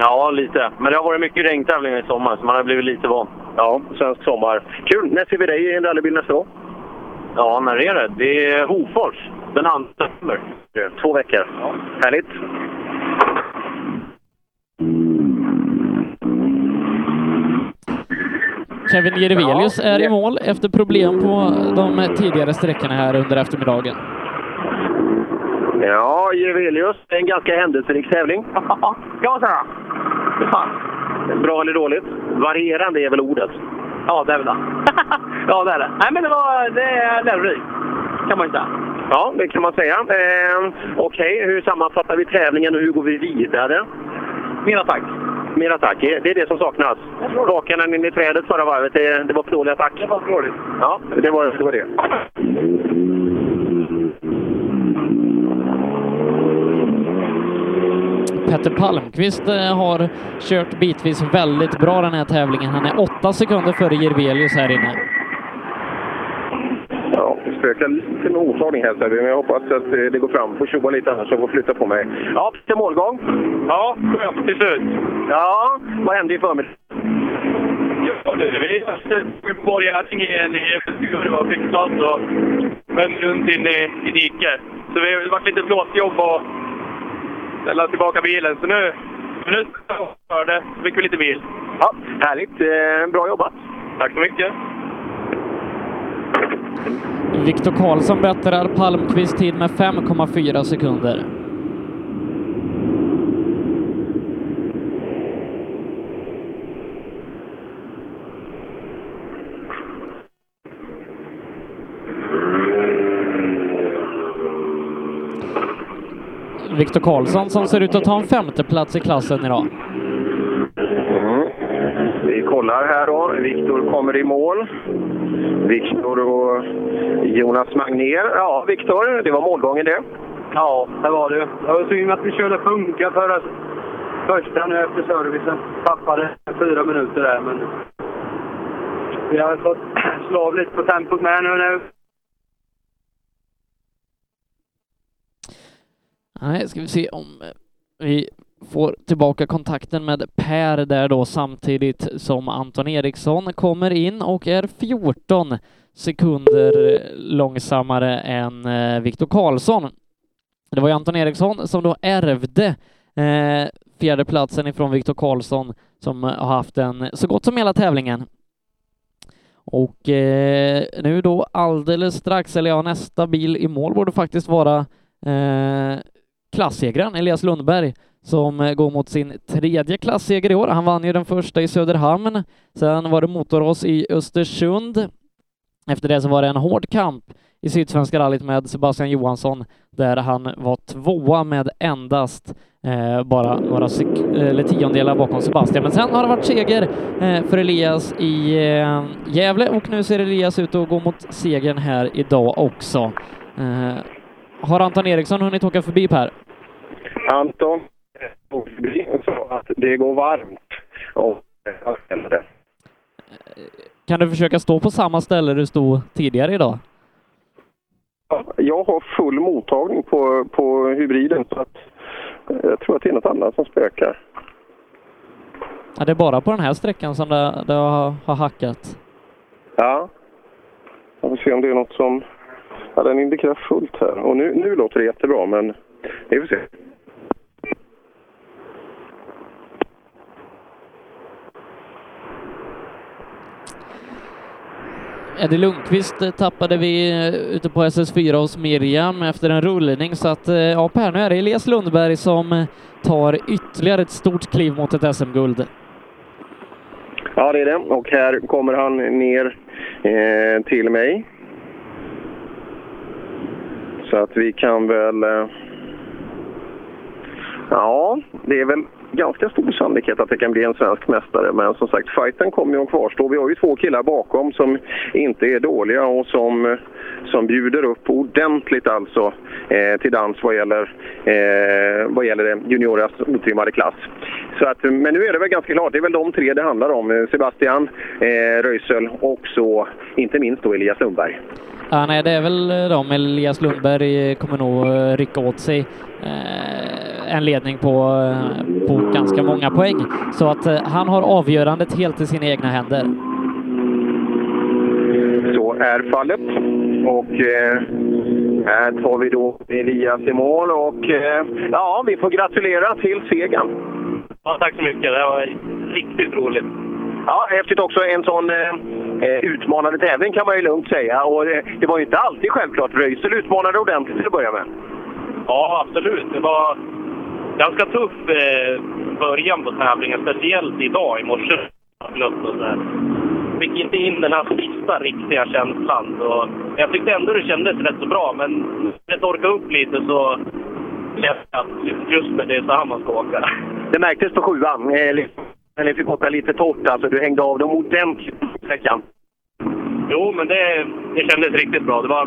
Ja, lite. Men det har varit mycket regntävlingar i sommar, så man har blivit lite van. Ja, svensk sommar. Kul! När ser vi dig i en rallybil nästa år? Ja, när är det? Det är Hofors. Den 2 september. Två veckor. Ja. Härligt. Kevin Jerevelius är i mål efter problem på de tidigare sträckorna här under eftermiddagen. Ja, Jerevelius, en ganska händelserik tävling. (laughs) Ja. Ja. Bra eller dåligt? Varierande är väl ordet? Ja, det är väl det. (laughs) ja, det är det. Nej, men det, var, det är lärorikt, kan man ju säga. Ja, det kan man säga. Eh, Okej, okay. hur sammanfattar vi tävlingen och hur går vi vidare? Mer attack. Mer attack, det är det som saknas. Rakarna in i trädet förra varvet, det, det var för dålig attack. Det var för dåligt. Ja, det var det. Var det. Petter Palmqvist eh, har kört bitvis väldigt bra den här tävlingen. Han är åtta sekunder före Jirvelius här inne. Spökar lite med oordning här, men jag hoppas att det går fram. Får tjoa lite annars, jag får flytta på mig. Ja, till målgång. Ja, skönt till slut. Ja, vad hände i förmiddag? Ja, vi borgade igen i det var fixat och men runt in i, i diket. Så det har varit lite plåtjobb och ställa tillbaka bilen. Så nu, nu för det. Så fick vi lite bil. Ja, härligt. Eh, bra jobbat. Tack så mycket. Viktor Karlsson bättrar Palmqvist tid med 5,4 sekunder. Viktor Karlsson som ser ut att ta en femteplats i klassen idag. Mm. kollar här då. Viktor kommer i mål. Viktor och Jonas Magnér. Ja, Viktor, det var målgången det. Ja, det var det. Det var synd att vi körde funka förra första nu efter servicen. Tappade fyra minuter där, men vi har fått (clears throat) slå av lite på tempot med nu. nu. Nej, ska vi se om vi får tillbaka kontakten med Per där då samtidigt som Anton Eriksson kommer in och är 14 sekunder långsammare än eh, Viktor Karlsson. Det var ju Anton Eriksson som då ärvde eh, fjärdeplatsen ifrån Viktor Karlsson som har haft den så gott som hela tävlingen. Och eh, nu då alldeles strax, eller ja, nästa bil i mål borde faktiskt vara eh, klassegraren Elias Lundberg som eh, går mot sin tredje klassseger i år. Han vann ju den första i Söderhamn. Sen var det motorras i Östersund. Efter det så var det en hård kamp i Sydsvenska rallyt med Sebastian Johansson där han var tvåa med endast eh, bara några eller tiondelar bakom Sebastian. Men sen har det varit seger eh, för Elias i eh, Gävle och nu ser Elias ut att gå mot segern här idag också. Eh, har Anton Eriksson hunnit åka förbi Per? Anton och sa att det går varmt. Och. Kan du försöka stå på samma ställe du stod tidigare idag? Jag har full mottagning på, på hybriden så att jag tror att det är något annat som spökar. Ja, det är bara på den här sträckan som det, det har, har hackat. Ja. Jag får se om det är något som... Ja, den indikerar fullt här. Och nu, nu låter det jättebra, men vi får se. Eddie Lundqvist eh, tappade vi eh, ute på SS4 hos Miriam efter en rullning så att eh, ja Per, nu är det Elias Lundberg som tar ytterligare ett stort kliv mot ett SM-guld. Ja, det är det. Och här kommer han ner eh, till mig. Så att vi kan väl... Eh... Ja, det är väl ganska stor sannolikhet att det kan bli en svensk mästare. Men som sagt, fighten kommer ju att kvarstå. Vi har ju två killar bakom som inte är dåliga och som, som bjuder upp ordentligt alltså eh, till dans vad gäller, eh, vad gäller juniorernas otrimmade klass. Så att, men nu är det väl ganska klart, det är väl de tre det handlar om. Eh, Sebastian eh, Röisel och så inte minst då Elias Lundberg. Ja, nej, det är väl de. Elias Lundberg kommer nog eh, rycka åt sig eh, en ledning på, eh, på ganska många poäng. Så att han har avgörandet helt i sina egna händer. Så är fallet. Och eh, här tar vi då Elias i mål och eh, ja, vi får gratulera till segern. Ja, tack så mycket. Det var riktigt roligt. Ja, häftigt också. En sån eh, utmanande tävling kan man ju lugnt säga. Och det, det var ju inte alltid självklart. Röisel utmanade ordentligt till att börja med. Ja, absolut. Det var ganska tuff eh, början på tävlingen, speciellt idag i morse. Fick inte in den här sista riktiga känslan. Så jag tyckte ändå det kändes rätt så bra, men när jag torkade upp lite så kände jag att just med det är så här man ska åka. Det märktes på sjuan. Eh, men ni fick åka lite torrt alltså. Du hängde av dem ordentligt sträckan. Jo, men det, det kändes riktigt bra. Det var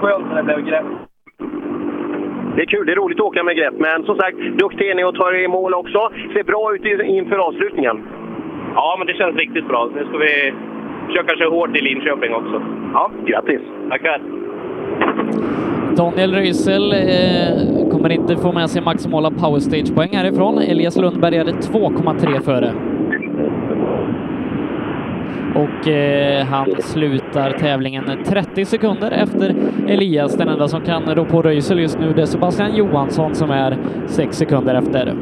skönt när det blev grepp. Det är kul, det är roligt att åka med grepp. Men som sagt, duktig är ni och tar er i mål också. Ser bra ut inför avslutningen. Ja, men det känns riktigt bra. Nu ska vi försöka köra hårt i Linköping också. Ja, grattis! Tackar! Daniel Röisel eh, kommer inte få med sig maximala powerstage-poäng härifrån. Elias Lundberg är 2,3 före. Och eh, han slutar tävlingen 30 sekunder efter Elias. Den enda som kan rå på Röisel just nu det är Sebastian Johansson som är 6 sekunder efter.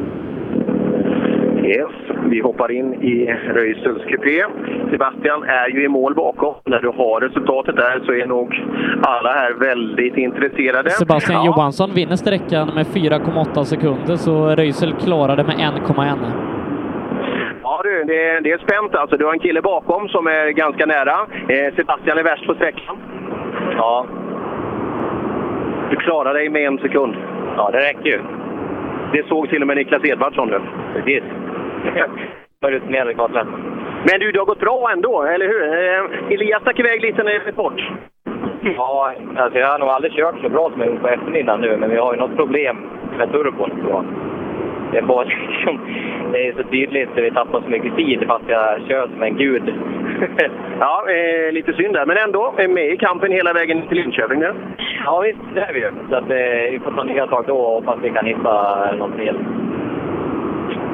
Vi hoppar in i Röisels kupé. Sebastian är ju i mål bakom. När du har resultatet där så är nog alla här väldigt intresserade. Sebastian ja. Johansson vinner sträckan med 4,8 sekunder så Röisel klarar det med 1,1. Ja du, det, det, är spänt alltså. Du har en kille bakom som är ganska nära. Eh, Sebastian är värst på sträckan. Ja. Du klarar dig med en sekund. Ja, det räcker ju. Det såg till och med Niklas Edvardsson nu. Precis. (laughs) För rutinerade kartläsare. Men du, det har gått bra ändå, eller hur? Eh, Elias stack iväg lite när det blev bort. Ja, alltså jag har nog aldrig kört så bra som jag gjort på eftermiddagen nu, men vi har ju något problem med turbon. Så det, är bara (laughs) liksom, det är så tydligt, vi tappar så mycket tid fast jag kör som en gud. (laughs) ja, eh, lite synd där, men ändå eh, med i kampen hela vägen till Linköping nu. Ja, visst, det är vi ju. Så att, eh, vi får ta nya tag då och hoppas vi kan hitta något fel.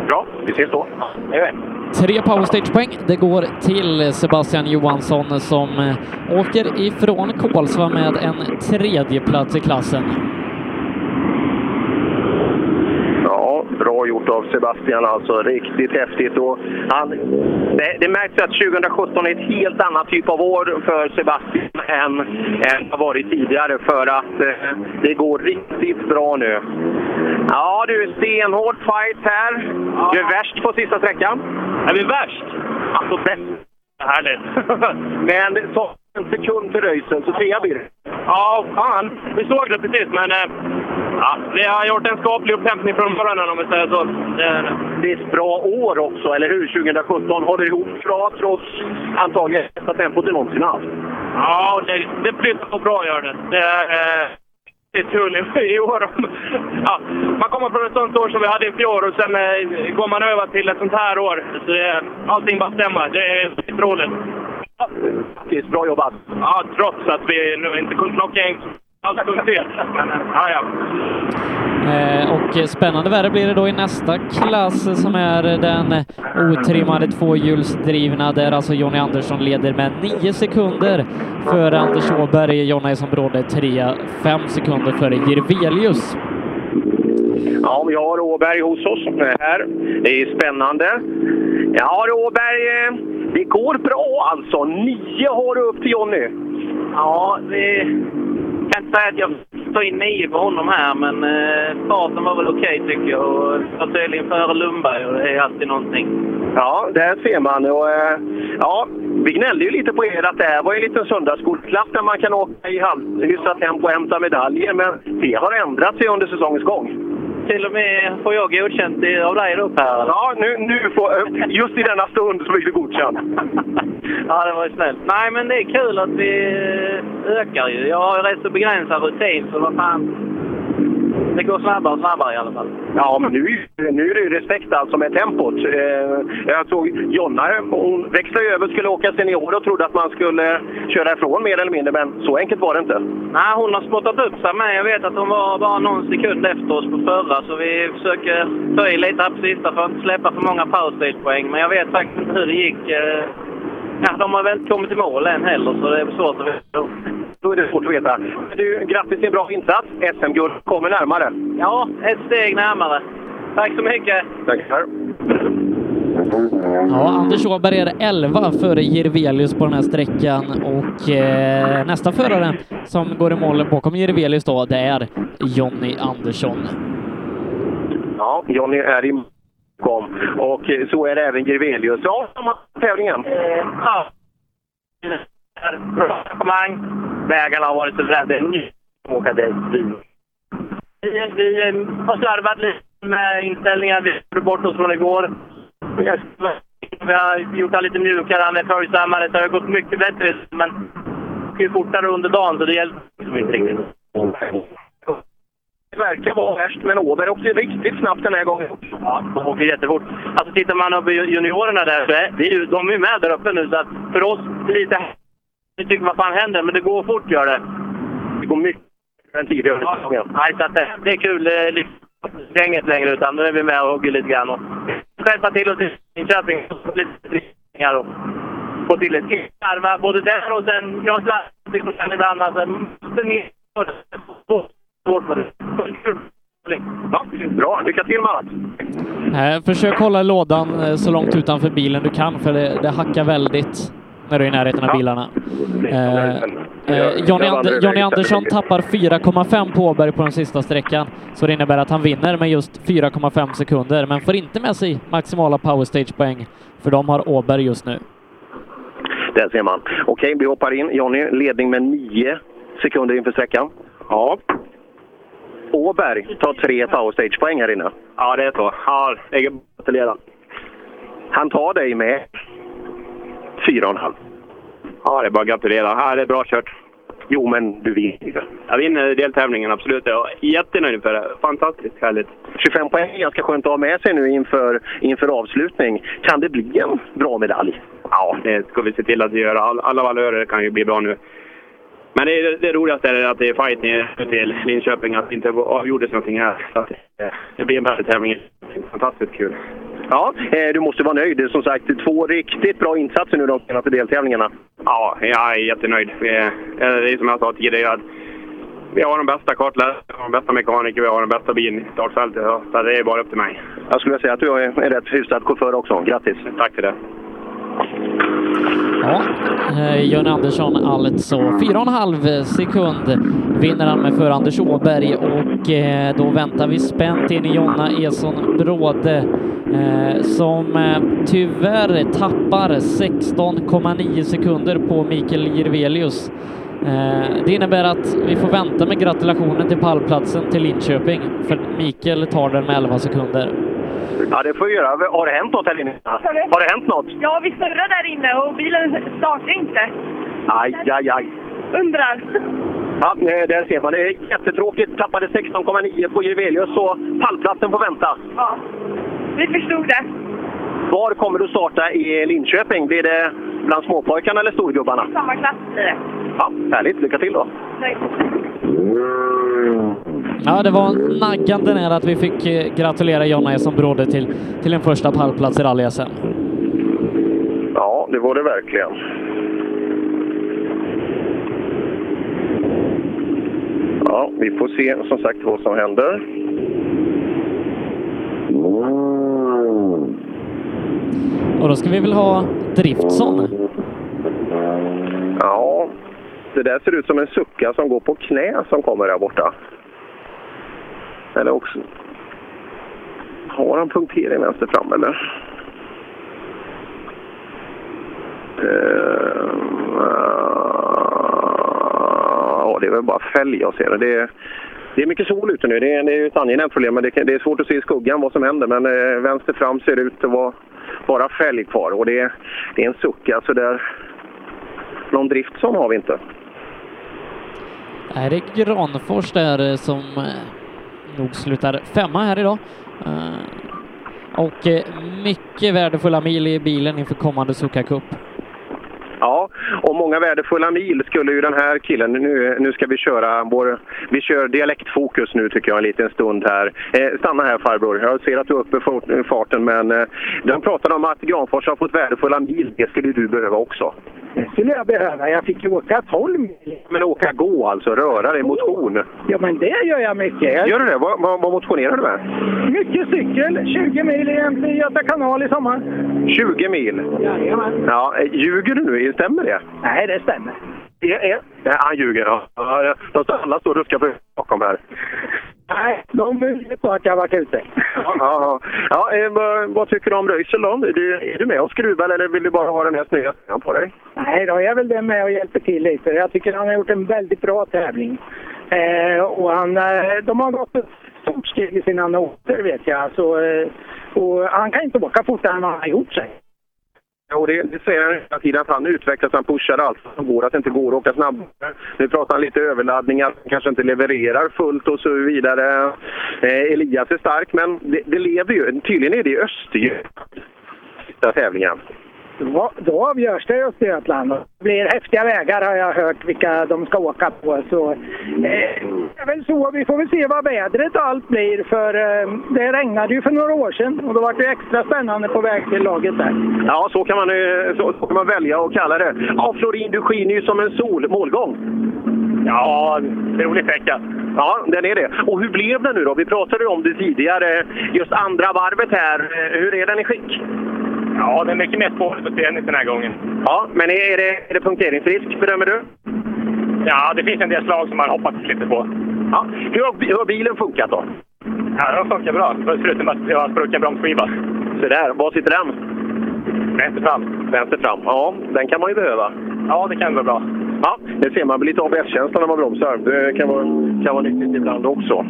Bra, vi ses då. Ja, Tre powerstagepoäng, Det går till Sebastian Johansson som eh, åker ifrån Kolsva med en tredje plats i klassen. Ja, bra gjort av Sebastian alltså. Riktigt häftigt. Och han, det, det märks att 2017 är ett helt annat typ av år för Sebastian än, än vad varit tidigare för att eh, det går riktigt bra nu. Ja du, stenhård fight här. Du är värst på sista sträckan. Är vi värst? Alltså bäst. Härligt. (laughs) Men så en sekund till Röisel, så trea blir det. Ja, fan. Vi såg det precis, men eh, ja, vi har gjort en skaplig upphämtning från morgonen om vi säger så. Det, är ett bra år också, eller hur? 2017 håller ihop bra trots antagligen bästa tempot du någonsin haft. ja, det, det flyttar på bra gör det. Det är, eh, är kul i, år. (laughs) Ja, man kommer från ett sånt år som vi hade i fjol och sen eh, går man över till ett sånt här år. Så det, allting bara stämmer. Det är riktigt roligt. Det är bra jobbat. Ja, trots att vi nu inte kunde knocka in ja, ja. Eh, och spännande värre blir det då i nästa klass som är den otrimmade tvåhjulsdrivna där alltså Jonny Andersson leder med nio sekunder före Anders Åberg. Jonny som brådde trea, fem sekunder före Jirvelius. Ja, vi har Åberg hos oss här. Det är spännande. Ja, Åberg, eh, det går bra alltså. Nio har du upp till Jonny. Ja, det kan inte säga att jag tar in nio på honom här, men eh, starten var väl okej tycker jag. Och jag var tydligen före Lundberg och det är alltid någonting. Ja, där ser man. Och, eh, ja, vi gnällde ju lite på er att det här var en liten söndagsskolklass där man kan åka i hyfsat tempo och hämta medaljer. Men det har ändrat sig under säsongens gång. Till och med får jag godkänt av dig upp här. Ja, nu, nu får, just i denna stund så fick du godkänt. (laughs) Ja, det var ju snällt. Nej, men det är kul att vi eh, ökar ju. Jag har ju rätt så begränsad rutin, så vad fan. Det går snabbare och snabbare i alla fall. Ja, men nu, nu är det ju respekt alltså med tempot. Eh, jag såg Jonna, hon växlade över skulle åka senior och trodde att man skulle köra ifrån mer eller mindre, men så enkelt var det inte. Nej, hon har spottat upp sig med. Jag vet att hon var bara någon sekund efter oss på förra, så vi försöker ta i lite här på sista för att inte släppa för många powerstage-poäng. Men jag vet faktiskt inte hur det gick. eh. Ja, de har väl inte kommit i mål än heller, så det är svårt att veta. Då är det svårt att veta. Du, grattis till en bra insats. SM-guld kommer närmare. Ja, ett steg närmare. Tack så mycket! Tackar. Ja, Anders Åberg är 11 före Jirvelius på den här sträckan och eh, nästa förare som går i mål bakom Jirvelius då, det är Jonny Andersson. Ja, Jonny är i kom. Och eh, så är det även Jirvelius. Ja, samma tävlingen. Ja. Bra engagemang. Vägarna har varit så rädda. Åka dit. Vi, vi eh, har slarvat lite med inställningar. Vi gjorde bort oss från igår. Vi har gjort det lite mjukare, han är följsammare. Det har gått mycket bättre, men det ju fortare under dagen så det hjälper liksom inte riktigt. Det verkar vara värst, men Åberg åkte riktigt snabbt den här gången. Ja, de åker jättefort. Alltså tittar man på juniorerna där, så är det är ju, de är ju med där uppe nu. Så att för oss, lite... Vi tycker vad fan händer, men det går fort gör det. Det går mycket än tidigare ja. Nej, så att det, det är kul. Det är liksom gänget längre, utan nu är vi med och hugger lite grann. Och skärpa till oss i Linköping. Lite och få till ett slarva både där och sen... Jag slarvar ibland. Alltså, måste ner. Svårt med det. Ja, bra. Lycka till med allt. Försök hålla lådan eh, så långt utanför bilen du kan för det, det hackar väldigt när du är i närheten av bilarna. Eh, eh, And Jonny Andersson tappar 4,5 på Åberg på den sista sträckan, så det innebär att han vinner med just 4,5 sekunder, men får inte med sig maximala powerstage-poäng, för de har Åberg just nu. Där ser man. Okej, vi hoppar in. Jonny, ledning med nio sekunder inför sträckan. Ja. Åberg tar tre powerstage-poäng här inne. Ja, det är så. Ja, jag är till leda. Han tar dig med. Fyra och en halv. Ja, det är bara att gratulera. Ja, det är bra kört. Jo, men du vinner. Jag vinner deltävlingen, absolut. Jag är jättenöjd för det. Fantastiskt härligt. 25 poäng är ganska skönt att ha med sig nu inför, inför avslutning. Kan det bli en bra medalj? Ja, det ska vi se till att vi gör. All, alla valörer kan ju bli bra nu. Men det, det roligaste är att det är fight ner till Linköping, att det inte avgjordes någonting här. Så det, blir en bättre tävling. Fantastiskt kul. Ja, eh, du måste vara nöjd. Som sagt, två riktigt bra insatser nu de senaste deltävlingarna. Ja, jag är jättenöjd. Är, det är som jag sa tidigare, att vi har de bästa kartläsarna, de bästa mekaniker, vi har den bästa bilen i startfältet. Så det är bara upp till mig. Jag skulle säga att du är en rätt hyfsad chaufför också. Grattis! Tack för det! Ja, eh, Jörn Andersson alltså 4,5 sekund vinner han med för Anders Åberg och eh, då väntar vi spänt in i Jonna Eson Bråde eh, som eh, tyvärr tappar 16,9 sekunder på Mikael Jirvelius. Eh, det innebär att vi får vänta med gratulationen till pallplatsen till Linköping för Mikael tar den med 11 sekunder. Ja, det får vi göra. Har det hänt något här inne? Har det hänt något? Ja, vi snurrar där inne och bilen startar inte. Aj, aj, aj. Undrar. Ja, eh, där ser man. Det är jättetråkigt. Tappade 16,9 på Jirvelius, så pallplatsen får vänta. Ja, vi förstod det. Var kommer du starta i Linköping? Blir det bland småpojkarna eller storgubbarna? Samma klass blir det. Ja, härligt. Lycka till då! Nej. Ja, det var naggande nära att vi fick eh, gratulera Jonna Eson Bråde till, till en första pallplats i rally -SM. Ja, det var det verkligen. Ja, vi får se som sagt vad som händer. Och då ska vi väl ha Driftson. Ja, det där ser ut som en sucka som går på knä som kommer där borta. Eller också... Har han punktering vänster fram eller? Uh, ja, det är väl bara fälg jag ser. Det är, det är mycket sol ute nu. Det är, det är ett angenämt problem. Men det, det, är svårt att se i skuggan vad som händer. Men eh, vänster fram ser det ut att vara bara fälg kvar. Och det, det är en sucka. Så alltså där, någon Driftsson har vi inte. Är det Granfors där eh, som eh, nog slutar femma här idag? Eh, och mycket värdefulla mil i bilen inför kommande Suka Cup. Ja, och många värdefulla mil skulle ju den här killen... Nu, nu ska vi köra vår... Vi kör dialektfokus nu tycker jag en liten stund här. Eh, stanna här farbror. Jag ser att du är uppe i farten men eh, de pratade om att Granfors har fått värdefulla mil. Det skulle du behöva också. Det skulle jag behöva. Jag fick ju åka 12 mil. Men åka gå alltså, röra dig, motion? Ja, men det gör jag mycket. Gör du det? Vad, vad, vad motionerar du med? Mycket cykel. 20 mil i Göta kanal i sommar. 20 mil? Jajamän. Ja, eh, ljuger du nu? Stämmer det? Nej, det stämmer. Ja, ja, han ljuger. Ja. De alla står och ruskar bakom här. Nej, de vet på att jag har varit ute. Ja, ja. ja eh, vad, tycker du om Röisel då? Är du, är du med och skruvar eller vill du bara ha den här snöan på dig? Nej, då är jag väl det med och hjälper till lite. Jag tycker han har gjort en väldigt bra tävling. Eh, och han, eh, de har gått ett stort steg i sina noter vet jag. Så, eh, och han kan inte åka fortare än vad han har gjort sig. Jo, det, det säger han hela tiden att han utvecklas, han pushar allt som går, att det inte går att åka snabbare. Nu pratar han lite överladdningar, kanske inte levererar fullt och så vidare. Eh, Elias är stark, men det, det lever ju. Tydligen är det i Östergötland, sista tävlingen. Då, då avgörs det i Östergötland. Det blir häftiga vägar har jag hört vilka de ska åka på. Så, eh, det är väl så. Vi får väl se vad vädret och allt blir. För eh, det regnade ju för några år sedan och då var det extra spännande på väg till laget där. Ja, så kan man, eh, så, så kan man välja att kalla det. Ja, Florin, du skiner ju som en sol. Målgång? Ja, rolig sträcka. Ja, den är det. Och hur blev det nu då? Vi pratade om det tidigare. Just andra varvet här. Hur är den i skick? Ja, det är mycket mer spårbestämning den här gången. Ja, men är det, är det punkteringsrisk bedömer du? Ja, det finns en del slag som man hoppas lite på. Ja. Hur, har, hur har bilen funkat då? Ja, den funkar bra. Förutom att jag har sprucken bromsskiva. Så där. Var sitter den? Vänster fram. Vänster fram. Ja, den kan man ju behöva. Ja, det kan vara bra. Ja, det ser man. lite ABS-känsla när man bromsar. Det kan vara, kan vara nyttigt ibland också.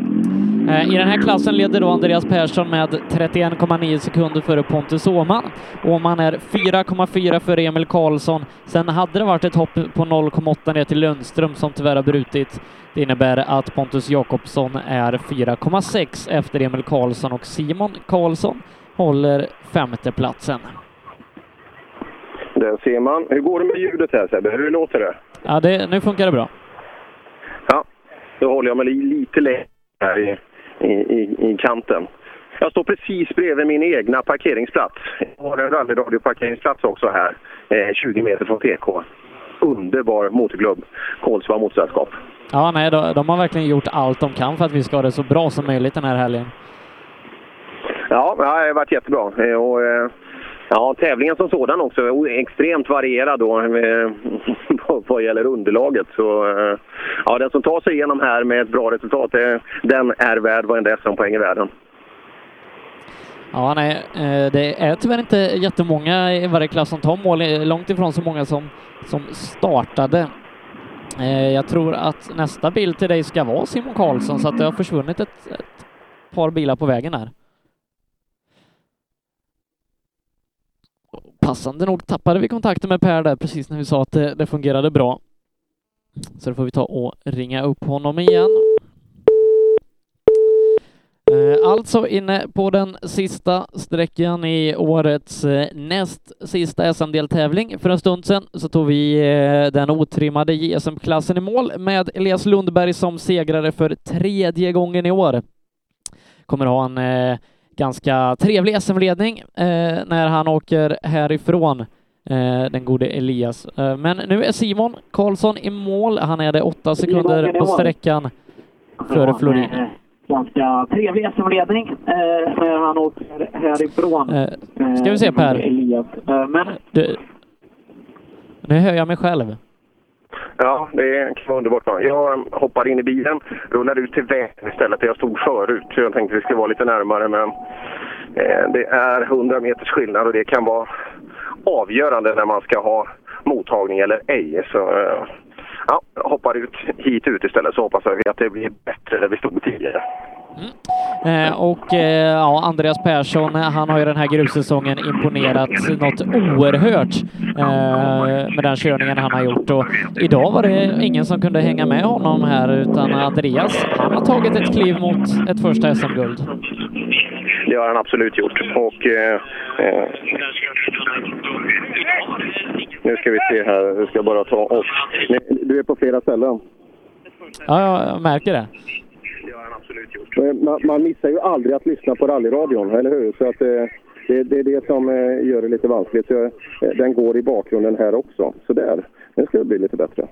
Eh, I den här klassen leder då Andreas Persson med 31,9 sekunder före Pontus Åhman. Åhman är 4,4 före Emil Karlsson. Sen hade det varit ett hopp på 0,8 ner till Lundström som tyvärr har brutit. Det innebär att Pontus Jakobsson är 4,6 efter Emil Karlsson och Simon Karlsson håller femteplatsen. Där ser man. Hur går det med ljudet här Sebbe? Hur låter det? Ja, det, nu funkar det bra. Ja, då håller jag mig li- lite längre här i, i, i, i kanten. Jag står precis bredvid min egna parkeringsplats. Jag har en rallyradioparkeringsplats också här, eh, 20 meter från PK. Underbar motorklubb, Kolsva Motorsällskap. Ja, nej, de, de har verkligen gjort allt de kan för att vi ska ha det så bra som möjligt den här helgen. Ja, det har varit jättebra. Eh, Och, eh, ja, tävlingen som sådan också är extremt varierad då, eh, (laughs) vad gäller underlaget. Så, eh, ja, den som tar sig igenom här med ett bra resultat, den är värd varenda SM-poäng i världen. Ja, nej, eh, det är tyvärr inte jättemånga i varje klass som tar mål, långt ifrån så många som, som startade. Jag tror att nästa bil till dig ska vara Simon Karlsson, så att det har försvunnit ett, ett par bilar på vägen här. Passande nog tappade vi kontakten med Per där precis när vi sa att det, det fungerade bra. Så då får vi ta och ringa upp honom igen. Eh, alltså inne på den sista sträckan i årets eh, näst sista SM-deltävling. För en stund sedan så tog vi eh, den otrimmade JSM-klassen i mål med Elias Lundberg som segrare för tredje gången i år. Kommer ha en eh, ganska trevlig SM-ledning eh, när han åker härifrån, eh, den gode Elias. Eh, men nu är Simon Karlsson i mål. Han är det åtta sekunder på sträckan före Florin. Eh, Ganska trevlig SM-ledning eh, när han åker härifrån. Eh, ska vi se Per. Elias. Eh, men Du, nu hör jag mig själv. Ja, det kan vara underbart. Jag hoppade in i bilen, rullade ut till vägen istället där jag stod förut. Så jag tänkte att vi skulle vara lite närmare, men eh, det är 100 meters skillnad och det kan vara avgörande när man ska ha mottagning eller ej. Så eh, ja, hoppar ut hit ut istället så hoppas jag att det blir bättre där vi stod tidigare. Mm. Eh, och eh, ja, Andreas Persson, han har ju den här grussäsongen imponerat något oerhört eh, med den körningen han har gjort. Och idag var det ingen som kunde hänga med honom här, utan Andreas, han har tagit ett kliv mot ett första SM-guld. Det har han absolut gjort. Och, eh, eh, nu ska vi se här, vi ska bara ta oss. Du är på flera ställen. Ja, ja, jag märker det. Man, man missar ju aldrig att lyssna på rallyradion, eller hur? Så att, eh, det, det är det som eh, gör det lite vanskligt. Så, eh, den går i bakgrunden här också. Så där, nu ska det bli lite bättre.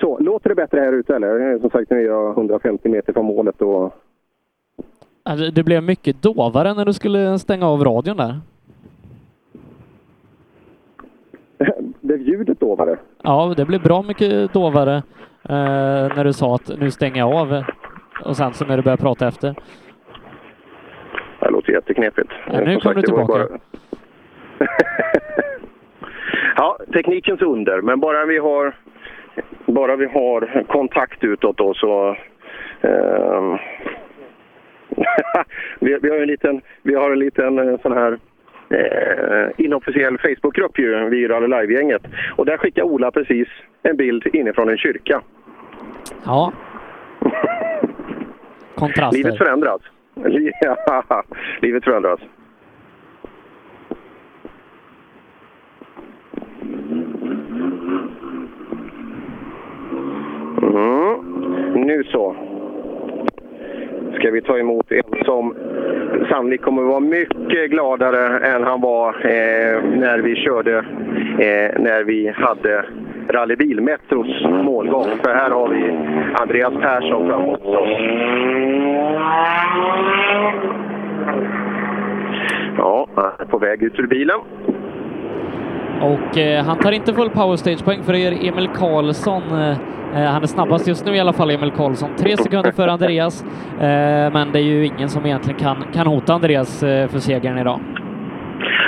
Så, låter det bättre här ute eller? Som sagt, nu är jag 150 meter från målet och Alltså, det blev mycket dovare när du skulle stänga av radion där. (laughs) blev ljudet dovare? Ja, det blev bra mycket dovare eh, när du sa att nu stänger jag av och sen så när du började prata efter. Det låter jätteknepigt. Ja, nu kommer du tillbaka. bara- (laughs) ja, teknikens under, men bara vi har, bara vi har kontakt utåt då så... ehm, (laughs) vi, vi har en liten, vi har en liten eh, sån här eh, inofficiell Facebookgrupp ju, vi Rally Live-gänget. Och där skickar Ola precis en bild inifrån en kyrka. Ja. (laughs) Kontraster. Livet förändras. Ja, (laughs) livet förändras. Mm. Nu så. Ska vi ta emot en som sannolikt kommer vara mycket gladare än han var eh, när vi körde, eh, när vi hade Rallybil Metros målgång. För här har vi Andreas Persson framåt oss. Ja, han är på väg ut ur bilen. Och eh, han tar inte full power stage-poäng för det gör Emil Karlsson. Eh, Eh, han är snabbast just nu i alla fall, Emil Karlsson. Tre sekunder före Andreas. Eh, men det är ju ingen som egentligen kan, kan hota Andreas eh, för segern idag.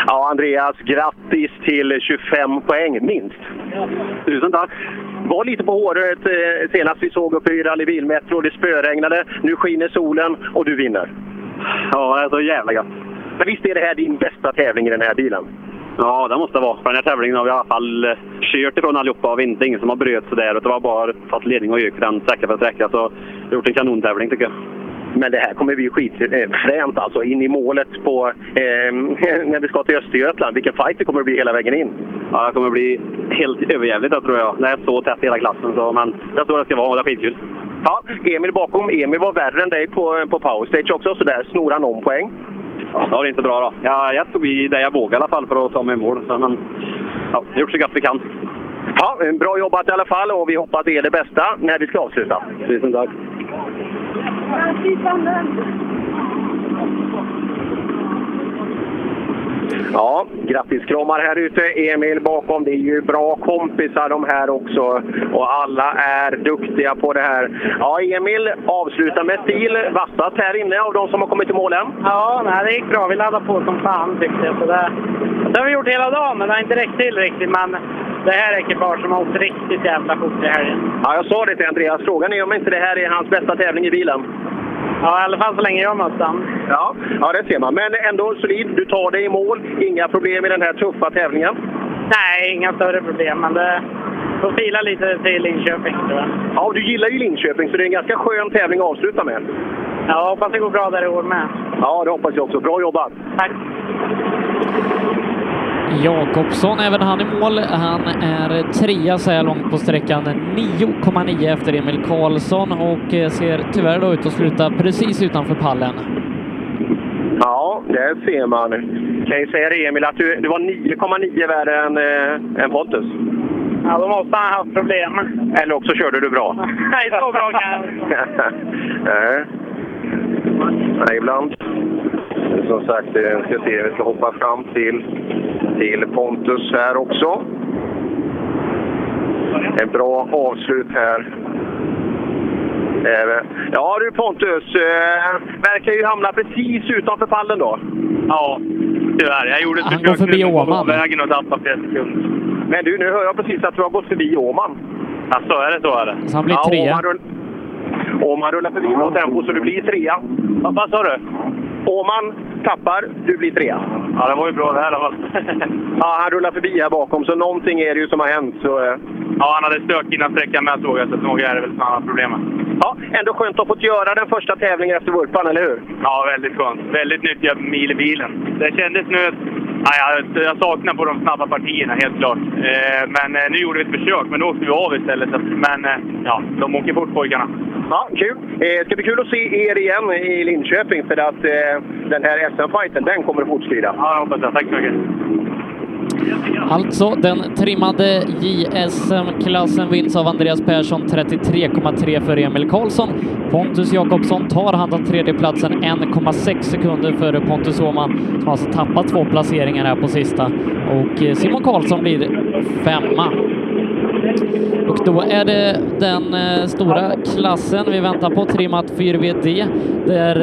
Ja, Andreas, grattis till 25 poäng, minst. Tusen tack. Var lite på håret senast vi såg uppe i Rally Bilmetro. Det spöregnade, nu skiner solen och du vinner. Ja, det är så jävla gött. Men visst är det här din bästa tävling i den här bilen? Ja, det måste det vara. För den här tävlingen har vi i alla fall eh, kört ifrån allihopa. Och inte ingen som har bröt sådär. Det var bara tagit ledning och ökat den sträcka för sträcka. Så vi gjort en kanontävling tycker jag. Men det här kommer bli skitfränt alltså, in i målet på, eh, (laughs) när vi ska till Östergötland. Vilken fight det kommer att bli hela vägen in. Ja, det kommer bli helt överjävligt tror jag. Det är så tätt i hela klassen. Så, men är så det ska vara och det är skitkul. Ja, Emil bakom. Emil var värre än dig på, på powerstage också, så där snor han om poäng. Ja, det var inte bra då. Jag, jag tog i det jag vågade i alla fall för att ta mig i mål. Så, men, ja, jag har gjort så gott vi kan. Ja, bra jobbat i alla fall och vi hoppas det är det bästa när vi ska avsluta. Tusen tack. Ja, grattiskramar här ute. Emil bakom. Det är ju bra kompisar de här också. Och alla är duktiga på det här. Ja, Emil avslutar med stil. Vassast här inne av de som har kommit till målen. Ja, nej, det gick bra. Vi laddade på som fan tyckte jag. Så det, det har vi gjort hela dagen, men det har inte räckt till riktigt. Men det här ekipaget har åkt riktigt jävla fort i helgen. Ja, jag sa det till Andreas. Frågan är om inte det här är hans bästa tävling i bilen. Ja, i alla fall så länge jag mött han. Ja, ja, det ser man. Men ändå solid. Du tar dig i mål. Inga problem i den här tuffa tävlingen? Nej, inga större problem. Men det får fila lite till Linköping, tror jag. Ja, du gillar ju Linköping, så det är en ganska skön tävling att avsluta med. Ja, hoppas det går bra där i år med. Ja, det hoppas jag också. Bra jobbat! Tack! Jakobsson, även han i mål. Han är trea så här långt på sträckan, 9,9 efter Emil Karlsson och eh, ser tyvärr då ut att sluta precis utanför pallen. Ja, det ser man. Kan ju säga det Emil, att du, du var 9,9 värre än, äh, än Pontus. Ja, då måste han ha haft problem. Eller också körde du bra. (laughs) Nej, så bra kan jag (laughs) Nej. Nej, ibland. Som sagt, jag ska se, vi ska hoppa fram till, till Pontus här också. En bra avslut här. Ja du Pontus, eh, verkar ju hamna precis utanför pallen då. Ja, tyvärr. Jag gjorde ett Han går förbi Åman. vägen och tappade flera sekunder. Men du, nu hör jag precis att du har gått förbi Åman. Alltså, är det så? Är det? Så han blir ja, trea. Åman, rull... Åman rullar förbi på tempo så du blir trea. Vad sa du? Åman tappar, du blir trea. Ja, det var ju bra det här i alla fall. (laughs) Ja, han rullar förbi här bakom, så någonting är det ju som har hänt. Så, eh. Ja, han hade stök innan sträckan med såg jag, så nog är det väl samma problem. Ja, ändå skönt att ha fått göra den första tävlingen efter vurpan, eller hur? Ja, väldigt skönt. Väldigt nyttiga mil i bilen. Det kändes nu... Ja, jag, saknar på de snabba partierna, helt klart. Eh, men eh, nu gjorde vi ett försök, men då åkte vi av istället. Så, men eh, ja, de åker fort pojkarna. Ja, kul. Eh, ska bli kul att se er igen i Linköping, för att den här SM-fighten, den kommer att fortskrida. Ja, jag hoppas det. Tack så mycket. Alltså, den trimmade JSM-klassen vinns av Andreas Persson 33,3 för Emil Karlsson. Pontus Jakobsson tar hand om tredjeplatsen 1,6 sekunder före Pontus Åhman som alltså tappat två placeringar här på sista. Och eh, Simon Karlsson blir femma. Och då är det den eh, stora klassen vi väntar på, trimmat 4VD, där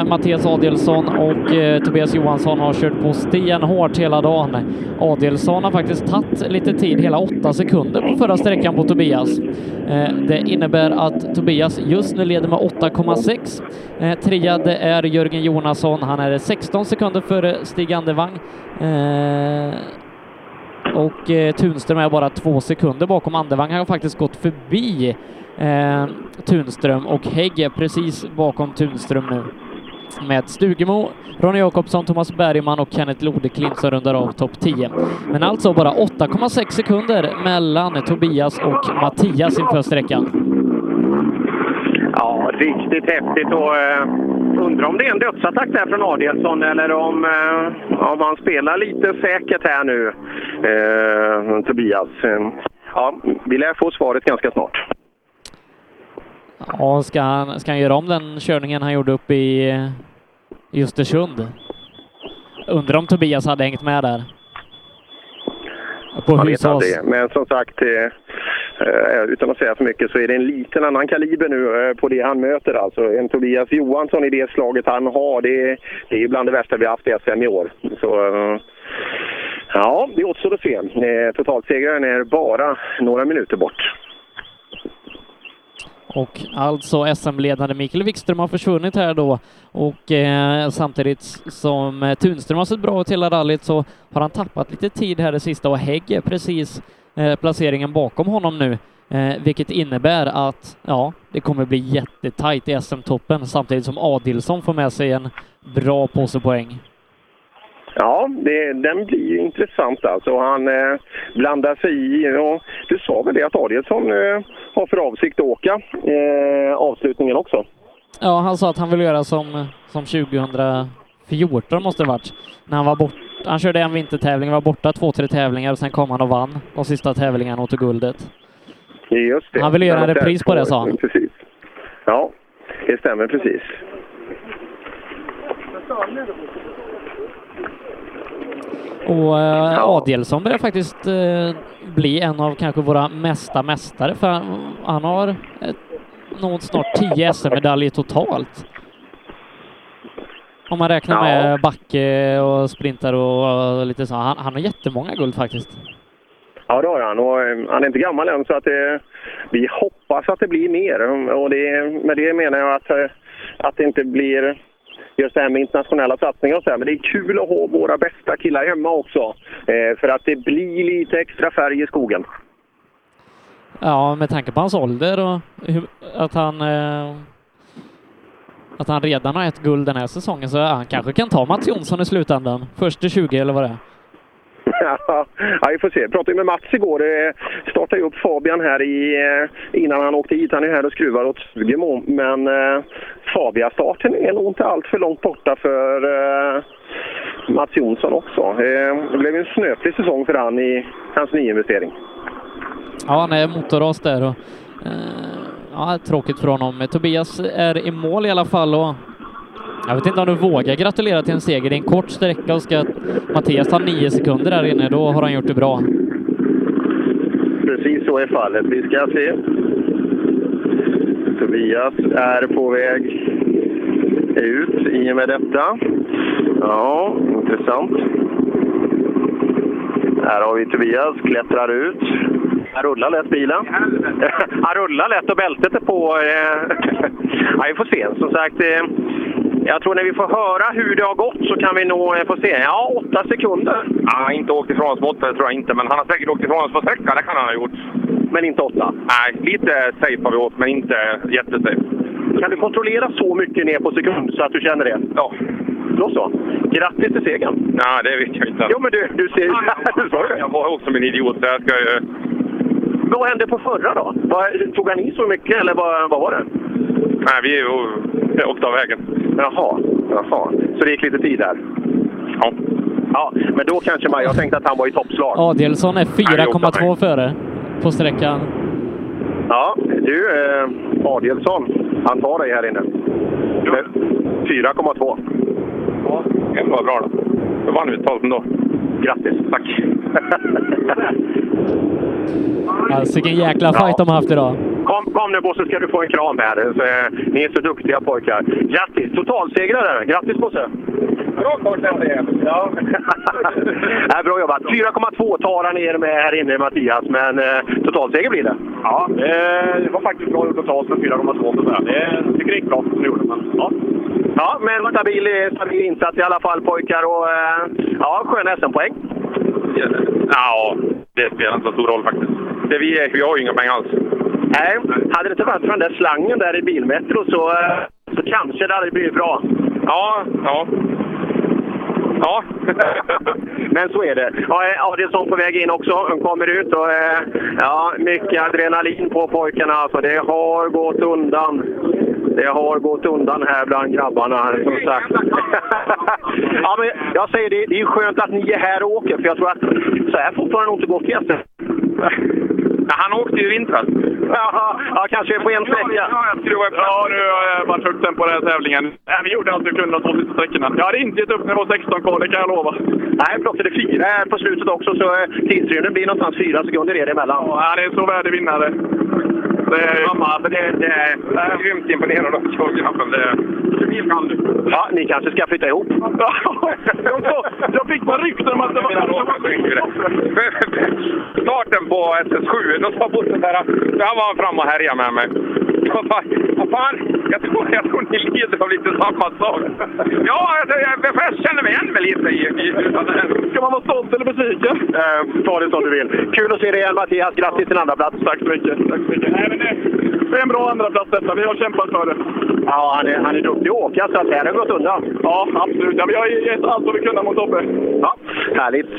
eh, Mattias Adelsson och eh, Tobias Johansson har kört på stenhårt hela dagen. Adelsson har faktiskt tagit lite tid, hela åtta sekunder på förra sträckan på Tobias. Det innebär att Tobias just nu leder med 8,6. Trea det är Jörgen Jonasson, han är 16 sekunder före Stig Andevang. Och eh, Tunström är bara två sekunder bakom. Andevang har faktiskt gått förbi eh, Tunström och Hägg är precis bakom Tunström nu. Med Stugemo, Ronny Jakobsson, Thomas Bergman och Kenneth Lodeklint som rundar av topp 10. Men alltså bara 8,6 sekunder mellan Tobias och Mattias inför sträckan. Riktigt häftigt och eh, undrar om det är en dödsattack där från Adelsson eller om, eh, om han spelar lite säkert här nu, eh, Tobias. Ja, vi lär få svaret ganska snart. Ja, ska han, ska han göra om den körningen han gjorde upp i, i Östersund? Undrar om Tobias hade hängt med där. På Man vet aldrig. Men som sagt, eh, eh, utan att säga för mycket så är det en liten annan kaliber nu eh, på det han möter. Alltså en Tobias Johansson i det slaget han har, det, är- det är bland det värsta vi har haft i SM i år. Så, Ja, det återstår att se. Totalsegraren är bara några minuter bort. Och alltså SM-ledande Mikael Wikström har försvunnit här då och eh, samtidigt som eh, Tunström har sett bra ut hela rallyt så har han tappat lite tid här det sista och Hägg är precis eh, placeringen bakom honom nu, eh, vilket innebär att ja, det kommer bli jättetajt i SM-toppen samtidigt som Adilsson får med sig en bra påse poäng. Ja, det, den blir ju intressant alltså. Han eh, blandar sig i. Och du sa väl det att Adielsson eh, har för avsikt att åka eh, avslutningen också? Ja, han sa att han vill göra som, som 2014 måste det varit. När han var bort, han körde en vintertävling, var borta två, tre tävlingar och sen kom han och vann de sista tävlingarna och tog guldet. Just det. Han ville göra en repris på det, sa han. Precis. Ja, det stämmer precis. Och eh, Adielsson börjar faktiskt eh, bli en av kanske våra mesta mästare för han, han har ett, nog snart 10 SM-medaljer totalt. Om man räknar Ja. med backe och sprintar och, och lite så. Han, han har jättemånga guld faktiskt. Ja, det har han. Och, eh, han är inte gammal än, så att det, vi hoppas att det blir mer. Och det, med det menar jag att, eh, att det inte blir just det här med internationella satsningar och så här. Men det är kul att ha våra bästa killar hemma också. Eh, för att det blir lite extra färg i skogen. Ja, med tanke på hans ålder och hur, att han eh, att han redan har ett guld den här säsongen så han kanske kan ta Mats Jonsson i slutändan. Först till 20 eller vad det är. (laughs) Ja, vi får se. Jag pratade med Mats igår. Eh, startade upp Fabian här i, eh, innan han åkte hit. Han är här och skruvar åt Sugemo. Men eh, Fabia-starten är nog inte allt för långt borta för eh, Mats Jonsson också. Eh, det blev en snöplig säsong för han i hans nyinvestering. Ja, han är motorras där och eh, ja, tråkigt för honom. Eh, Tobias är i mål i alla fall och jag vet inte om du vågar gratulera till en seger. Det är en kort sträcka och ska Mattias ta nio sekunder där inne, då har han gjort det bra. Precis så är fallet. Vi ska se. Tobias är på väg ut i och med detta. Ja, intressant. Här har vi Tobias, klättrar ut. Han rullar lätt bilen. Han (laughs) rullar lätt och bältet är på. eh. (laughs) Ja, vi får se. Som sagt, eh, jag tror när vi får höra hur det har gått så kan vi nog eh, få se. Ja, åtta sekunder. Han har inte åkt ifrån oss på åtta, det tror jag inte. Men han har säkert åkt ifrån oss på sträcka, det kan han ha gjort. Men inte åtta? Nej, lite safe har vi åkt, men inte jättesafe. Kan du kontrollera så mycket ner på sekund så att du känner det? Ja. Då så. Grattis till segern! Nej, det vet jag inte. Jo, men du, du ser ju... (laughs) Jag var också en idiot, så jag ska ju... Vad hände på förra då? Tog han i så mycket eller vad, vad var det? Nej, vi åkte av vägen. Jaha, jaha. Så det gick lite tid där? Ja. Ja, men då kanske man... Jag tänkte att han var i toppslag. Adelsson är 4,2 före på sträckan. Ja, du eh, Adielsson, han tar dig här inne. Med 4,2. Ja, det var bra då. Då vann vi totalt ändå. Grattis! Tack! Alltså vilken jäkla fight de har haft idag. Kom, kom nu Bosse, ska du få en kram här. Så, eh, ni är så duktiga pojkar. Grattis! Totalsegrare! Grattis Bosse! Bra kort Ja. (laughs) Nej, bra jobbat! 4,2 tar han ner med här inne, Mattias. Men eh, totalseger blir det. Ja, eh, det var faktiskt bra totalt med 4,2 så säga. Det gick bra som gjorde. Men, ja. Ja, men stabil, stabil insats i alla fall pojkar och eh, ja, sköna SM-poäng. Ja, det spelar inte så stor roll faktiskt. Det vi, är, vi har ju inga pengar alls. Nej, hade det inte varit för den där slangen där i bilmetro så, så kanske det hade blivit bra. Ja, ja. Ja. (laughs) Men så är det. Ja, eh, Adielsson på väg in också. Han kommer ut och eh, ja, mycket adrenalin på pojkarna. Alltså, det har gått undan. Det har gått undan här bland grabbarna, som sagt. (laughs) ja, men jag säger det, det är skönt att ni är här och åker, för jag tror att så här fort har det nog inte gått i SM. Han åkte ju i vintras. Jaha, ja, kanske på en sträcka. Ja, jag tror jag ja, nu har jag varit högt tempo på den här tävlingen. Nej, vi gjorde allt vi kunde de två sista sträckorna. Jag hade inte gett upp när det var 16 kvar, det kan jag lova. Nej, plockade fyra på slutet också, så eh, tidsrymden blir någonstans fyra sekunder är det emellan. Ja, han är en så värdig vinnare. Det är, Mamma, för det, det, jag är grymt imponerad av grabben. Det Ja, ni kanske ska flytta ihop? (laughs) de, fick man rykten om att det var. (laughs) Starten på SS7, då sa Bosse där, där var han fram och härjade med mig. Jag bara, vad fan, jag tror, jag tror ni lider av lite samma sak. Ja, jag, jag, jag känner mig igen mig lite i, i Ska man vara stolt eller besviken? Eh, ta det som du vill. Kul att se dig igen Mattias. Grattis till andra plats. Tack så mycket. Tack så mycket. Men det, det är en bra andra plats detta. Vi har kämpat för det. Ja, han är, han är duktig att åka, så att här har gått undan. Ja, absolut. Ja, vi har gett allt vad vi kunde mot Tobbe. Ja, härligt.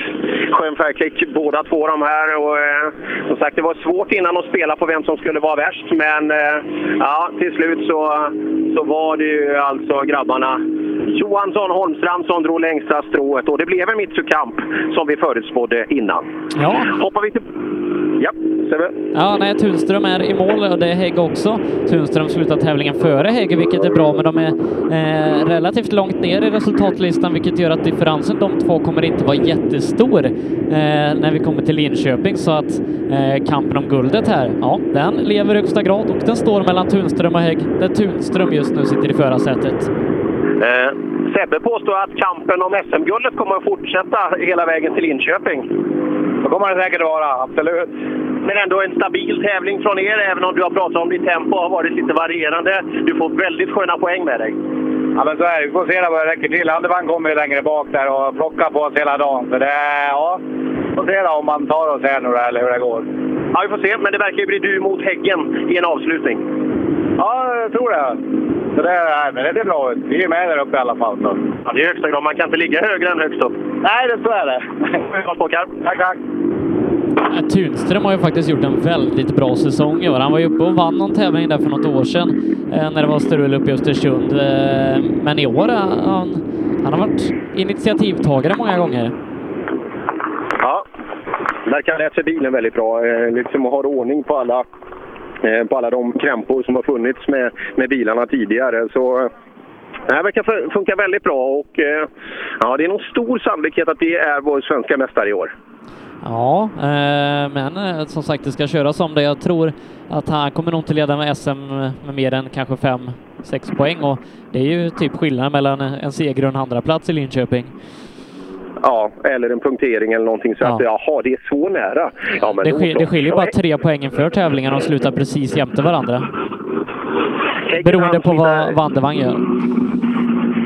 Skön färgklick båda två de här. Och, eh, som sagt, det var svårt innan att spela på vem som skulle vara värst. Men eh, ja, till slut så, så var det ju alltså grabbarna Johansson Holmstrand som drog längsta strået. Och det blev en Mitsukamp som vi förutspådde innan. Ja. Hoppar vi till... Ja, Sebbe? Ja, nej, Tunström är i mål och det är Hägg också. Tunström slutar tävlingen före Hägg, vilket är bra, men de är eh, relativt långt ner i resultatlistan, vilket gör att differensen de två kommer inte vara jättestor eh, när vi kommer till Linköping, så att eh, kampen om guldet här, ja, den lever i högsta grad och den står mellan Tunström och Hägg, där Tunström just nu sitter i förarsätet. Eh, Sebbe påstår att kampen om SM-guldet kommer att fortsätta hela vägen till Linköping. Det kommer det säkert vara, absolut. Men ändå en stabil tävling från er, även om du har pratat om ditt tempo har varit lite varierande. Du får väldigt sköna poäng med dig. Ja, men så är det. Vi får se vad det räcker till. Andevang kommer ju längre bak där och plockar på oss hela dagen. Så det, ja, vi får se då om man tar oss här nu eller hur det går. Ja, vi får se. Men det verkar ju bli du mot Häggen i en avslutning. Ja, jag tror det. Så det, nej, men det blir bra ut. Vi är med där uppe i alla fall. Så. Ja, det är högsta grad. Man kan inte ligga högre än högst upp. Nej, det så är det. Tack, tack. Eh, Tunström har ju faktiskt gjort en väldigt bra säsong i år. Han var ju uppe och vann någon tävling där för något år sedan eh, när det var strul uppe i Östersund. Eh, men i år har han, han har varit initiativtagare många gånger. Ja, verkar ha lärt sig bilen väldigt bra. Eh, liksom har ordning på alla, eh, på alla de krämpor som har funnits med, med bilarna tidigare. Så eh, det här verkar funka väldigt bra och ja, det är nog stor sannolikhet att det är vår svenska mästare i år. Ja, eh, men eh, som sagt, det ska köras om det. Jag tror att han kommer nog inte leda med SM med mer än kanske fem, sex poäng och det är ju typ skillnaden mellan en seger och en andra plats i Linköping. Ja, eller en punktering eller någonting så att jaha, det är så nära. Ja, men Det, skil, det skiljer bara tre poäng inför tävlingen och slutar precis jämte varandra. Beroende på vad Vandevang gör.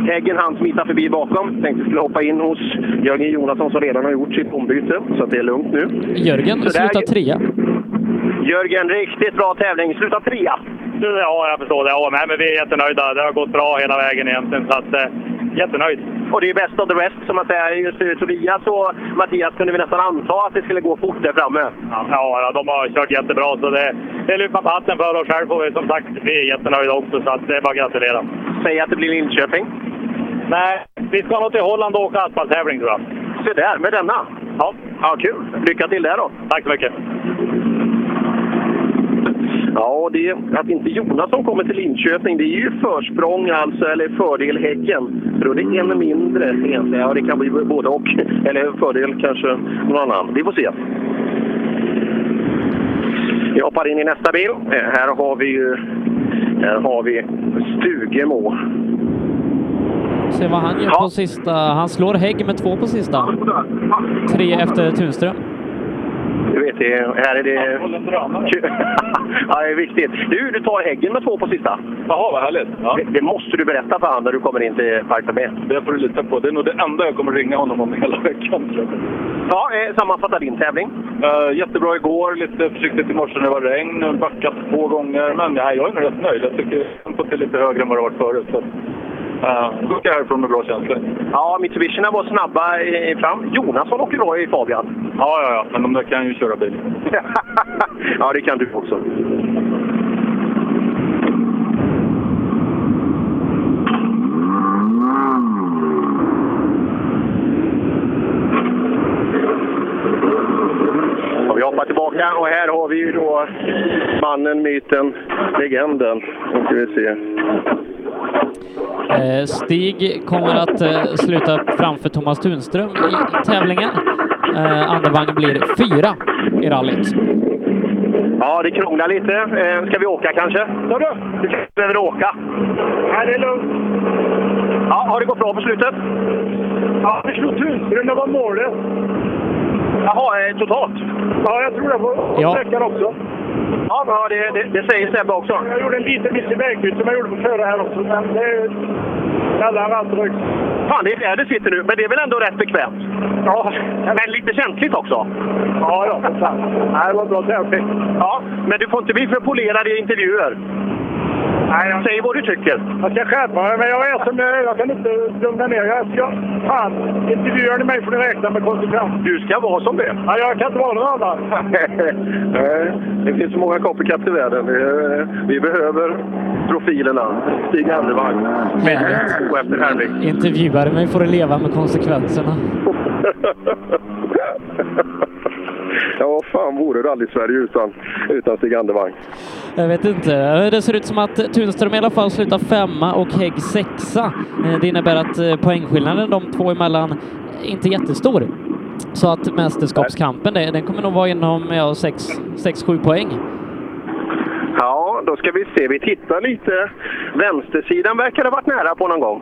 Häggen han smita förbi bakom. Tänkte skulle hoppa in hos Jörgen Jonasson som redan har gjort sitt ombyte. Så att det är lugnt nu. Jörgen slutar trea. Jörgen, riktigt bra tävling. Sluta trea. Ja, jag förstår det. Ja, nej, men vi är jättenöjda. Det har gått bra hela vägen egentligen. Så att, eh, jättenöjd. Och det är bäst of the rest som man säger. Just eh, Tobias och Mattias kunde vi nästan anta att det skulle gå fort där framme. Ja, de har kört jättebra. Så det, det lyfter på hatten för oss själv. Och vi, som sagt, vi är jättenöjda också. Så att det är bara att gratulera. Säg att det blir Linköping. Nej, vi ska nog till Holland och åka asfalttävling tror jag. Se där, med denna. Ja. Ja, kul. Lycka till där då. Tack så mycket. Ja, det är, att inte Jonasson kommer till Linköping, det är ju försprång alltså, eller fördel Häggen. För då är det en mindre egentligen. Ja, det kan bli både och. Eller fördel kanske någon annan. Vi får se. Vi hoppar in i nästa bil. Här har vi ju här har vi Stugemo. Se vad han gör på sista. Han slår Hägg med två på sista. Tre efter Tunström. Vet, det, här är det... (laughs) ja, det är viktigt. Du, du tar Häggen med två på sista. Jaha, vad härligt. Ja. Det, det måste du berätta för honom när du kommer in till Park med. Det får du lita på. Det är nog det enda jag kommer ringa honom om hela veckan. Ja, eh, sammanfatta din tävling. Eh, jättebra igår, lite försiktigt i morse när det var regn, backat två gånger. Men ja, jag är nog rätt nöjd. Jag tycker jag har fått till lite högre än vad det varit förut. Så, uh, då ska jag härifrån med bra känsla. Ja, Mitsubishierna var snabba i, fram. Jonasson åker bra i Fabian. Ja, ja, ja. Men de där kan ju köra bil. (laughs) ja, det kan du också. Vi hoppar tillbaka och här har vi ju då mannen, myten, legenden. Nu ska vi se. Eh, Stig kommer att eh, sluta framför Thomas Tunström i tävlingen. Eh, Andevang blir fyra i rallyt. Ja, det krånglar lite. Eh, ska vi åka kanske? Ja, du. Du kanske behöver åka. Nej, det är lugnt. Ja, har det gått bra på slutet? Ja, vi slog Tunström. Det var målet. Jaha, eh, totalt? Ja, jag tror det på Ja. sträckan också. Ja, ja det, det, det säger Sebbe också. Jag gjorde en liten miss i vägbyte som jag gjorde på förra här också. Men det kallar allt drygt. Fan, det är där det sitter nu. Men det är väl ändå rätt bekvämt? Ja. Men lite känsligt också? Ja, ja, för fan. Det var bra tävling. Ja, men du får inte bli för polerad i intervjuer. Nej, jag... Säg vad du tycker. Jag ska skärpa mig, men jag är som jag är. Jag kan inte lugna ner. Jag ska... Fan, intervjuar ni mig får ni räkna med konsekvens. Du ska vara som det. Ja, jag kan inte vara någon annan. (laughs) Nej, det finns så många copycats i världen. Vi, behöver profilerna. Stig Andervang. Och efter Hervik. Intervjuare mig får leva med konsekvenserna. (laughs) ja, fan vore rally-Sverige utan, utan Stig Andervang? Jag vet inte. Det ser ut som att Tunström i alla fall slutar femma och Hägg sexa. Eh, Det innebär att eh, poängskillnaden de två emellan inte är jättestor. Så att mästerskapskampen, den kommer nog vara inom ja, 6-7 poäng. Ja, då ska vi se. Vi tittar lite. Vänstersidan verkar ha varit nära på någon gång.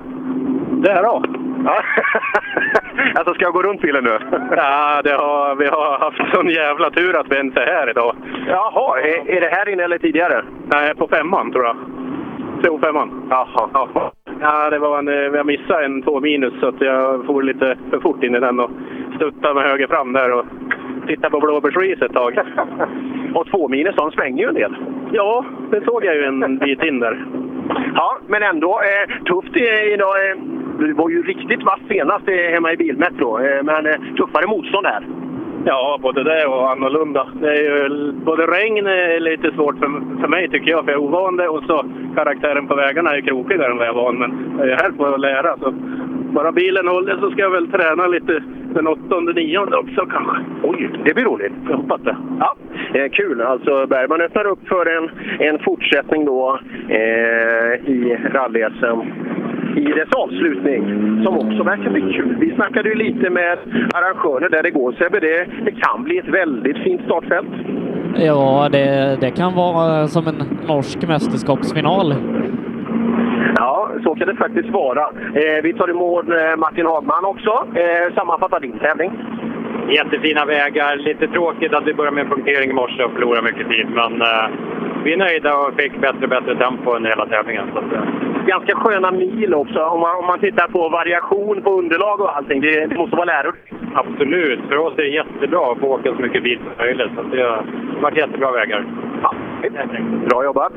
Där då? (laughs) Alltså, ska jag gå runt bilen nu? Ja, det har, vi har haft sån jävla tur att vi inte är här idag. Jaha, är, är det här inne eller tidigare? Nej, på femman tror jag. CO5. Jaha. Ja. ja, det var en, eh, jag missade en två minus så att jag for lite för fort in i den och stuttade med höger fram där och tittade på blåbärsris ett tag. (laughs) och två minus, de svänger ju en del. Ja, det såg jag ju en bit in där. Ja, men ändå eh, tufft idag. Eh, du var ju riktigt vass senast eh, hemma i Bilmetro, eh, men eh, tuffare motstånd här. Ja, både det och annorlunda. Det är ju, både regn är lite svårt för, för mig tycker jag, för jag är ovan det. Och så karaktären på vägarna är krokigare än vad jag är van. Men jag är här på att lära. Så bara bilen håller så ska jag väl träna lite den åttonde, nionde också kanske. Oj, det blir roligt. Jag hoppas det. Ja, eh, kul. Alltså Bergman öppnar upp för en, en fortsättning då eh, i rally i dess avslutning, som också verkar bli kul. Vi snackade ju lite med arrangörer där igår, Sebbe. Det, det kan bli ett väldigt fint startfält. Ja, det, det kan vara som en norsk mästerskapsfinal. Ja, så kan det faktiskt vara. Eh, vi tar emot eh, Martin Hagman också. Eh, sammanfatta din tävling. Jättefina vägar. Lite tråkigt att vi började med punktering i morse och förlorade mycket tid, men eh, vi är nöjda och fick bättre och bättre tempo under hela tävlingen. Så att, eh, Ganska sköna mil också om man, om man tittar på variation på underlag och allting. Det, det måste vara lärorikt. absolut, för oss är det jättebra att få åka så mycket bil som möjligt. Så det har varit jättebra vägar. Ja, bra jobbat!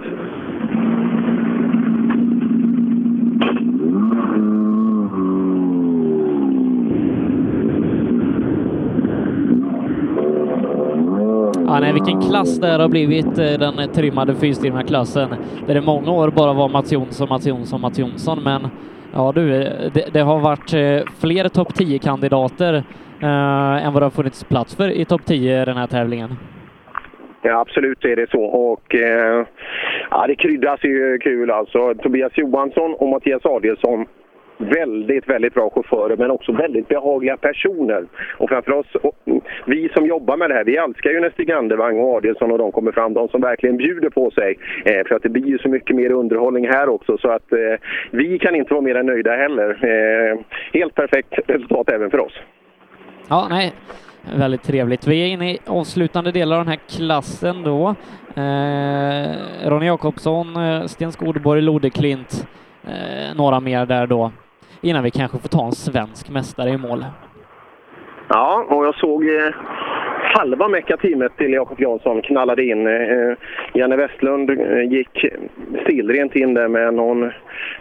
Ja, nej, vilken klass det här har blivit, eh, den trimmade fyrstrimma klassen. Där det många år bara var Mats Jonsson, Mats Jonsson, Mats Jonsson, men ja du, eh, det, det har varit eh, fler topp 10-kandidater eh, än vad det har funnits plats för i topp 10 i den här tävlingen. Ja, absolut är det så. Och eh, ja, det kryddas ju kul alltså. Tobias Johansson och Mattias Adielsson. Väldigt, väldigt bra chaufförer men också väldigt behagliga personer. Och framför oss, och, mm, vi som jobbar med det här, vi älskar ju när Stig Andervang och Adielsson och de kommer fram. De som verkligen bjuder på sig. Eh, för att det blir ju så mycket mer underhållning här också så att eh, vi kan inte vara mer än nöjda heller. Eh, helt perfekt resultat även för oss. Ja, nej, väldigt trevligt. Vi är inne i avslutande delar av den här klassen då. Eh, Ronny Jakobsson, eh, Sten Skodborg, Lodeklint, eh, några mer där då. Innan vi kanske får ta en svensk mästare i mål. Ja, och jag såg eh, halva meckateamet till Jakob Jansson knallade in. Eh, Janne Westlund eh, gick stilrent in där med någon,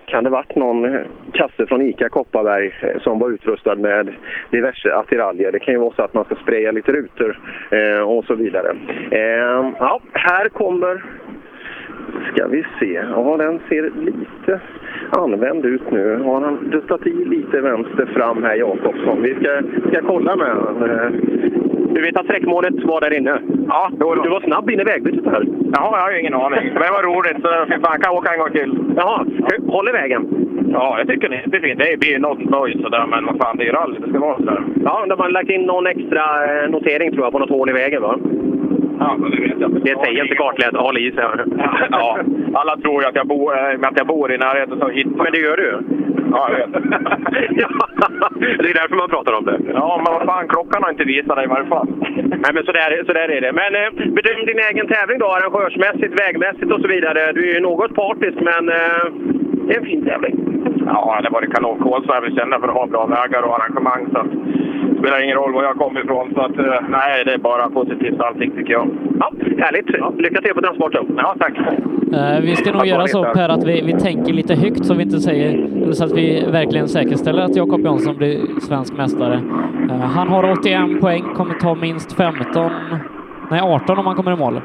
kan det varit någon kasse från ICA Kopparberg eh, som var utrustad med diverse attiraljer. Det kan ju vara så att man ska spraya lite rutor eh, och så vidare. Eh, ja, här kommer ska vi se. Ja, den ser lite använd ut nu. Har han duttat i lite vänster fram här, Jakobsson? Vi ska, ska kolla med honom. Du vet att sträckmålet var där inne? Ja, du var snabb in i vägbytet här. Jaha, jag har ju ingen aning. Men det var roligt, så fy fan, kan åka en gång till. Jaha, håller vägen? Ja, jag tycker det är fint. Det blir något nöjd sådär, men vad fan, det är ju rally. Det ska vara sådär. Ja, de har lagt in någon extra eh, notering tror jag på något hål i vägen va? Ja, det vet jag. Det säger inte kartläsaren. Håll i sig. (laughs) Ja, alla tror ju att jag bor, äh, att jag bor i närheten. Så hit. Men det gör du? Ja, jag vet. (laughs) det är därför man pratar om det. Ja, men vad fan, klockan har inte visat det i varje fall. Nej, men så där, så där är det. Men eh, bedöm din egen tävling då, arrangörsmässigt, vägmässigt och så vidare. Du är ju något partisk, men eh, det är en fin tävling. Ja, det var det kanon. Kolsva är väl kända för att ha bra vägar och arrangemang. Så att, det spelar ingen roll var jag kommer ifrån. Så att, eh, nej, det är bara positivt allting tycker jag. Ja, härligt. Lycka till på transporten. Ja, tack. Eh, Vi ska nog Tack göra så. Per att vi, vi tänker lite högt så vi inte säger, så att vi verkligen säkerställer att Jakob Jansson blir svensk mästare. Eh, Han har 81 poäng, kommer ta minst 15, nej 18 om han kommer i mål.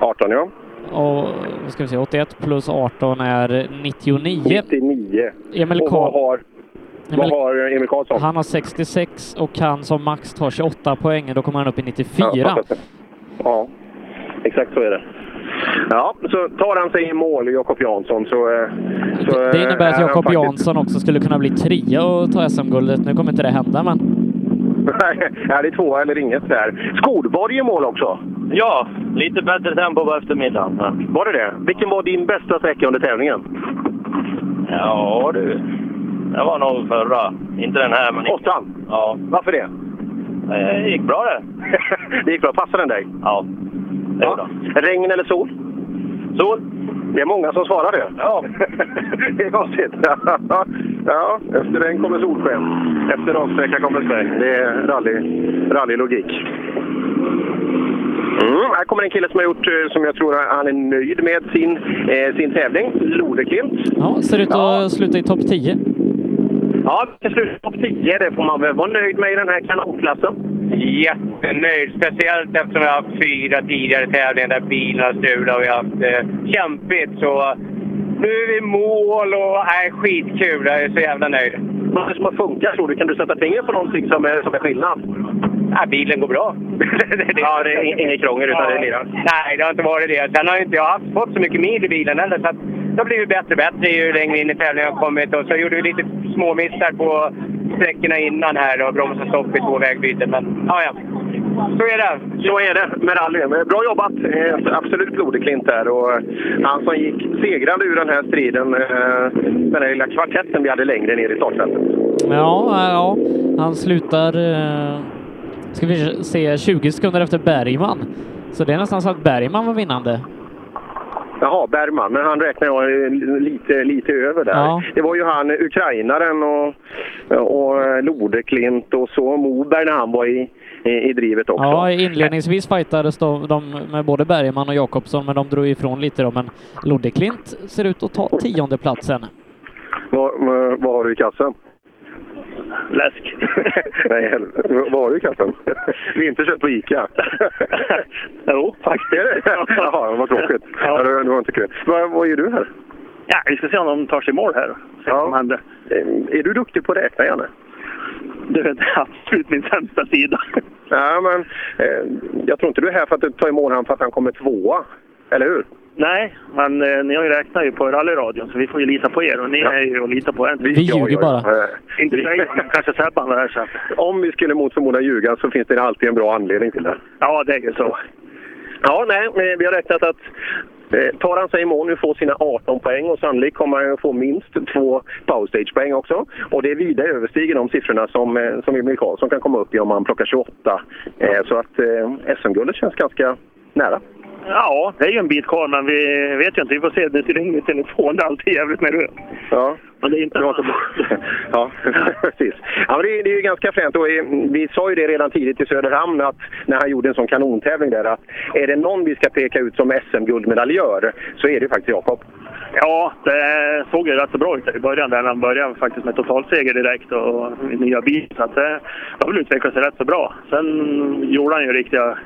18 ja. Och vad ska vi se, 81 plus 18 är 99. 99. Emil och vad har, vad har Emil Karlsson? Han har 66 och kan som max ta 28 poäng, då kommer han upp i 94. Ja, Ja, exakt så är det. Ja, så tar han sig i mål, Jakob Jansson, så... eh, så Det innebär eh, att han Jakob faktiskt- Jansson också skulle kunna bli trea och ta SM-guldet. Nu kommer inte det hända, men (laughs) Nej, det är tvåa eller inget där. Skolborg i mål också. Ja, lite bättre tempo på eftermiddagen. Var det det? Vilken var din bästa sträcka under tävlingen? Ja du, det var nog förra. Inte den här, men... Åttan? Ja. Varför det? (laughs) Det gick bra det. det gick bra. Passade den dig? Ja. Det ja. Regn eller sol? Sol. Det är många som svarar det. Ja. (laughs) det är konstigt. (laughs) ja, efter regn kommer solsken. Efter raksträcka kommer sväng. Det är rally, rallylogik. Mm, här kommer en kille som har gjort, eh, som jag tror han är nöjd med sin, eh, sin tävling. Lodeklint. ja, ser ut att sluta i topp 10. Ja, till slut topp 10. Det får man väl vara nöjd med i den här kanonklassen. Jättenöjd, speciellt eftersom vi har haft fyra tidigare tävlingar där bilarna strular och vi har haft eh, kämpigt. Så nu är vi i mål och är skitkul. Jag är så jävla nöjd. Vad är det som har funkat tror du? Kan du sätta fingret på någonting som är, som är skillnad? Ja, bilen går bra. (laughs) ja, det är inget krångel utan det är lirar. Nej, det har inte varit det. Sen har inte jag haft, fått så mycket mil i bilen heller. Så att det har blivit bättre och bättre ju längre in i tävlingen jag kommit. Och så gjorde vi lite små missar på sträckorna innan här och bromsade stopp i två vägbyten. Men ja, ja. Så är det. Så är det med rally. Men Bra jobbat! Absolut Lodeklint där. Och eh, han som gick segrande ur den här striden, eh, den där lilla kvartetten vi hade längre ner i startfältet. Ja, ja, han slutar, eh, ska vi se, 20 sekunder efter Bergman. Så det är nästan så att Bergman var vinnande. Jaha, Bergman, men han räknar jag eh, lite, lite över där. Ja. Det var ju han, ukrainaren och, och Lodeklint och så Moberg när han var i, i, i drivet också. Ja, inledningsvis fightades de, de med både Bergman och Jakobsson, men de drog ifrån lite då. Men Lodeklint ser ut att ta tionde platsen. Vad, vad har du i kassen? Läsk. (laughs) Nej, helvete. Vad vad har du i kassen? Vinterkött på Ica? (laughs) jo, faktiskt. (laughs) Jaha, vad tråkigt. Ja. det, var inte kul. Vad, vad gör du här? Ja, vi ska se om de tar sig i mål här. Ja. Eh, Är du duktig på att räkna, Janne? Det är absolut min sämsta sida. Ja, men eh, jag tror inte du är här för att ta i mål han för att han kommer tvåa. Eller hur? Nej, men eh, ni har ju räknat ju på rallyradion så vi får ju lita på er och ni är ju att lita på en. Vi ljuger bara. (laughs) Inte dig, men kanske Sebban där så att... Om vi skulle mot förmodan ljuga så finns det alltid en bra anledning till det. Ja, det är ju så. Ja, nej, men vi har räknat att eh, tar han sig i mål nu får sina 18 poäng och sannolikt kommer han att få minst två powerstage-poäng också. Och det vida överstiger de siffrorna som, eh, som Emil Karlsson kan komma upp i om han plockar 28. Eh, så att eh, SM-guldet känns ganska nära. Ja, det är ju en bit kvar men vi vet ju inte. Vi får se. Det ringer i telefon. Det är alltid jävligt nervöst. Ja. Men det är inte... (laughs) Ja, (laughs) precis. Ja, men det, är, det är ju ganska fränt. Och vi sa ju det redan tidigt i Söderhamn att när han gjorde en sån kanontävling där att är det någon vi ska peka ut som SM-guldmedaljör så är det faktiskt Jakob. Ja, det såg ju rätt så bra ut i början där. Han började faktiskt med totalseger direkt och nya bil. Så att det har väl utvecklat sig rätt så bra. Sen gjorde han ju riktiga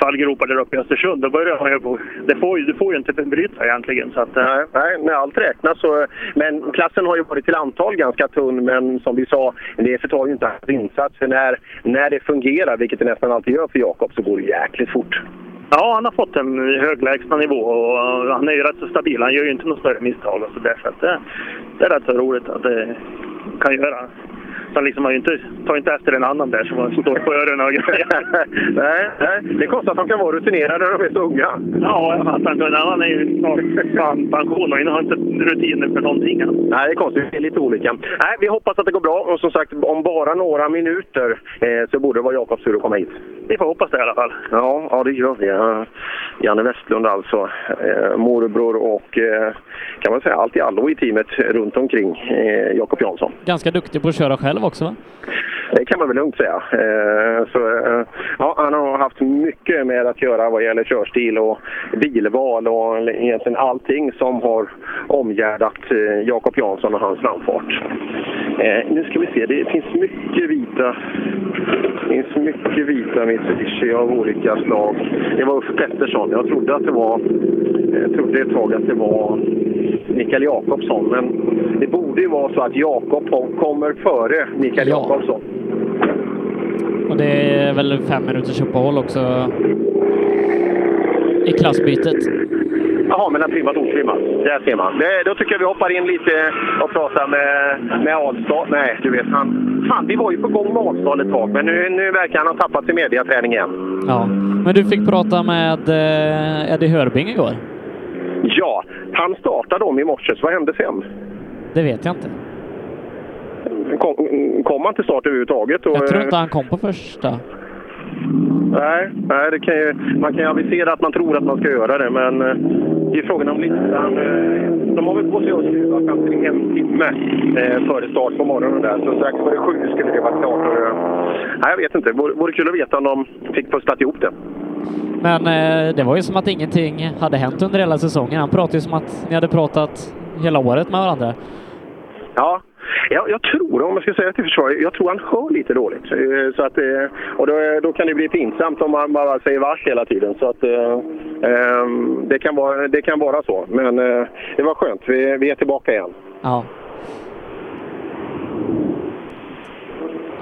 fallgropar där uppe i Östersund. Då började han ju på... Det får ju, du får ju inte bryta egentligen. Så att, eh, Nej, nej, när allt räknas så... Men klassen har ju varit till antal ganska tunn, men som vi sa, det förtar ju inte hans insats. För när, när det fungerar, vilket det nästan alltid gör för Jakob, så går det jäkligt fort. Ja, han har fått en hög lägstanivå och han är ju rätt så stabil. Han gör ju inte några större misstag och så där. Så att det, det är rätt så roligt att det kan göra. Man liksom har ju inte, tar inte efter en annan där som står på öronen och grejer. (laughs) nej, nej, det är konstigt att de kan vara rutinerade när de är så unga. Ja, jag fattar inte. En annan är ju snart fan pension och har inte rutiner för någonting. än. Nej, det är konstigt. Det är lite olika. Nej, vi hoppas att det går bra och som sagt, om bara några minuter eh, så borde det vara Jakobs tur att komma hit. Vi får hoppas det i alla fall. Ja, ja det gör vi. Ja. Janne Westlund alltså, eh, morbror och eh, kan man säga allt i allo i teamet runt omkring eh, Jakob Jansson. Ganska duktig på att köra själv också va? Det kan man väl lugnt säga. Eh, så, eh, ja, han har haft mycket med att göra vad gäller körstil och bilval och egentligen allting som har omgärdat eh, Jakob Jansson och hans framfart. Nu ska vi se, det finns mycket vita det finns mycket vita Mitsubishi av olika slag. Det var Uffe Pettersson. Jag trodde att det var jag trodde ett tag att det var Mikael Jakobsson, men det borde ju vara så att Jakob kommer före Mikael Ja. Jakobsson. Och det är väl fem minuters uppehåll också i klassbytet. Jaha, mellan trimmat och otrimmat. Där ser man. Det, då tycker jag vi hoppar in lite och pratar med, med Ahlstad. Nej, du vet han... Fan, vi var ju på gång med Ahlstad ett tag, men nu, nu verkar han ha tappat sin mediaträning igen. Ja. Men du fick prata med eh, Eddie Hörbing igår? Ja, han startade om i morse, så vad hände sen? Det vet jag inte. Kom, kom han till start överhuvudtaget? Och, Jag tror inte han kom på första. Nej, nej det kan ju, man kan ju avisera att man tror att man ska göra det, men eh, det är frågan om listan. eh, De har väl på sig att skruva fram till en timme eh, före start på morgonen där, så strax före sju skulle det vara klart. Eh, nej, jag vet inte. Vore, vore kul att veta om de fick pusslat ihop det. Men eh, det var ju som att ingenting hade hänt under hela säsongen. Han pratade ju som att ni hade pratat hela året med varandra. Ja, jag, jag tror, om jag ska säga till försvaret, jag tror han hör lite dåligt. Eh, Så att, eh, och då, då kan det bli pinsamt om man bara säger vars hela tiden. Så att, eh, ehm, det, kan vara, det kan vara så. Men eh, det var skönt. Vi, vi är tillbaka igen. Ja.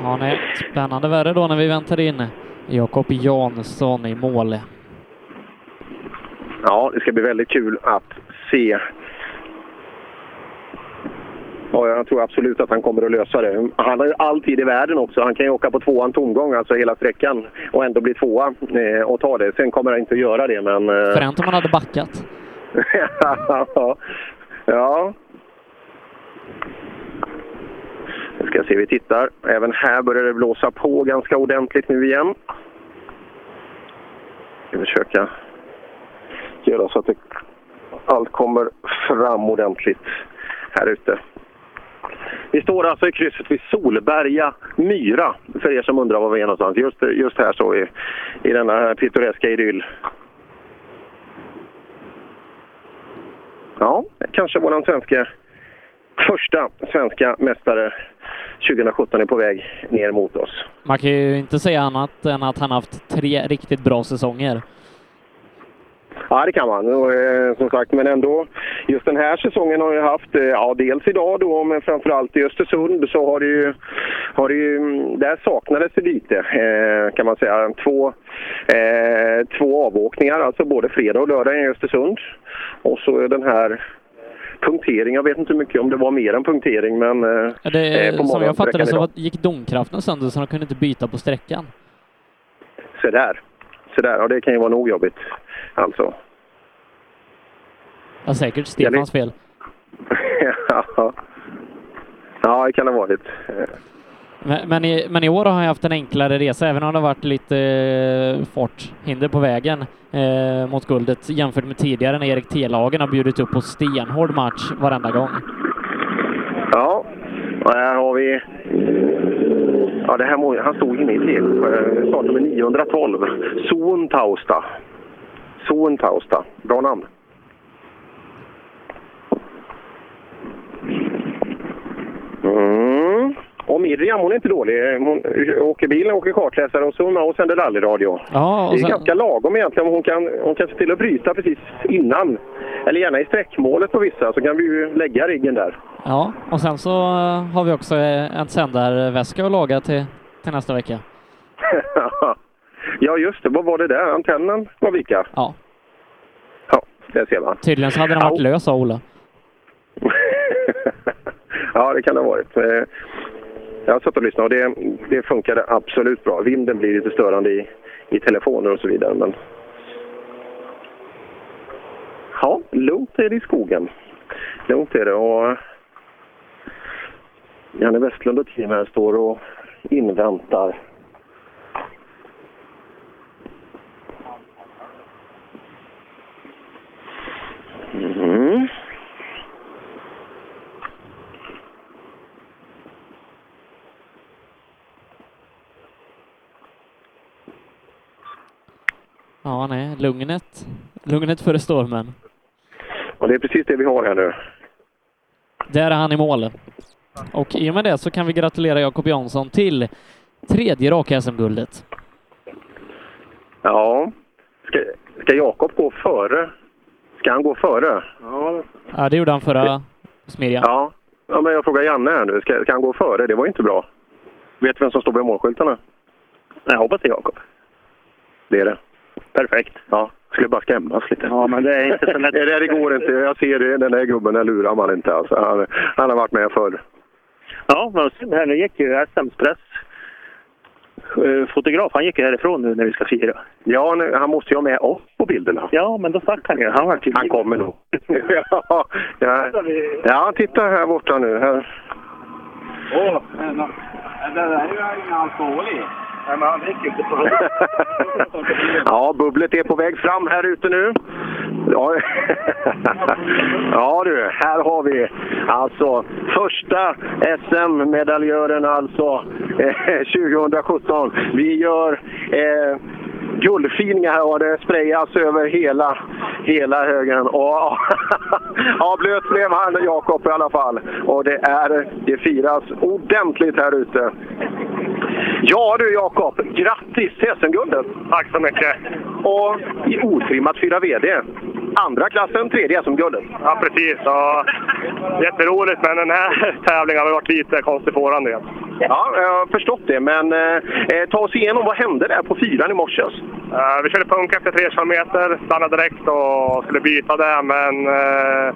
Ja, nej. Spännande värre då när vi väntar in Jakob Jansson i mål. Ja, det ska bli väldigt kul att se. Ja, jag tror absolut att han kommer att lösa det. Han har ju all tid i världen också. Han kan ju åka på tvåan tomgång, alltså hela sträckan, och ändå bli tvåa eh, och ta det. Sen kommer han inte att göra det, men... eh, Fränt om han hade backat. ja. (laughs) ja. Nu ska se, vi tittar. Även här börjar det blåsa på ganska ordentligt nu igen. Ska vi försöka göra så att det, allt kommer fram ordentligt här ute. Vi står alltså i krysset vid Solberga myra, för er som undrar var vi är någonstans. Just, just här så i, i denna pittoreska idyll. Ja, kanske vår svenska första svenska mästare 2017 är på väg ner mot oss. Man kan ju inte säga annat än att han haft tre riktigt bra säsonger. Ja, det kan man. Och, eh, som sagt, men ändå, just den här säsongen har jag haft, eh, ja dels idag då, men framförallt i Östersund så har det ju, har det ju mm, där saknades det lite eh, kan man säga. Två, eh, två avåkningar, alltså både fredag och lördag i Östersund. Och så den här punktering, jag vet inte hur mycket om det var mer än punktering, men eh, Ja, Det, eh, som jag fattade så gick domkraften sönder så de kunde inte byta på sträckan. Så där. Så där, ja det kan ju vara nog jobbigt. Alltså. Ja, säkert Stefans fel. ja. (laughs) ja, det kan det ha varit. Men, men, i, men i år har jag haft en enklare resa, även om det har varit lite eh, farthinder på vägen eh, mot guldet jämfört med tidigare när Erik Telagen har bjudit upp på stenhård match varenda gång. Ja, och här har vi... Ja, det här. Han stod inne i till. Eh, Startnummer 912. Zon Tausta. Zon Tausta. Bra namn. Mm. Och Miriam, hon är inte dålig. Hon åker bil, åker kartläsare och med och sänder rallyradio. Ja, och det är sen- ganska lagom egentligen. Hon kan, hon kan se till att bryta precis innan. Eller gärna i sträckmålet på vissa, så kan vi ju lägga riggen där. Ja, och sen så eh, har vi också eh, en sändarväska att laga till, till nästa vecka. (laughs) ja, just det. Vad var det där? Antennen var vika? Ja. Ja, det ser man. Tydligen så hade den varit lös, sa Ola. (laughs) ja, det kan det ha varit. Eh, Jag har suttit och lyssnat och det, det funkade absolut bra. Vinden blir lite störande i, i telefoner och så vidare. Men... Ja, lugnt är det i skogen. Lugnt är det. Och Janne Westlund och team här står och inväntar. Mm. Ja, nej, lugnet. Lugnet före stormen. Och det är precis det vi har här nu. Där är han i mål. Och i och med det så kan vi gratulera Jakob Jansson till tredje raka SM-guldet. Ja. Ska, ska Jakob gå före? Ska han gå före? Ja. Ja, det gjorde han förra Smedjan. Ja. ja, men jag frågar Janne här nu. Ska, ska han gå före? Det var ju inte bra. Vet du vem som står vid målskyltarna? Jag hoppas det är Jakob. Det är det. Perfekt. Ja, skulle bara skrämmas lite. Ja, men det är inte så lätt. (laughs) det, det går inte. Jag ser det. Den där gubben, den lurar man inte. Alltså. Han, han har varit med förr. Ja, men synd här. Nu gick ju SMs press. Eh, Fotograf, han gick ju härifrån nu när vi ska fira. Ja, nu, han måste ju ha med oss på bilderna. Ja, men då stack han ju. Han, var till han kommer nog. (laughs) ja, ja. ja, titta här borta nu. Här. Åh, oh, det där är ju ingen alkohol i. Nej, men han dricker inte på (laughs) Ja, bubblet är på väg fram här ute nu. Ja, (laughs) ja du, här har vi alltså första SM-medaljören alltså eh, (laughs) 2017. Vi gör eh, guldfiningar här och det sprayas över hela, hela högen. Och, (laughs) ja, blöt blev han Jakob i alla fall. Och det, är, det firas ordentligt här ute. Ja du Jakob, grattis till SM-guldet! Tack så mycket! Och i otrimmat 4 VD. Andra klassen, tredje SM-guldet. Ja precis. Ja, jätteroligt men den här (laughs) tävlingen har varit lite konstig på våran del. Ja, jag har förstått det. Men eh, ta oss igenom, vad hände där på fyran i morse? Uh, vi körde punk efter 3 km, stannade direkt och skulle byta där men uh,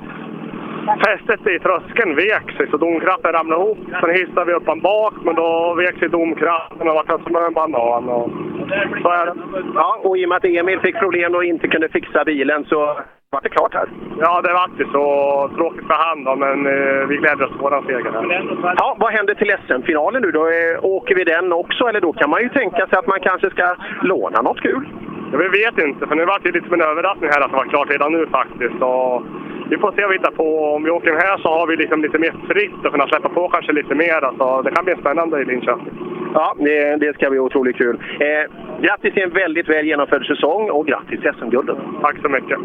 Fästet i tröskeln vek sig så domkraften ramlade ihop. Sen hissade vi upp han bak, men då vek sig domkraften och vart som en banan. Och så är det. Ja, och i och med att Emil fick problem och inte kunde fixa bilen så var det klart här. Ja, det var det så. Tråkigt för han då, men eh, vi glädjer oss på våran seger här. Ja, vad händer till SM-finalen nu då? Eh, åker vi den också? Eller då kan man ju tänka sig att man kanske ska låna något kul? Ja, vi vet inte, för nu var det lite som en överraskning här att det var klart redan nu faktiskt. Och vi får se vad vi hittar på. Om vi åker den här så har vi liksom lite mer fritt och kunna släppa på kanske lite mer. Alltså, det kan bli spännande i Linköping. Ja, det, det ska bli otroligt kul. Eh, grattis till en väldigt väl genomförd säsong och grattis till SM-guldet. Tack så mycket.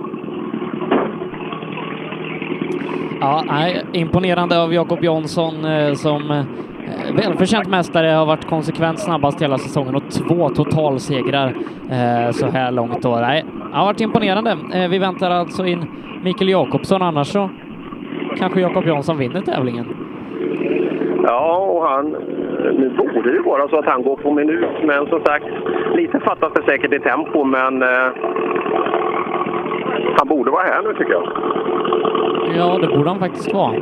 Ja, nej, imponerande av Jakob Jonsson eh, som eh, välförtjänt mästare, har varit konsekvent snabbast hela säsongen och två totalsegrar eh, så här långt. Då. Nej, det har varit imponerande. Eh, vi väntar alltså in Mikael Jakobsson, annars så kanske Jakob Jonsson vinner tävlingen. Ja, och han... Eh, nu borde det vara så att han går på minut, men som sagt, lite fattas det säkert i tempo, men eh, han borde vara här nu tycker jag. Ja, det borde han faktiskt vara.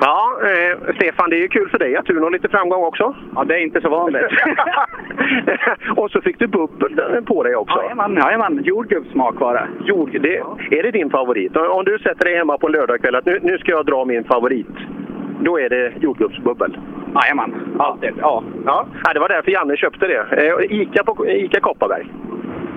Ja, eh, Stefan, det är ju kul för dig att du når lite framgång också. Ja, det är inte så vanligt. (laughs) och så fick du bubbel på dig också. Jajamän, jajamän. jordgubbssmak var det. Jord, det. Är det din favorit? Om du sätter dig hemma på en lördagkväll att nu, nu ska jag dra min favorit. Då är det jordgubbsbubbel? Jajamän, alltid. Ja. Ja. ja, det var därför Janne köpte det. Eh, Ica, på, Ica Kopparberg.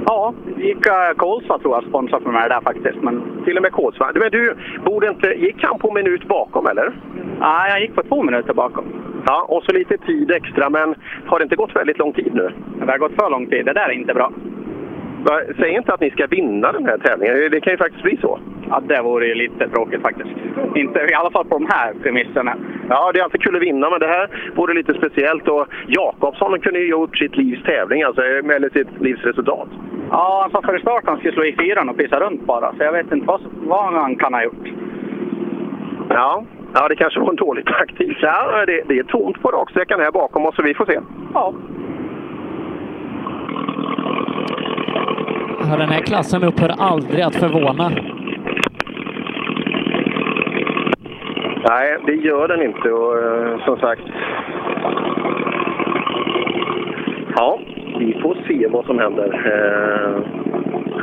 Ja, Ica Kolsva tror jag sponsrar för mig där faktiskt. Men... Till och med Kolsva. Men du, borde inte, gick han på minut bakom eller? Nej, jag gick på två minuter bakom. Ja, och så lite tid extra, men har det inte gått väldigt lång tid nu? Det har gått för lång tid. Det där är inte bra. Säg inte att ni ska vinna den här tävlingen. Det kan ju faktiskt bli så. Ja, det vore ju lite tråkigt faktiskt. Inte, I alla fall på de här premisserna. Ja, det är alltid kul att vinna, men det här vore lite speciellt. Och Jakobsson kunde ju gjort sitt livs tävling, alltså, eller sitt livs resultat. Ja, han sa före start att han skulle slå i fyran och pissa runt bara, så jag vet inte vad, vad han kan ha gjort. Ja, ja det kanske var en dålig taktik. Ja, det, det är tomt på raksträckan här bakom oss, så vi får se. Ja. Ja, den här klassen upphör aldrig att förvåna. Nej, det gör den inte och eh, som sagt... Ja, vi får se vad som händer. Eh,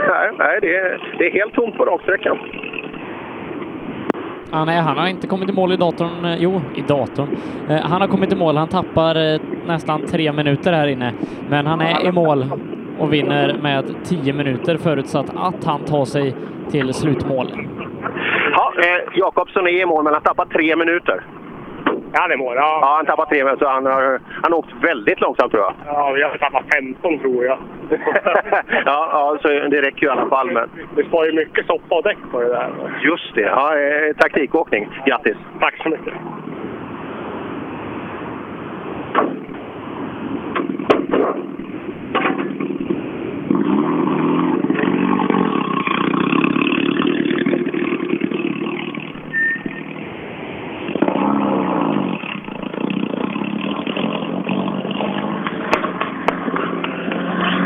nej, nej det, är, det är helt tomt på raksträckan. Ah, nej, han har inte kommit i mål i datorn. Eh, jo, i datorn. Eh, han har kommit i mål. Han tappar eh, nästan tre minuter här inne, men han är i mål och vinner med tio minuter förutsatt att han tar sig till slutmål. Ja, eh, Jakobsson är i mål, men han tappar tre minuter. Är i mål, ja. Ja, han tappar tre minuter. Så han har, han har åkt väldigt långsamt tror jag. Ja, vi har tappat 15 tror jag. (laughs) ja, ja, så det räcker ju i alla fall. Men... Det sparar ju mycket soppa och däck på det där. Just det. Ja, eh, taktikåkning. Grattis! Tack så mycket.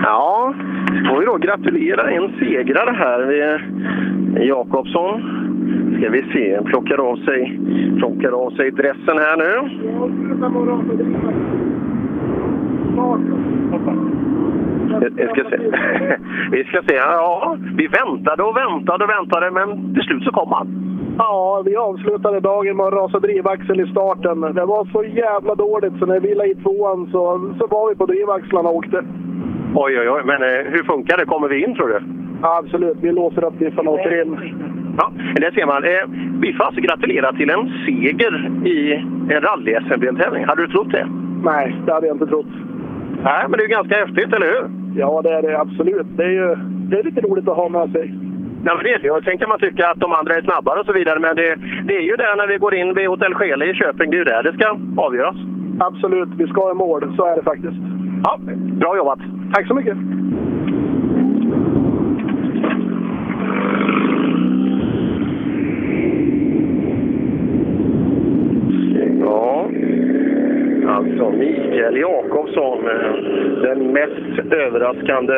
Ja, jag gratulerar en segrare här. Jakobsson. Ska vi se, plockar av sig, plockar av sig dressen här nu. Vi ska se. (laughs) Vi ska se. Ja, vi väntade och väntade och väntade, men till slut så kom han. Ja, vi avslutade dagen med att rasa drivaxeln i starten. Det var så jävla dåligt så när vi la i tvåan så, så var vi på drivaxlarna och åkte. Oj, oj, oj. Men eh, hur funkar det? Kommer vi in, tror du? Ja, absolut, vi låser upp diffarna och åker in. Ja, där ser man. Eh, vi får alltså gratulera till en seger i en rally-SM-deltävling. Hade du trott det? Nej, det hade jag inte trott. Nej, men det är ju ganska häftigt, eller hur? Ja, det är det absolut. Det är ju det är lite roligt att ha med sig. Nej, men det är det. Och sen kan man tycka att de andra är snabbare och så vidare, men det, det är ju där när vi går in vid Hotell Skele i Köping, det är ju där det ska avgöras. Absolut, vi ska i mål. Så är det faktiskt. Ja, bra jobbat! Tack så mycket! Ja, alltså Mikael Jakobsson, eh, den mest överraskande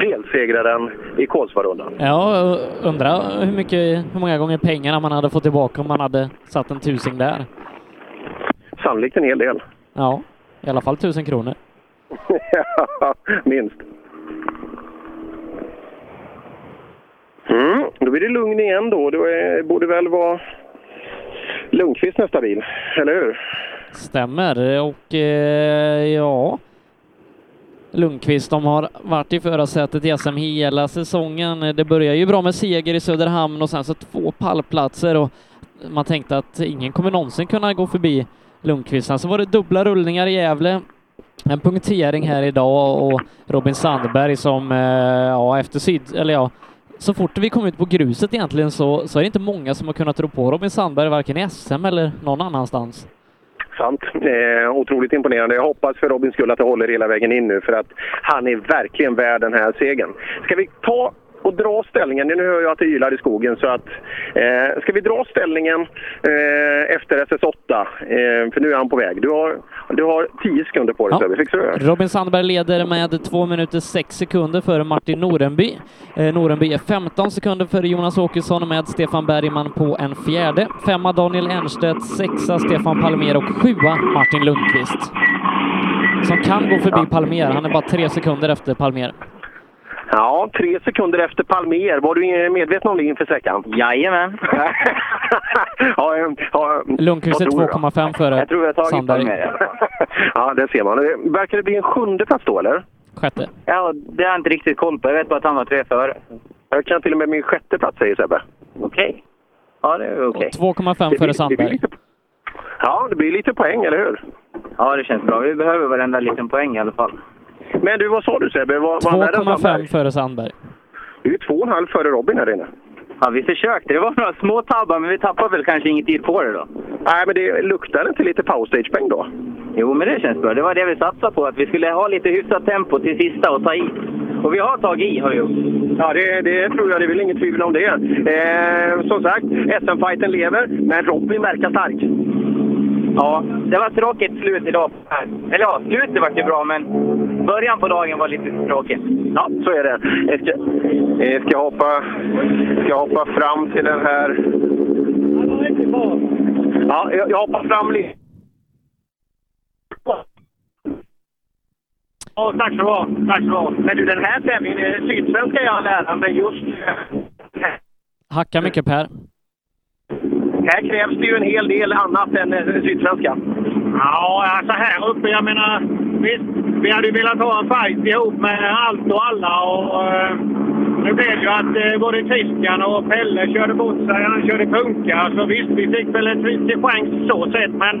delsegraren i Kolsvarundan. Ja, undrar hur, mycket, hur många gånger pengarna man hade fått tillbaka om man hade satt en tusing där. Sannolikt en hel del. Ja, i alla fall tusen kronor. (laughs) Minst. Mm, då blir det lugn igen då. Det är- borde väl vara Lundqvist nästa bil, eller hur? Stämmer och eh, ja, Lundqvist, de har varit i förarsätet i SM hela säsongen. Det börjar ju bra med seger i Söderhamn och sen så två pallplatser och man tänkte att ingen kommer någonsin kunna gå förbi Lundqvist. Sen så var det dubbla rullningar i Gävle, en punktering här idag och Robin Sandberg som, eh, ja, efter syd, eller ja, så fort vi kom ut på gruset egentligen så, så är det inte många som har kunnat rå på Robin Sandberg, varken i SM eller någon annanstans. Sant. Eh, otroligt imponerande. Jag hoppas för Robins skull att det håller hela vägen in nu för att han är verkligen värd den här segern. Ska vi ta och dra ställningen? Nu hör jag att det ylar i skogen så att eh, ska vi dra ställningen eh, efter SS8? Eh, för nu är han på väg. Du har, du har 10 sekunder på dig Sebbe. Fixar du det? Robin Sandberg leder med 2 minuter 6 sekunder före Martin Norenby. Eh, Norenby är 15 sekunder före Jonas Åkesson med Stefan Bergman på en fjärde. Femma Daniel Ernstedt, sexa Stefan Palmer och sjua Martin Lundqvist. Som kan gå förbi Palmer, han är bara tre sekunder efter Palmer. Ja, tre sekunder efter Palmer. Var du medveten om det inför sträckan? Jajamän. (laughs) ja, eh, ja, Lundqvist är vad tror du då? 2,5 före Jag tror jag har tagit Sandberg. Palmer i alla (laughs) fall. Ja, det ser man. Verkar det bli en sjunde plats då, eller? Sjätte. Ja, det har jag inte riktigt koll på. Jag vet bara att han var tre före. Jag kan till och med min sjätte plats, säger Sebbe. Okej. Ja, det är okej. 2,5 före Sandberg. Ja, det blir lite poäng, eller hur? Ja, det känns bra. Vi behöver varenda liten poäng i alla fall. Men du, vad sa du Sebbe? Var, var han värre än Sandberg? 2,5 före Sandberg. Du är två och en halv före Robin här inne. Ja, vi försökte. Det var några små tabbar, men vi tappade väl kanske inget tid på det då. Nej, men det luktar inte lite powerstage-poäng då? Jo, men det känns bra. Det var det vi satsade på. Att vi skulle ha lite hyfsat tempo till sista och ta i. Och vi har tagit i, har vi gjort. Ja, det, det tror jag. Det är väl inget tvivel om det. Eh, som sagt, SM-fighten lever, men Robin verkar stark. Ja, det var tråkigt slut idag. Eller ja, slutet var ju bra, men början på dagen var lite tråkig. Ja, så är det. Jag ska, jag ska, hoppa, ska hoppa fram till den här Ja, jag, jag hoppar fram lite. Ja, tack så ha. Tack så du ha. Men du, den här tävlingen, eh, Sydsvenska jag lära mig just Hacka mycket Per. Här krävs det ju en hel del annat än Sydsvenskan. Sydsvenska. Ja, alltså här uppe, jag menar, visst, vi hade ju velat ha en fight ihop med allt och alla och eh, nu blev det ju att eh, både Christian och Pelle körde bort sig, han körde punka. Så visst, vi fick väl en liten chans så sett, men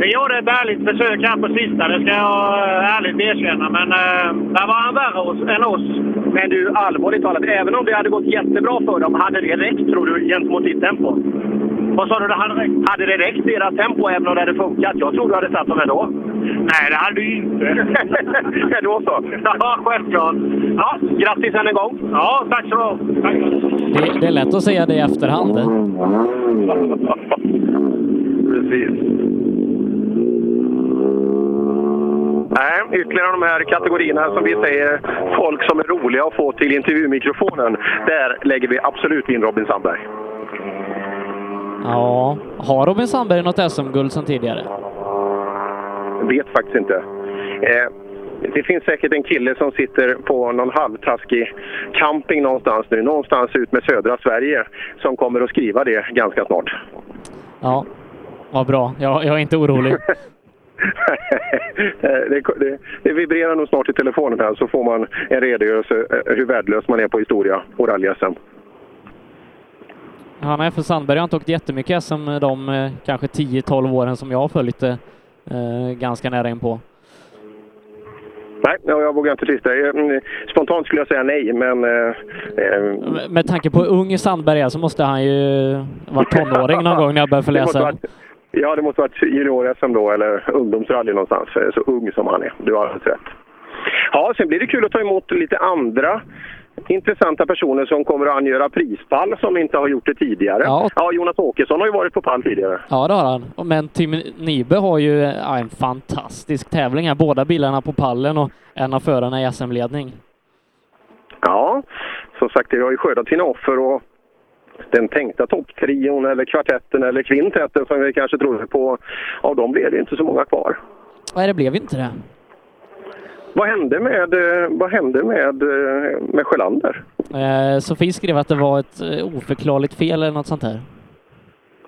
vi gjorde ett ärligt försök här på sista, det ska jag eh, ärligt erkänna. Men eh, där var han värre oss, än oss. Men du, allvarligt talat, även om det hade gått jättebra för dem, hade det räckt tror du gentemot ditt tempo? Vad sa du? Det hade räckt? Hade det räckt deras tempo även om det hade funkat? Jag tror du hade satt dem ändå. Nej, det hade du inte. (laughs) Då så. Ja, självklart. Ja, grattis än en gång. Ja, tack så du ha. Det, det är lätt att säga det i efterhand. Precis. Nej, ytterligare de här kategorierna som vi säger, folk som är roliga att få till intervjumikrofonen. Där lägger vi absolut in Robin Sandberg. Ja, har Robin Sandberg något SM-guld sedan tidigare? Vet faktiskt inte. Eh, det finns säkert en kille som sitter på någon halvtaskig camping någonstans nu, någonstans ut med södra Sverige, som kommer att skriva det ganska snart. Ja, vad bra. Jag, jag är inte orolig. Eh, (laughs) (laughs) det, det, det vibrerar nog snart i telefonen här så får man en redogörelse eh, hur värdelös man är på historia och rally-SM. Han är för Sandberg har inte åkt jättemycket SM de eh, kanske 10-12 åren som jag har följt det eh, ganska nära in på. Nej, ja, jag vågar inte twista. Mm, Spontant skulle jag säga nej, men... Eh, eh, Med- tanke på hur ung Sandberg är så måste han ju varit (laughs) tonåring någon gång när jag började förläsa. ja, det måste varit junior-SM då, eller ungdomsrally någonstans. eh, Så ung som han är. Du har alldeles rätt. Ja, sen blir det kul att ta emot lite andra intressanta personer som kommer att angöra prispall som inte har gjort det tidigare. Ja. Jonas Åkesson har ju varit på pall tidigare. Ja, det har han. Men Tim Nibe har ju ja, en fantastisk tävling här. Båda bilarna på pallen och en av förarna i SM-ledning. Ja, som sagt, det har ju skördat sina offer och den tänkta topptrion eller kvartetten eller kvintetten som vi kanske trodde på, av dem blev det inte så många kvar. Nej, det blev inte det. Vad hände med, vad hände med, eh, med Sjölander? Eh, Sofie skrev att det var ett eh, oförklarligt fel eller något sånt här.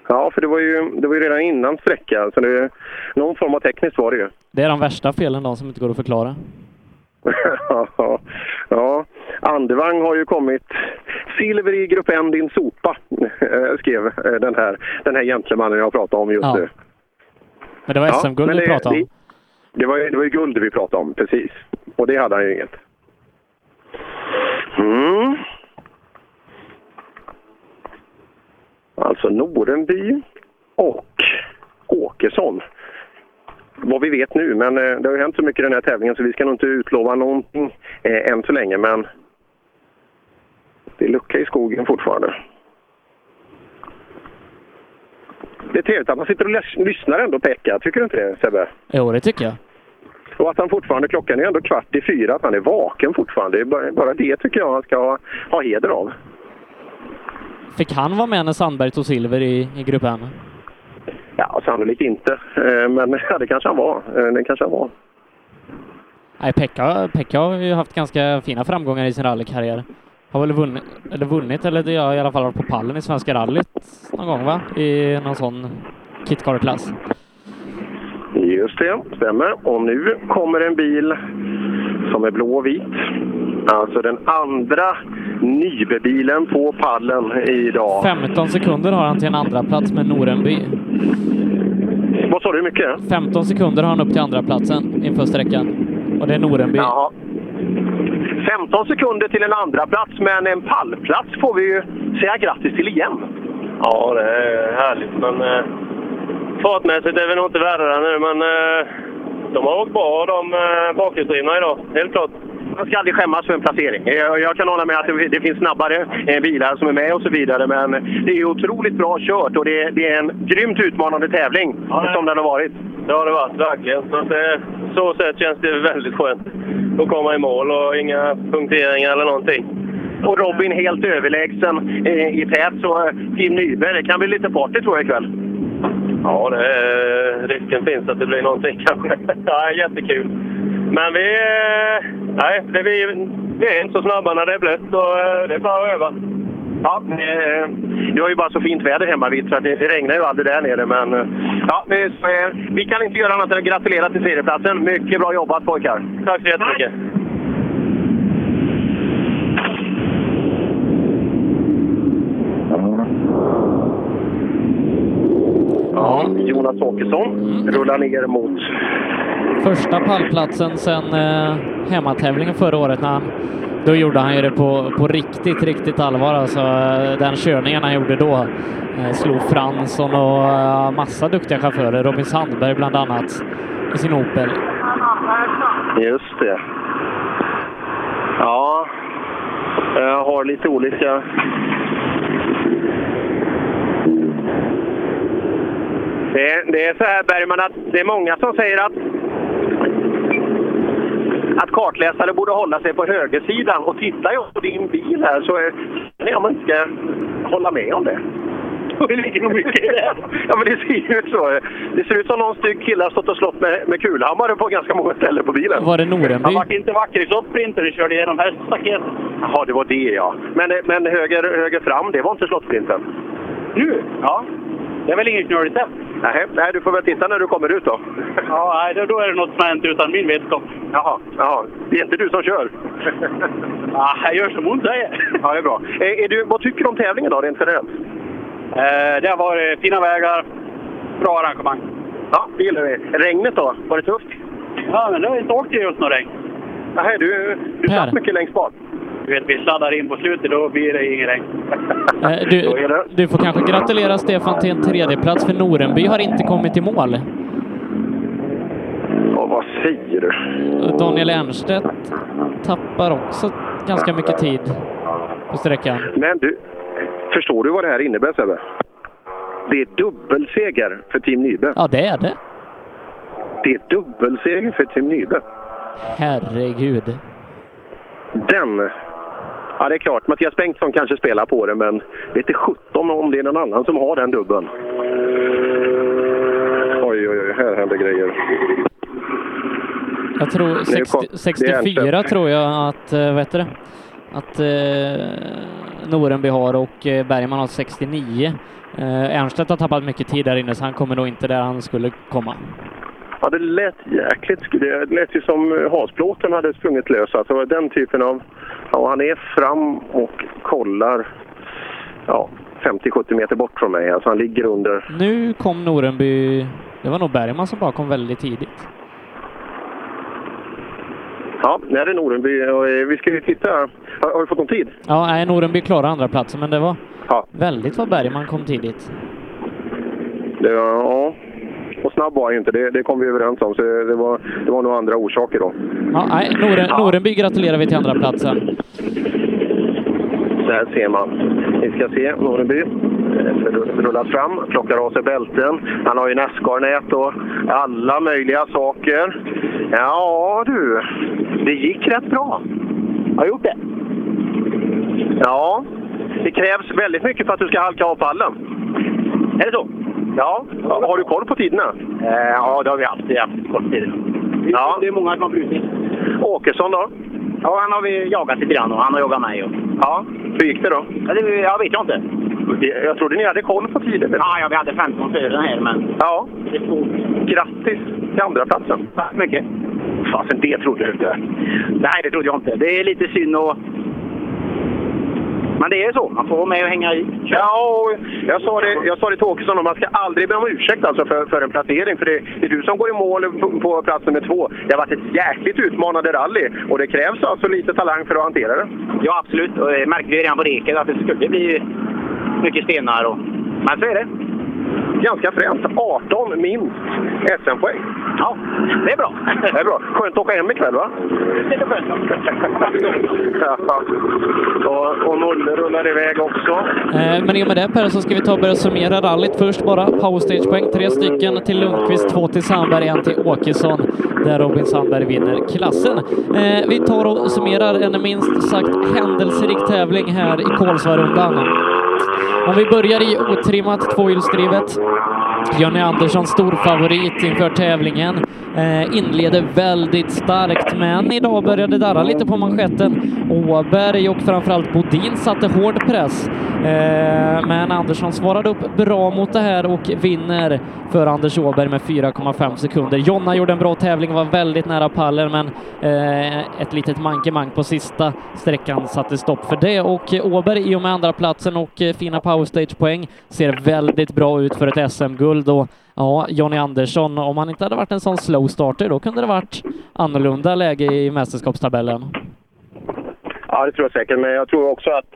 Ja, för det var ju, det var ju redan innan sträckan, så det, någon form av tekniskt var det ju. Det är de värsta felen, de som inte går att förklara. (laughs) ja, Andevang har ju kommit. Silver i grupp N, din sopa, eh, skrev den här, den här gentlemannen jag pratade om just Ja. nu. Men det var Ja, SM-guld men vi pratade om. Det, det, var, ju- det var ju guld vi pratade om, precis. Och det hade han ju inget. Mm. Alltså Norenby och Åkesson. Vad vi vet nu, men eh, det har ju hänt så mycket i den här tävlingen så vi ska nog inte utlova någonting eh, än så länge. Men det är lucka i skogen fortfarande. Det är trevligt att man sitter och lys- lyssnar ändå Pekka. Tycker du inte det Sebbe? Jo, det tycker jag. Och att han fortfarande, klockan är ändå kvart i fyra, att han är vaken fortfarande. Det är bara, bara det tycker jag han ska ha, ha heder av. Fick han vara med när Sandberg tog silver i, i grupp N? Ja, sannolikt inte. Eh, Men (laughs) ja, det kanske han var. Eh, Det kanske han var. Nej, Pekka, Pekka har ju haft ganska fina framgångar i sin rallykarriär. Har väl vunnit, eller vunnit, eller det har i alla fall varit på pallen i Svenska rallyt någon gång va? I någon sån kitcar-klass. Just det, stämmer. Och nu kommer en bil som är blå och vit. Alltså den andra Nybe-bilen på pallen idag. 15 sekunder har han till en andra plats med Norenby. Vad sa du, hur mycket? 15 sekunder har han upp till andra platsen inför sträckan. Och det är Norenby. Ja. 15 sekunder till en andra plats, men en pallplats får vi ju säga grattis till igen. Ja, det är härligt. Men eh, fartmässigt är vi nog inte värre nu, men eh, de har åkt bra de eh, bakhjulsdrivna idag. Helt klart. Man ska aldrig skämmas för en placering. Jag, jag kan hålla med att det, det finns snabbare eh, bilar som är med och så vidare, men det är otroligt bra kört och det, det är en grymt utmanande tävling som den har varit. Det har det varit, verkligen. Så, att, det, så sätt känns det väldigt skönt att komma i mål och inga punkteringar eller någonting. Och Robin helt överlägsen eh, i tät, så eh, Tim Nyberg, det kan bli lite party tror jag ikväll. Ja, det risken finns att det blir någonting (laughs) kanske. ja, jättekul. Men vi, nej, det, vi, vi är inte så snabba när det är blött och det är bara att öva. Ja, eh, du har ju bara så fint väder hemma vid så att det, det regnar ju aldrig där nere. Men eh, ja, vi, eh, vi kan inte göra annat än att gratulera till tredjeplatsen. Mycket bra jobbat pojkar! Tack så jättemycket! Ja, Jonas Åkesson rullar ner mot... Första pallplatsen sen eh, hemmatävlingen förra året när han då gjorde han ju det på, på riktigt, riktigt allvar. Alltså, den körningen han gjorde då eh, slog Fransson och eh, massa duktiga chaufförer, Robin Sandberg bland annat, i sin Opel. Just det. Ja, jag har lite olika... Det är, det är så här Bergman att det är många som säger att att kartläsare borde hålla sig på högersidan. Och tittar jag på din bil här så är det om man inte ska hålla med om det. (laughs) Det ligger nog mycket i det. Ja, men det ser ut så. Det ser ut som någon stygg kille har stått och slått med, med kulhammare på ganska många ställen på bilen. Var det Norenby? Han vart inte vacker i slottsprinten. Det körde igenom häststaketet. Jaha, det var det ja. Men, men höger, höger fram, det var inte slottsprinten? Nu? Ja. Det är väl inget knöligt där? Nej, nej, du får väl titta när du kommer ut då. Ja, nej, då- då är det något som har hänt utan min vetskap. Jaha, jaha. Det är inte du som kör? (laughs) Ja, jag gör som hon säger. Ja, det är bra. Är, är du, vad tycker du om tävlingen då, rent generellt? Eh, det har varit fina vägar, bra arrangemang. Ja, det gillar vi. Regnet då? Var det tufft? Ja, men det har inte åkt i just något regn. Nej, du, du satt mycket längst bak. Du vet, vi sladdar in på slutet, då blir det ingen regn. (laughs) Du, du får kanske gratulera Stefan till en tredjeplats för Norenby har inte kommit i mål. Ja, vad säger du? Daniel Ernstedt tappar också ganska mycket tid på sträckan. Men du, förstår du vad det här innebär Sebbe? Det är dubbelseger för Team Nybe. Ja, det är det. Det är dubbelseger för Team Nybe. Herregud. Den... Ja, det är klart. Mattias Bengtsson kanske spelar på det, men det är 17 om det är någon annan som har den dubben. Oj, oj, oj. Här händer grejer. Jag tror Det är 60, kon- det är 64 Ernstedt. tror jag att, eh, vad heter det? Att eh, Norenby har och eh, Bergman har 69. Eh, Ernstedt har tappat mycket tid där inne så han kommer nog inte där han skulle komma. Ja, det lät jäkligt... Det lät ju som hasplåten hade sprungit lös. Alltså den typen av... Ja, han är fram och kollar ja, 50-70 meter bort från mig. Alltså han ligger under... Nu kom Norenby, det var nog Bergman som bara kom väldigt tidigt. Ja, det är Norenby. Vi ska ju titta. Har, har du fått någon tid? Ja, nej, Norenby klarade andra platsen men det var väldigt vad Bergman kom tidigt. Det, var- ja. Och snabb var ju inte, det, det kom vi överens om. Så det, var, det var nog andra orsaker då. Ja, nej, Noren, Norenby gratulerar vi till andra platsen. Där ser man. Vi ska se Norenby. Eh, Rullas fram, plockar av sig bälten. Han har ju Nascar-nät och alla möjliga saker. Ja du, det gick rätt bra. Har gjort det? Ja, det krävs väldigt mycket för att du ska halka av pallen. Är det så? Ja. Har du koll på tiderna? ja, det har vi alltid haft koll på tiderna. Ja. Det är många som har brutit. Åkesson då? Ja, han har vi jagat lite grann och han har jagat mig. Och... Ja, hur gick det då? Ja, det jag vet jag inte. Jag trodde ni hade koll på tiden. Ja, ja vi hade 15 före den här, men... Ja. Grattis till andra platsen. Tack så mycket. Fasen, det trodde du inte. Nej, det trodde jag inte. Det är lite synd och... Men det är så, man får vara med och hänga i. Ja, jag sa det, jag sa det till Åkesson, man ska aldrig be om ursäkt alltså för, för en placering. För det, det är du som går i mål på, på plats nummer två. Det har varit ett jäkligt utmanande rally och det krävs alltså lite talang för att hantera det. Ja, absolut. Och det märkte vi redan på reket att det skulle bli mycket stenar. Och... Men så är det. Ganska fränt. 18 minst SM-poäng. Ja, det är bra. Det är bra. Skönt att åka hem ikväll, va? Lite skönt. Ja. Och, och Nulle rullar iväg också. Eh, Men i och med det Per så ska vi ta och börja summera rallyt först bara. Powerstage-poäng, tre stycken till Lundqvist, två till Sandberg, en till Åkesson, där Robin Sandberg vinner klassen. Eh, Vi tar och summerar en minst sagt händelserik tävling här i Kolsvarundan. Om vi börjar i otrimmat tvåhjulsdrivet Jonny Andersson stor favorit inför tävlingen. Eh, inleder väldigt starkt, men idag började darra lite på manschetten. Åberg och framförallt Bodin satte hård press. Eh, men Andersson svarade upp bra mot det här och vinner för Anders Åberg med 4,5 sekunder. Jonna gjorde en bra tävling, var väldigt nära pallen, men eh, ett litet mankemang på sista sträckan satte stopp för det. Och Åberg i och med andra platsen och eh, fina powerstage-poäng ser väldigt bra ut för ett SM-guld och ja, Jonny Andersson, om han inte hade varit en sån slow starter, då kunde det varit annorlunda läge i mästerskapstabellen. Ja, det tror jag säkert, men jag tror också att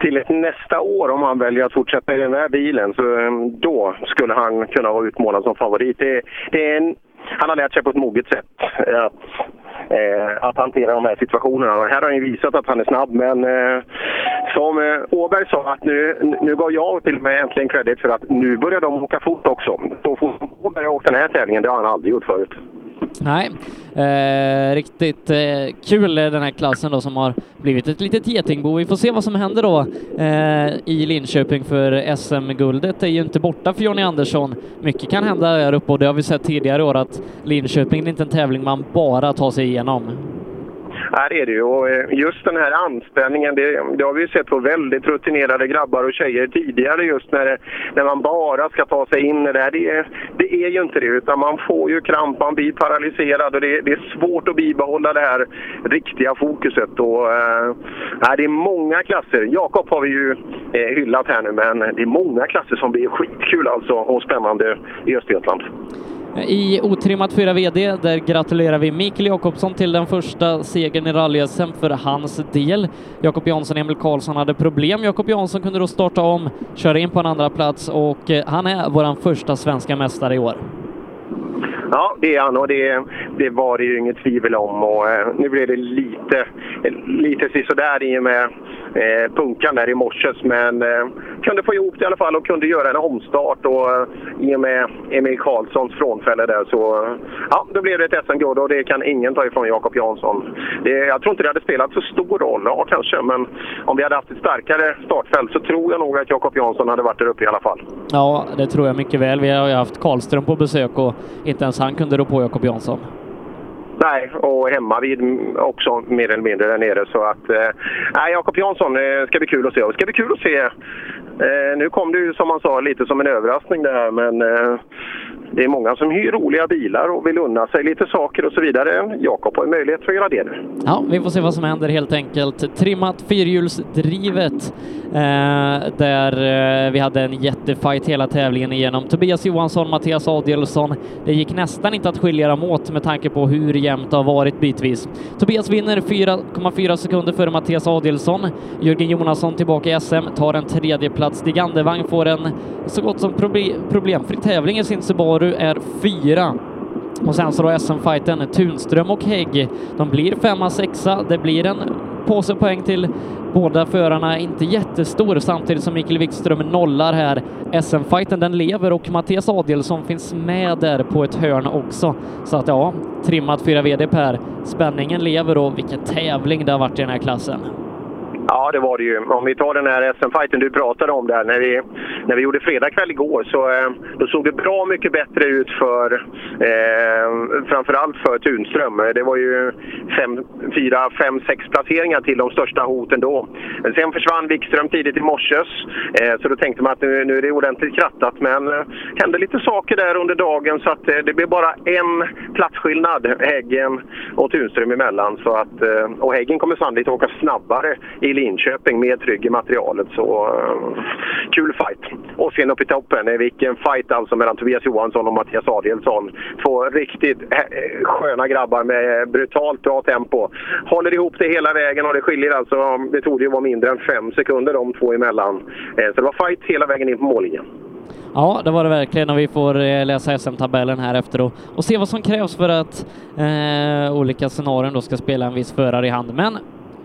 till ett nästa år, om han väljer att fortsätta i den här bilen, så eh, då skulle han kunna vara utmålad som favorit. Det, det är en, han har lärt sig på ett moget sätt att, eh, att hantera de här situationerna. Här har han ju visat att han är snabb, men eh, som eh, Åberg sa, att nu, nu gav jag till och med äntligen credit för att nu börjar de åka fort också. Så fort Åberg har åkt den här tävlingen, det har han aldrig gjort förut. Nej, eh, riktigt eh, kul eh, den här klassen då som har blivit ett litet getingbo. Vi får se vad som händer då eh, i Linköping för SM-guldet är ju inte borta för Jonny Andersson. Mycket kan hända där uppe och det har vi sett tidigare år att Linköping är inte en tävling man bara tar sig igenom. Ja, det är det ju. Och eh, just den här anspänningen, det, det har vi ju sett på väldigt rutinerade grabbar och tjejer tidigare just när, när man bara ska ta sig in i det här. Det är, det är ju inte det, utan man får ju kramp, man blir paralyserad och det, det är svårt att bibehålla det här riktiga fokuset. Och, äh, det är många klasser. Jakob har vi ju eh, hyllat här nu, men det är många klasser som blir skitkul alltså och spännande i Östergötland. I otrimmat 4 VD, där gratulerar vi Mikael Jakobsson till den första segern i rally för hans del. Jakob Jansson och Emil Karlsson hade problem. Jakob Jansson kunde då starta om, köra in på en andra plats och eh, han är vår första svenska mästare i år. Ja, det är han och det, det var det ju inget tvivel om. Och, eh, nu blev det lite, lite sådär i och med eh, punkan där i morses. Men eh, kunde få ihop det i alla fall och kunde göra en omstart. Och, eh, I och med Emil Karlssons frånfälle där så eh, ja, då blev det ett SM-guld och det kan ingen ta ifrån Jakob Jansson. Det, jag tror inte det hade spelat så stor roll, ja kanske, men om vi hade haft ett starkare startfält så tror jag nog att Jakob Jansson hade varit där uppe i alla fall. Ja, det tror jag mycket väl. Vi har ju haft Karlström på besök och inte ens han kunde rå på Jakob Jansson. Nej, och hemma vid också mer eller mindre där nere. Så att, eh, Jakob Jansson eh, ska bli kul att se. Det ska bli kul att se. Eh, nu kom det ju som man sa lite som en överraskning det här, men eh, det är många som hyr roliga bilar och vill unna sig lite saker och så vidare. Jakob har möjlighet att göra det nu. Ja, vi får se vad som händer helt enkelt. Trimmat fyrhjulsdrivet eh, där eh, vi hade en jättefight hela tävlingen igenom. Tobias Johansson, Mattias Adielsson. Det gick nästan inte att skilja dem åt med tanke på hur jämnt det har varit bitvis. Tobias vinner 4,4 sekunder före Mattias Adielsson. Jörgen Jonasson tillbaka i SM, tar en tredje plats. Stig Andevang får en så gott som problemfri tävling i sin Subaru är fyra. Och sen så då SM-fighten Tunström och Hägg. De blir femma, sexa. Det blir en påse poäng till båda förarna, inte jättestor, samtidigt som Mikael Wikström nollar här. SM-fighten den lever och Mattias Adielsson finns med där på ett hörn också. Så att ja, trimmat fyra VD Per. Spänningen lever och vilken tävling det har varit i den här klassen. Ja, det var det ju. Om vi tar den här SM-fighten du pratade om där. När vi, när vi gjorde fredagkväll igår så eh, då såg det bra mycket bättre ut för eh, framförallt för Tunström. Det var ju fem, fyra, fem, sex placeringar till de största hoten då. Sen försvann Wikström tidigt i morses eh, så då tänkte man att nu, nu är det ordentligt krattat. Men eh, hände lite saker där under dagen så att eh, det blev bara en platsskillnad Häggen och Tunström emellan. Så att, eh, och Häggen kommer sannolikt åka snabbare i Linköping mer trygg i materialet. Så uh, kul fight. Och sen upp i toppen, eh, vilken fight alltså mellan Tobias Johansson och Mattias Adielsson. Två riktigt eh, sköna grabbar med brutalt bra tempo. Håller ihop det hela vägen och det skiljer alltså, det tog ju vara mindre än fem sekunder de två emellan. Uh, så det var fight hela vägen in på mållinjen. Ja, det var det verkligen och vi får läsa SM-tabellen här efter och, och se vad som krävs för att eh, olika scenarion då ska spela en viss förare i hand. Men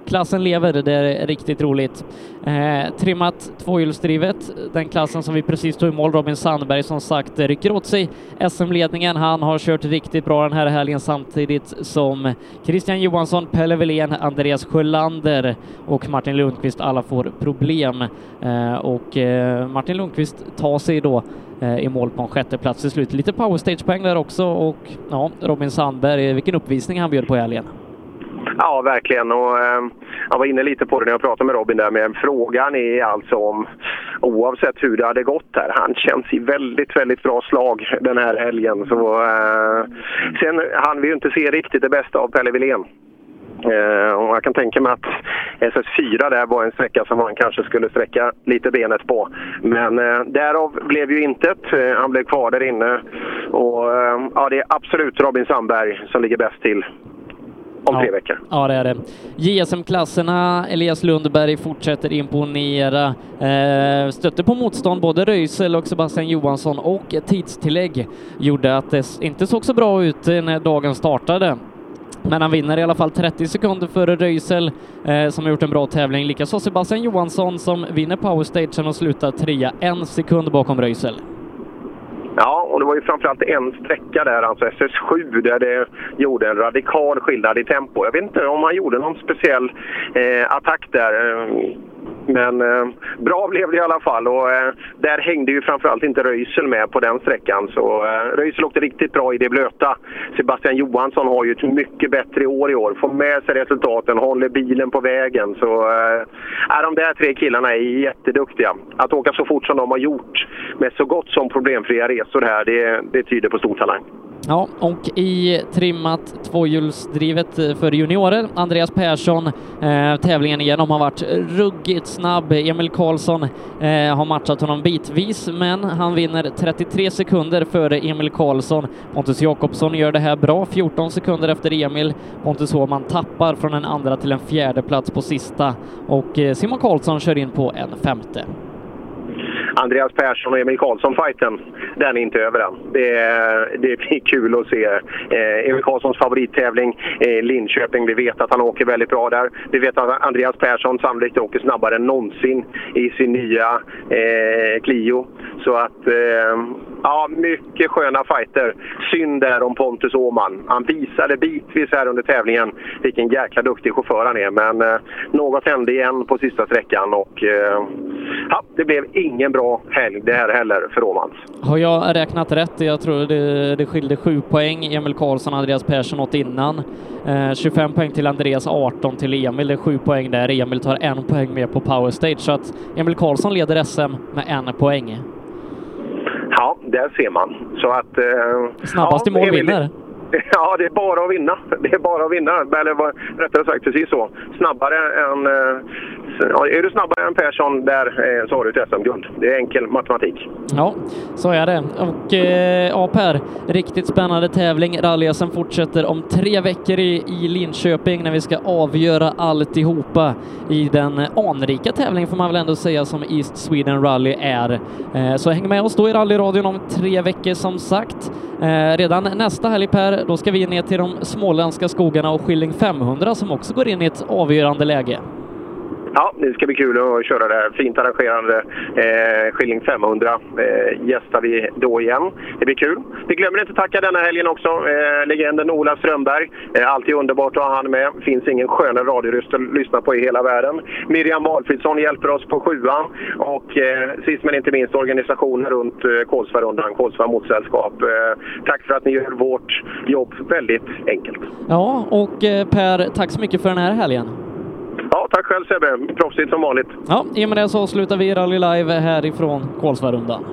klassen lever, det är riktigt roligt. Eh, trimmat tvåhjulsdrivet, den klassen som vi precis tog i mål, Robin Sandberg som sagt eh, rycker åt sig SM-ledningen. Han har kört riktigt bra den här helgen samtidigt som Christian Johansson, Pelle Wilén, Andreas Sjölander och Martin Lundqvist alla får problem. Eh, och eh, Martin Lundqvist tar sig då eh, i mål på en sjätte plats till slut. Lite powerstage-poäng där också och ja, Robin Sandberg, eh, vilken uppvisning han bjöd på i helgen. Ja, verkligen. Och, eh, jag var inne lite på det när jag pratade med Robin där, men frågan är alltså om oavsett hur det hade gått här, han känns i väldigt, väldigt bra slag den här helgen. Så, eh, sen hann vi ju inte se riktigt det bästa av Pelle Wilén. Eh, och jag kan tänka mig att SS4 där var en sträcka som han kanske skulle sträcka lite benet på. Men eh, därav blev ju intet. Eh, han blev kvar där inne. Och eh, ja, det är absolut Robin Sandberg som ligger bäst till om ja. tre veckor. Ja, det är det. JSM-klasserna, Elias Lundberg fortsätter imponera. Eh, stötte på motstånd, både Röisel och Sebastian Johansson och tidstillägg gjorde att det inte såg så bra ut när dagen startade. Men han vinner i alla fall 30 sekunder före Röisel eh, som har gjort en bra tävling. Likaså Sebastian Johansson som vinner powerstagen och slutar trea, en sekund bakom Röisel. Ja, och det var ju framförallt en sträcka där, alltså SS7, där det gjorde en radikal skillnad i tempo. Jag vet inte om han gjorde någon speciell eh, attack där. Eh, men eh, bra blev det i alla fall och eh, där hängde ju framförallt inte Röisel med på den sträckan. Så eh, Röisel åkte riktigt bra i det blöta. Sebastian Johansson har ju ett mycket bättre år i år. Får med sig resultaten, håller bilen på vägen. Så eh, de där tre killarna är jätteduktiga. Att åka så fort som de har gjort med så gott som problemfria resor här, det, det tyder på stor talang. Ja, och i trimmat tvåhjulsdrivet för juniorer, Andreas Persson, eh, tävlingen igenom har varit ruggigt snabb. Emil Karlsson eh, har matchat honom bitvis, men han vinner 33 sekunder före Emil Karlsson. Pontus Jakobsson gör det här bra, 14 sekunder efter Emil. Pontus Håman tappar från en andra till en fjärde plats på sista och eh, Simon Karlsson kör in på en femte. Andreas Persson och Emil Karlsson-fighten, den är inte över än. Det, det blir kul att se. Eh, Emil Karlssons favorittävling, eh, Linköping. Vi vet att han åker väldigt bra där. Vi vet att Andreas Persson sannolikt åker snabbare än någonsin i sin nya eh, Clio. Så att, eh, ja, mycket sköna fighter. Synd där om Pontus Åhman. Han visade bitvis här under tävlingen vilken jäkla duktig chaufför han är. Men eh, något hände igen på sista sträckan och eh, ja, det blev ingen bra helg det här heller för Åhmans. Har jag räknat rätt? Jag tror det, det skilde sju poäng. Emil Karlsson och Andreas Persson åt innan. Eh, 25 poäng till Andreas, 18 till Emil. Det är sju poäng där. Emil tar en poäng mer på Power Stage, så att Emil Karlsson leder SM med en poäng. Ja, där ser man. Så att... Eh, Snabbast ja, i mål Emil- vinner. (laughs) Ja, det är bara att vinna. Det är bara att vinna. Eller rättare sagt precis så. Snabbare än är du snabbare än Persson där eh, så har du ett SM-guld. Det är enkel matematik. Ja, så är det. Och eh, ja, Per, riktigt spännande tävling. Rally-SM fortsätter om tre veckor i, i Linköping när vi ska avgöra alltihopa i den anrika tävlingen får man väl ändå säga som East Sweden Rally är. Eh, så häng med oss då i rallyradion om tre veckor som sagt. Eh, redan nästa helg Per, då ska vi ner till de småländska skogarna och Skilling 500 som också går in i ett avgörande läge. Ja, det ska bli kul att köra det här fint arrangerade eh, Skilling 500. Eh, gästar vi då igen. Det blir kul. Vi glömmer inte tacka denna helgen också. Eh, legenden Ola Strömberg. Eh, alltid underbart att ha han med. Finns ingen skönare radioröst att lyssna på i hela världen. Miriam Walfridsson hjälper oss på sjuan. Och eh, sist men inte minst organisationen runt eh, Kolsvarundan, Kolsvar Motorsällskap. Eh, tack för att ni gör vårt jobb väldigt enkelt. Ja, och eh, Per, tack så mycket för den här helgen. Ja, tack själv Sebbe. Proffsigt som vanligt. Ja, i och med det så avslutar vi Rally Live härifrån Kolsvarundan.